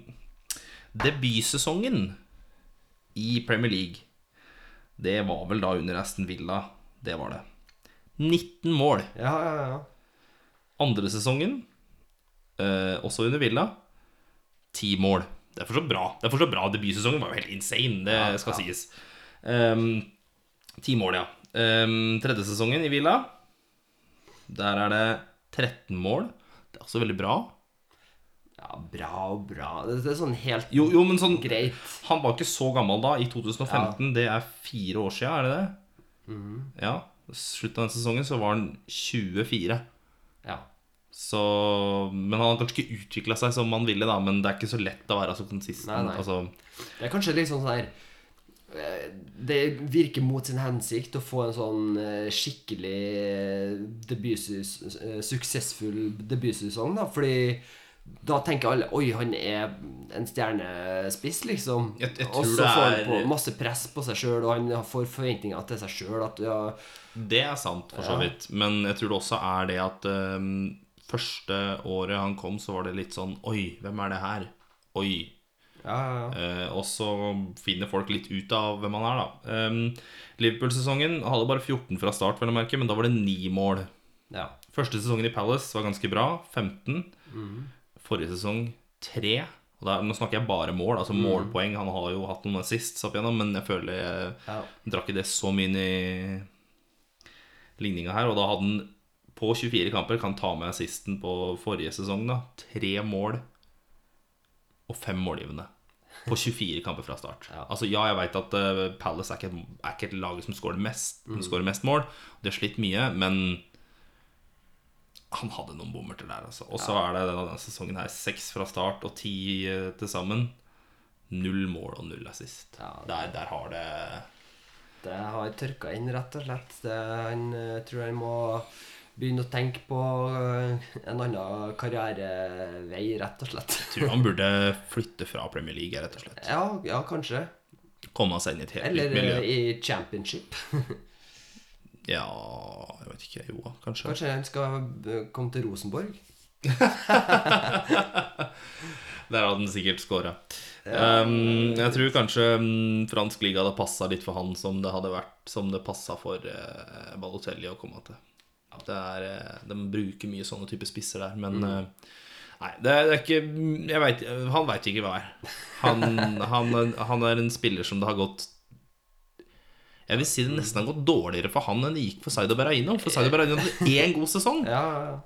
A: debutsesongen i Premier League, det var vel da under Aston Villa. Det var det. 19 mål.
B: Ja, ja, ja.
A: Andre sesongen, uh, også under Villa, 10 mål. Det er fortsatt bra. Det er fortsatt bra. Debutsesongen var jo helt insane, det
B: Ja,
A: skal sies. Um, 10 mål, ja. Um, tredje sesongen i Villa, der er det 13 mål. Også veldig bra.
B: Ja, bra og bra. Det, det er sånn helt
A: Jo, jo men sånn
B: greit.
A: Han var ikke så gammel da, i 2015. Det er fire år siden, er det det?
B: Mhm.
A: Ja. Slutten av den sesongen så var han 24.
B: Ja.
A: Så, men han har kanskje ikke utvikla seg som han ville, da. Men det er ikke så lett å være så konsistent. Altså,
B: Det er kanskje litt sånn sånn her Det virker mot sin hensikt å få en sånn eh, skikkelig eh, debutses, eh, suksessfull debutsesong, da. Fordi da tenker alle Oi, han er en stjernespiss, liksom.
A: Jeg- jeg
B: og så får han på masse press på seg sjøl, og han får forventninger til seg sjøl. Ja,
A: Det er sant, for så
B: Ja.
A: vidt. Men jeg tror det også er det at um, første året han kom, så var det litt sånn Oi, hvem er det her? Oi.
B: Ja, ja, ja.
A: Eh, og så finner folk litt ut av hvem han er, da. Um, Liverpool-sesongen hadde bare 14 fra start, vel å merke, men da var det ni mål.
B: ja.
A: Første sesongen i Palace var ganske bra. 15.
B: Mm.
A: Forrige sesong 3. Og der, nå snakker jeg bare mål, altså
B: Mm.
A: målpoeng. Han har jo hatt noen assists opp igjennom, men jeg føler jeg
B: ja.
A: drakk ikke det så mye inn i ligninga her. Og da hadde han på 24 kamper, kan ta med assisten på forrige sesong, da. Tre mål og fem målgivende. På 24 kamper fra start.
B: Ja.
A: Altså Ja, jeg veit at uh, Palace er ikke, et, er ikke et lag som skårer mest, mm. mest mål. De har slitt mye, men han hadde noen bommerter der, altså. Og så er det denne, denne sesongen her seks fra start og ti eh, til sammen. Null mål og null assist.
B: Ja.
A: Der, der har det
B: Det har tørka inn, rett og slett. Det, han eh, tror han må begynne å tenke på eh, en annen karrierevei, rett og slett.
A: Jeg tror han burde flytte fra Premier League, rett og slett.
B: Ja, ja kanskje.
A: Komme seg inn i et helt
B: Eller
A: nytt miljø.
B: Eller i championship.
A: Ja, jeg vet ikke. Jo, kanskje.
B: Kanskje han skal eh, komme til Rosenborg?
A: Der hadde han sikkert scora. Um, jeg tror kanskje mm, fransk liga hadde passa litt for han som det hadde vært Som det passa for uh, Balotelli å komme til. Det er, eh, de bruker mye sånne typer spisser der, men mm. Nei, det er, det er ikke vet, Han veit ikke hva er. Han, han, han er en spiller som det har gått Jeg vil si det nesten har gått dårligere for han enn det gikk for Saido Berraino. For Saido Berraino hadde én god sesong.
B: Ja, ja, ja.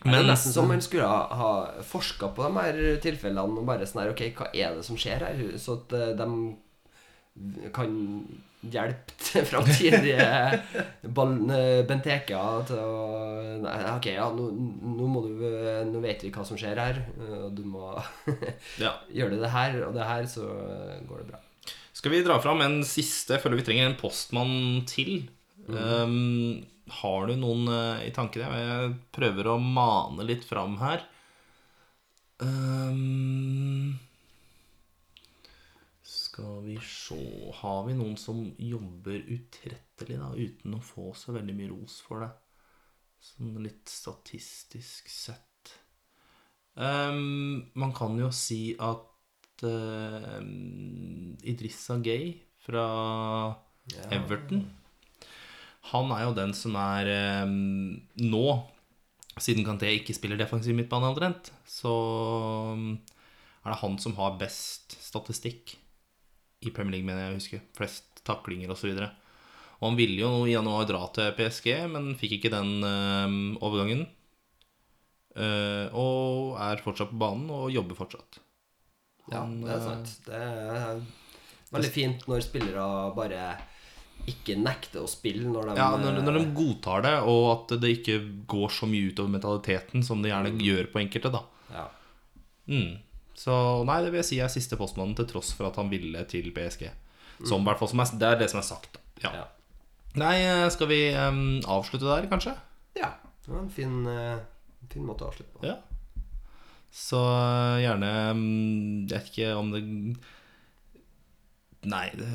B: Det er nesten som han skulle ha, ha forska på de her tilfellene og bare sånn her Ok, hva er det som skjer her? Så at eh, de kan hjelpe framtidige eh, Benteke til å Nei, ok, ja, nå, nå må du eh, Nå vet vi hva som skjer her, eh, og du må
A: ja.
B: gjøre det her og det her, så går det bra.
A: Skal vi dra fram en siste? Jeg føler vi trenger en postmann til. Um, har du noen uh, i tankene? Jeg prøver å mane litt fram her. Um, skal vi se Har vi noen som jobber utrettelig, da, uten å få så veldig mye ros for det? Sånn litt statistisk sett. Um, man kan jo si at uh, Idrissa Gay fra Everton Han er jo den som er um, nå, siden Kanté ikke spiller defensiv midtbane omtrent, så er det han som har best statistikk i Premier League, mener jeg å huske. Flest taklinger osv. Og, og han ville jo i januar dra til PSG, men fikk ikke den øh, overgangen. Uh, og er fortsatt på banen og jobber fortsatt.
B: Ja,
A: Han,
B: det er
A: eh,
B: sant. Det er veldig fint når spillere bare ikke nekter å spille når de
A: Ja, når, når de godtar det, og at det ikke går så mye utover mentaliteten som det gjerne gjør på enkelte, da.
B: ja.
A: Mm. Så nei, det vil jeg si er siste postmannen, til tross for at han ville til PSG. Som, fall, som er, det er det som er sagt. Ja.
B: Ja.
A: Nei, eh, skal vi um, avslutte der, kanskje?
B: ja. Det var en fin, uh, fin måte å avslutte på.
A: Ja. Så gjerne em, Jeg vet ikke om det Nei, det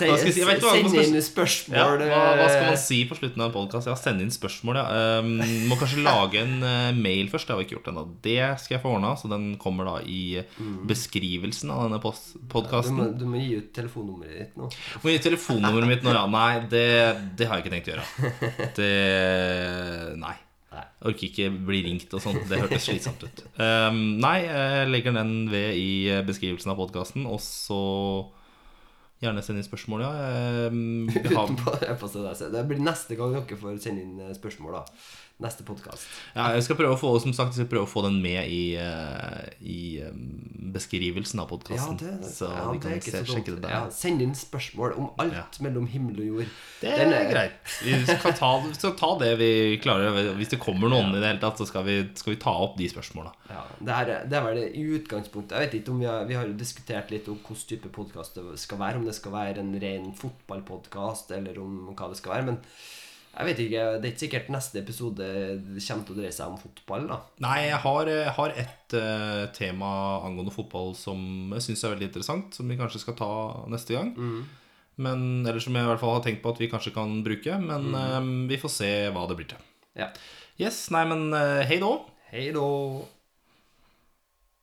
B: send inn
A: Ja,
B: spørsmål.
A: hva, hva skal man
B: eh,
A: si på slutten av en podkast? Ja, send inn spørsmål, ja. Um, må kanskje lage en uh, mail først. Det har vi ikke gjort ennå. Det skal jeg få ordna, så den kommer da i beskrivelsen av denne
B: du,
A: podkasten.
B: Ja, du må gi ut telefonnummeret ditt nå.
A: Må gi ut telefonnummeret mitt nå, ja. Nei, det, det har jeg ikke tenkt å gjøre. Det Nei.
B: Nei.
A: Orker ikke bli ringt og sånn. Det hørtes slitsomt ut. Um, nei, jeg legger den ved i beskrivelsen av podkasten, og så gjerne send inn spørsmål, ja. Um, har,
B: Det blir neste gang dere får sende inn eh, spørsmål. da Neste podkast.
A: Ja, jeg skal prøve å få som sagt, jeg skal prøve å få den med i, eh, i eh, beskrivelsen av
B: Ja,
A: podkasten.
B: det,
A: så
B: ja, det
A: kan se, sjekke det der.
B: Ja, send inn spørsmål om alt
A: Ja.
B: mellom himmel og jord.
A: Det er
B: er-
A: greit. Vi skal ta, skal ta det vi klarer. Hvis det kommer noen i det hele tatt, så skal vi, skal vi ta opp de spørsmåla.
B: Ja, det, her, er- det er vel det i utgangspunktet Jeg vet ikke om vi har, vi har diskutert litt om hvilken type podkast det skal være. Om det skal være en ren fotballpodkast, eller om hva det skal være. Men Jeg vet ikke, Det er ikke sikkert neste episode kommer til å dreie seg om fotball. da
A: Nei, jeg har, jeg har et uh, tema angående fotball som jeg syns er veldig interessant, som vi kanskje skal ta neste gang. Men, eller som jeg i hvert fall har tenkt på at vi kanskje kan bruke. Men eh, vi får se hva det blir til.
B: Ja.
A: Yes, nei, men uh, hei da.
B: Hei da.